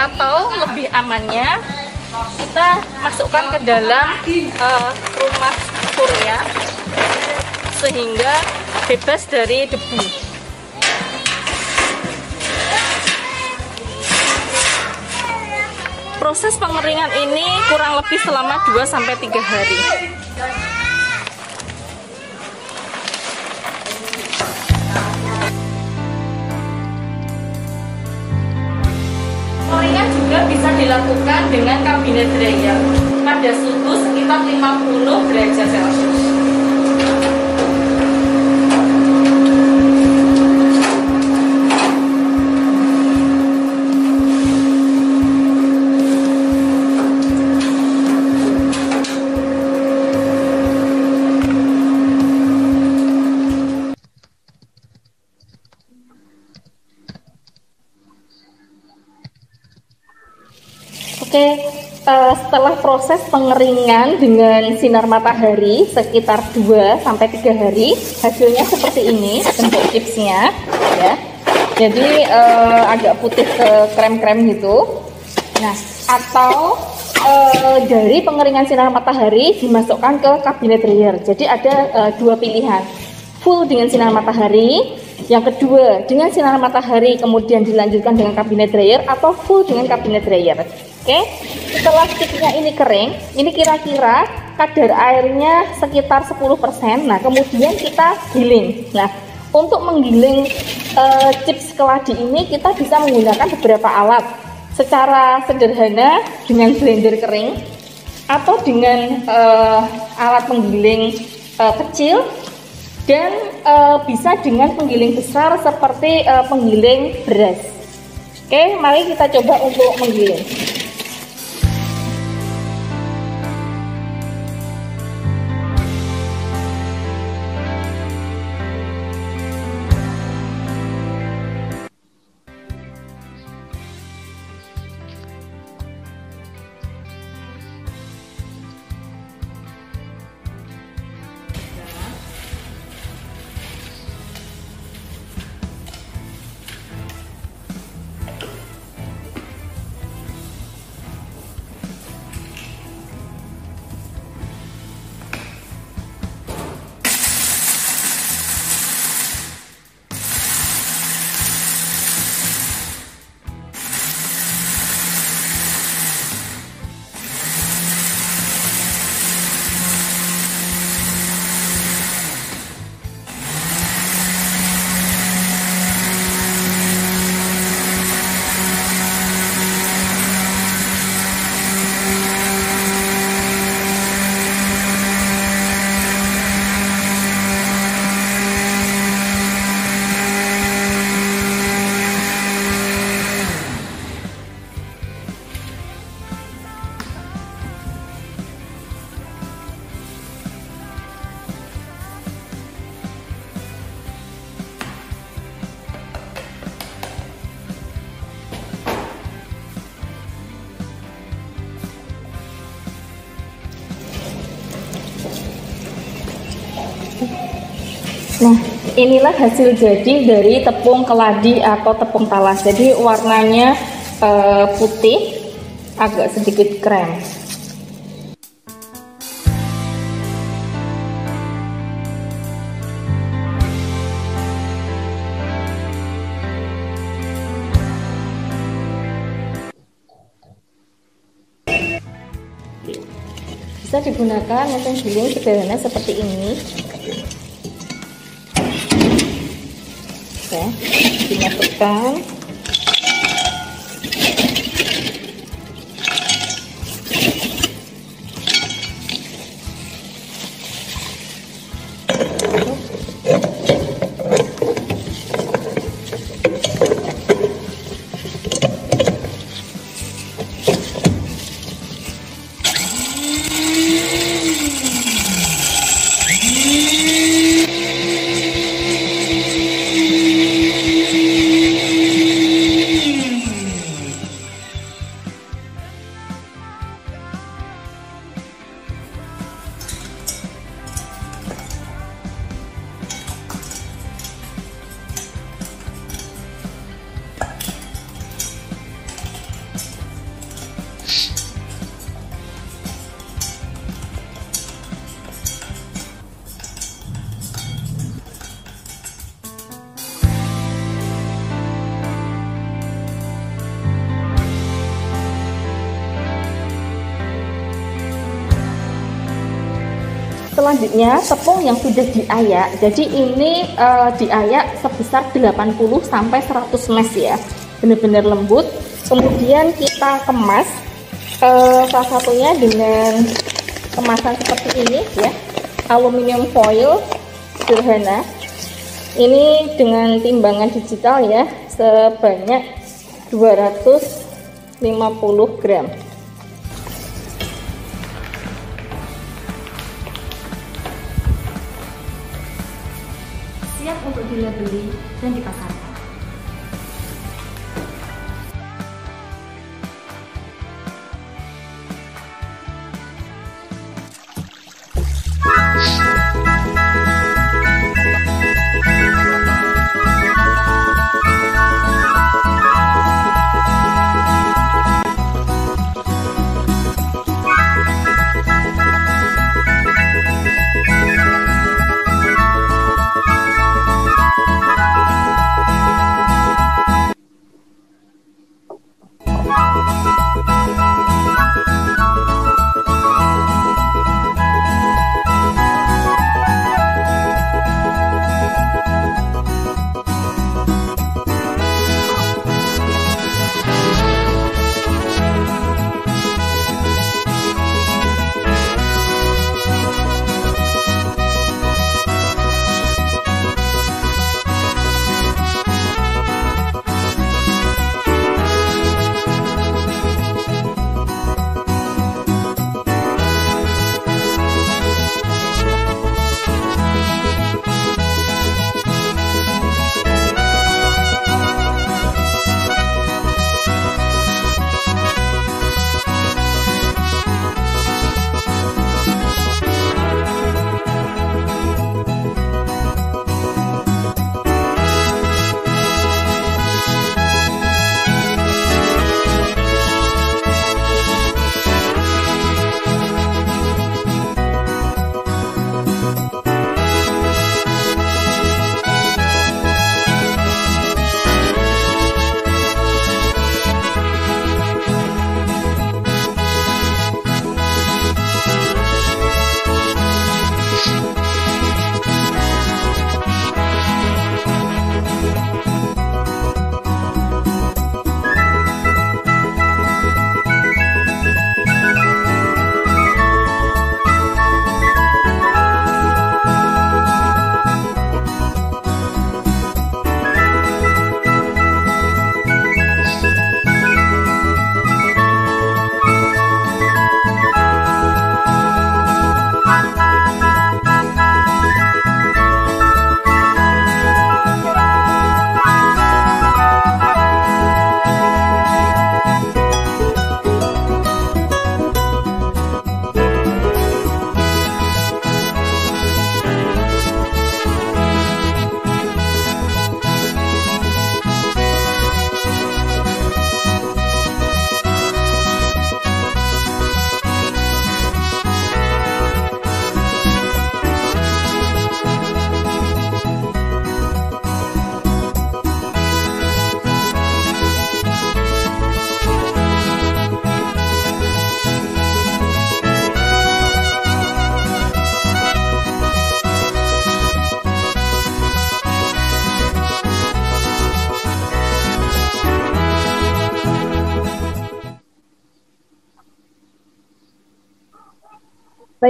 S8: atau lebih amannya kita masukkan ke dalam uh, rumah surya sehingga bebas dari debu proses pengeringan ini kurang lebih selama 2 sampai 3 hari. Dilakukan dengan kabinet dryer pada suhu sekitar 50 derajat Celcius. Oke, uh, setelah proses pengeringan dengan sinar matahari sekitar 2 sampai 3 hari, hasilnya seperti ini bentuk chipsnya ya. Jadi uh, agak putih ke krem-krem gitu. Nah, atau uh, dari pengeringan sinar matahari dimasukkan ke kabinet dryer. Jadi ada uh, dua pilihan. Full dengan sinar matahari, yang kedua dengan sinar matahari kemudian dilanjutkan dengan kabinet dryer atau full dengan kabinet dryer. Oke, setelah sticknya ini kering, ini kira-kira kadar airnya sekitar 10%. Nah, kemudian kita giling. Nah, untuk menggiling uh, chips keladi ini kita bisa menggunakan beberapa alat. Secara sederhana dengan blender kering atau dengan uh, alat penggiling uh, kecil dan uh, bisa dengan penggiling besar seperti uh, penggiling beras. Oke, mari kita coba untuk menggiling. Inilah hasil jadi dari tepung keladi atau tepung talas. Jadi warnanya uh, putih, agak sedikit krem. Bisa digunakan mesin giling sederhana seperti ini dimasukkan selanjutnya tepung yang sudah diayak. Jadi ini uh, diayak sebesar 80 sampai 100 mes ya. Benar-benar lembut. Kemudian kita kemas uh, salah satunya dengan kemasan seperti ini ya. Aluminium foil sederhana. Ini dengan timbangan digital ya sebanyak 250 gram.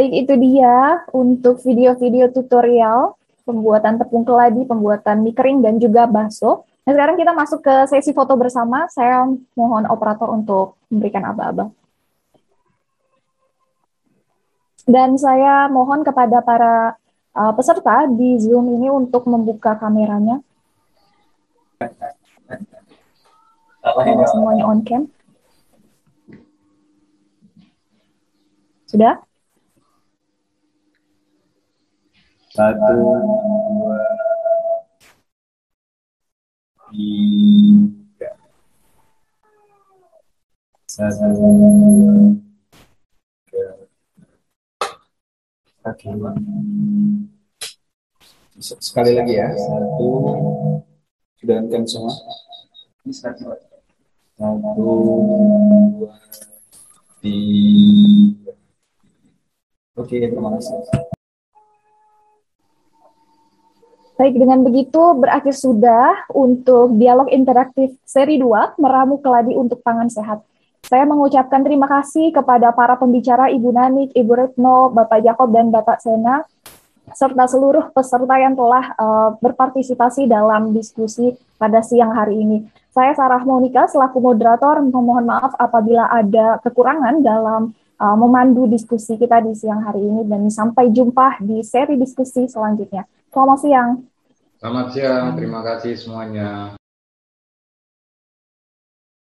S1: Baik, itu dia untuk video-video tutorial pembuatan tepung keladi, pembuatan mie kering, dan juga bakso. Nah, sekarang kita masuk ke sesi foto bersama. Saya mohon operator untuk memberikan aba-aba. Dan saya mohon kepada para uh, peserta di Zoom ini untuk membuka kameranya. Semuanya on cam. Sudah?
S6: Satu, dua, tiga. Satu, tiga. Oke. Sekali lagi ya. Satu. Sudah kan semua? Ini satu. Satu, dua, tiga. Oke, terima kasih.
S1: Baik, dengan begitu berakhir sudah untuk dialog interaktif seri 2, Meramu Keladi untuk Pangan Sehat. Saya mengucapkan terima kasih kepada para pembicara Ibu Nanik, Ibu Retno, Bapak Jakob, dan Bapak Sena, serta seluruh peserta yang telah uh, berpartisipasi dalam diskusi pada siang hari ini. Saya Sarah Monika selaku moderator memohon maaf apabila ada kekurangan dalam uh, memandu diskusi kita di siang hari ini dan sampai jumpa di seri diskusi selanjutnya. Selamat siang.
S4: Selamat siang, terima kasih semuanya.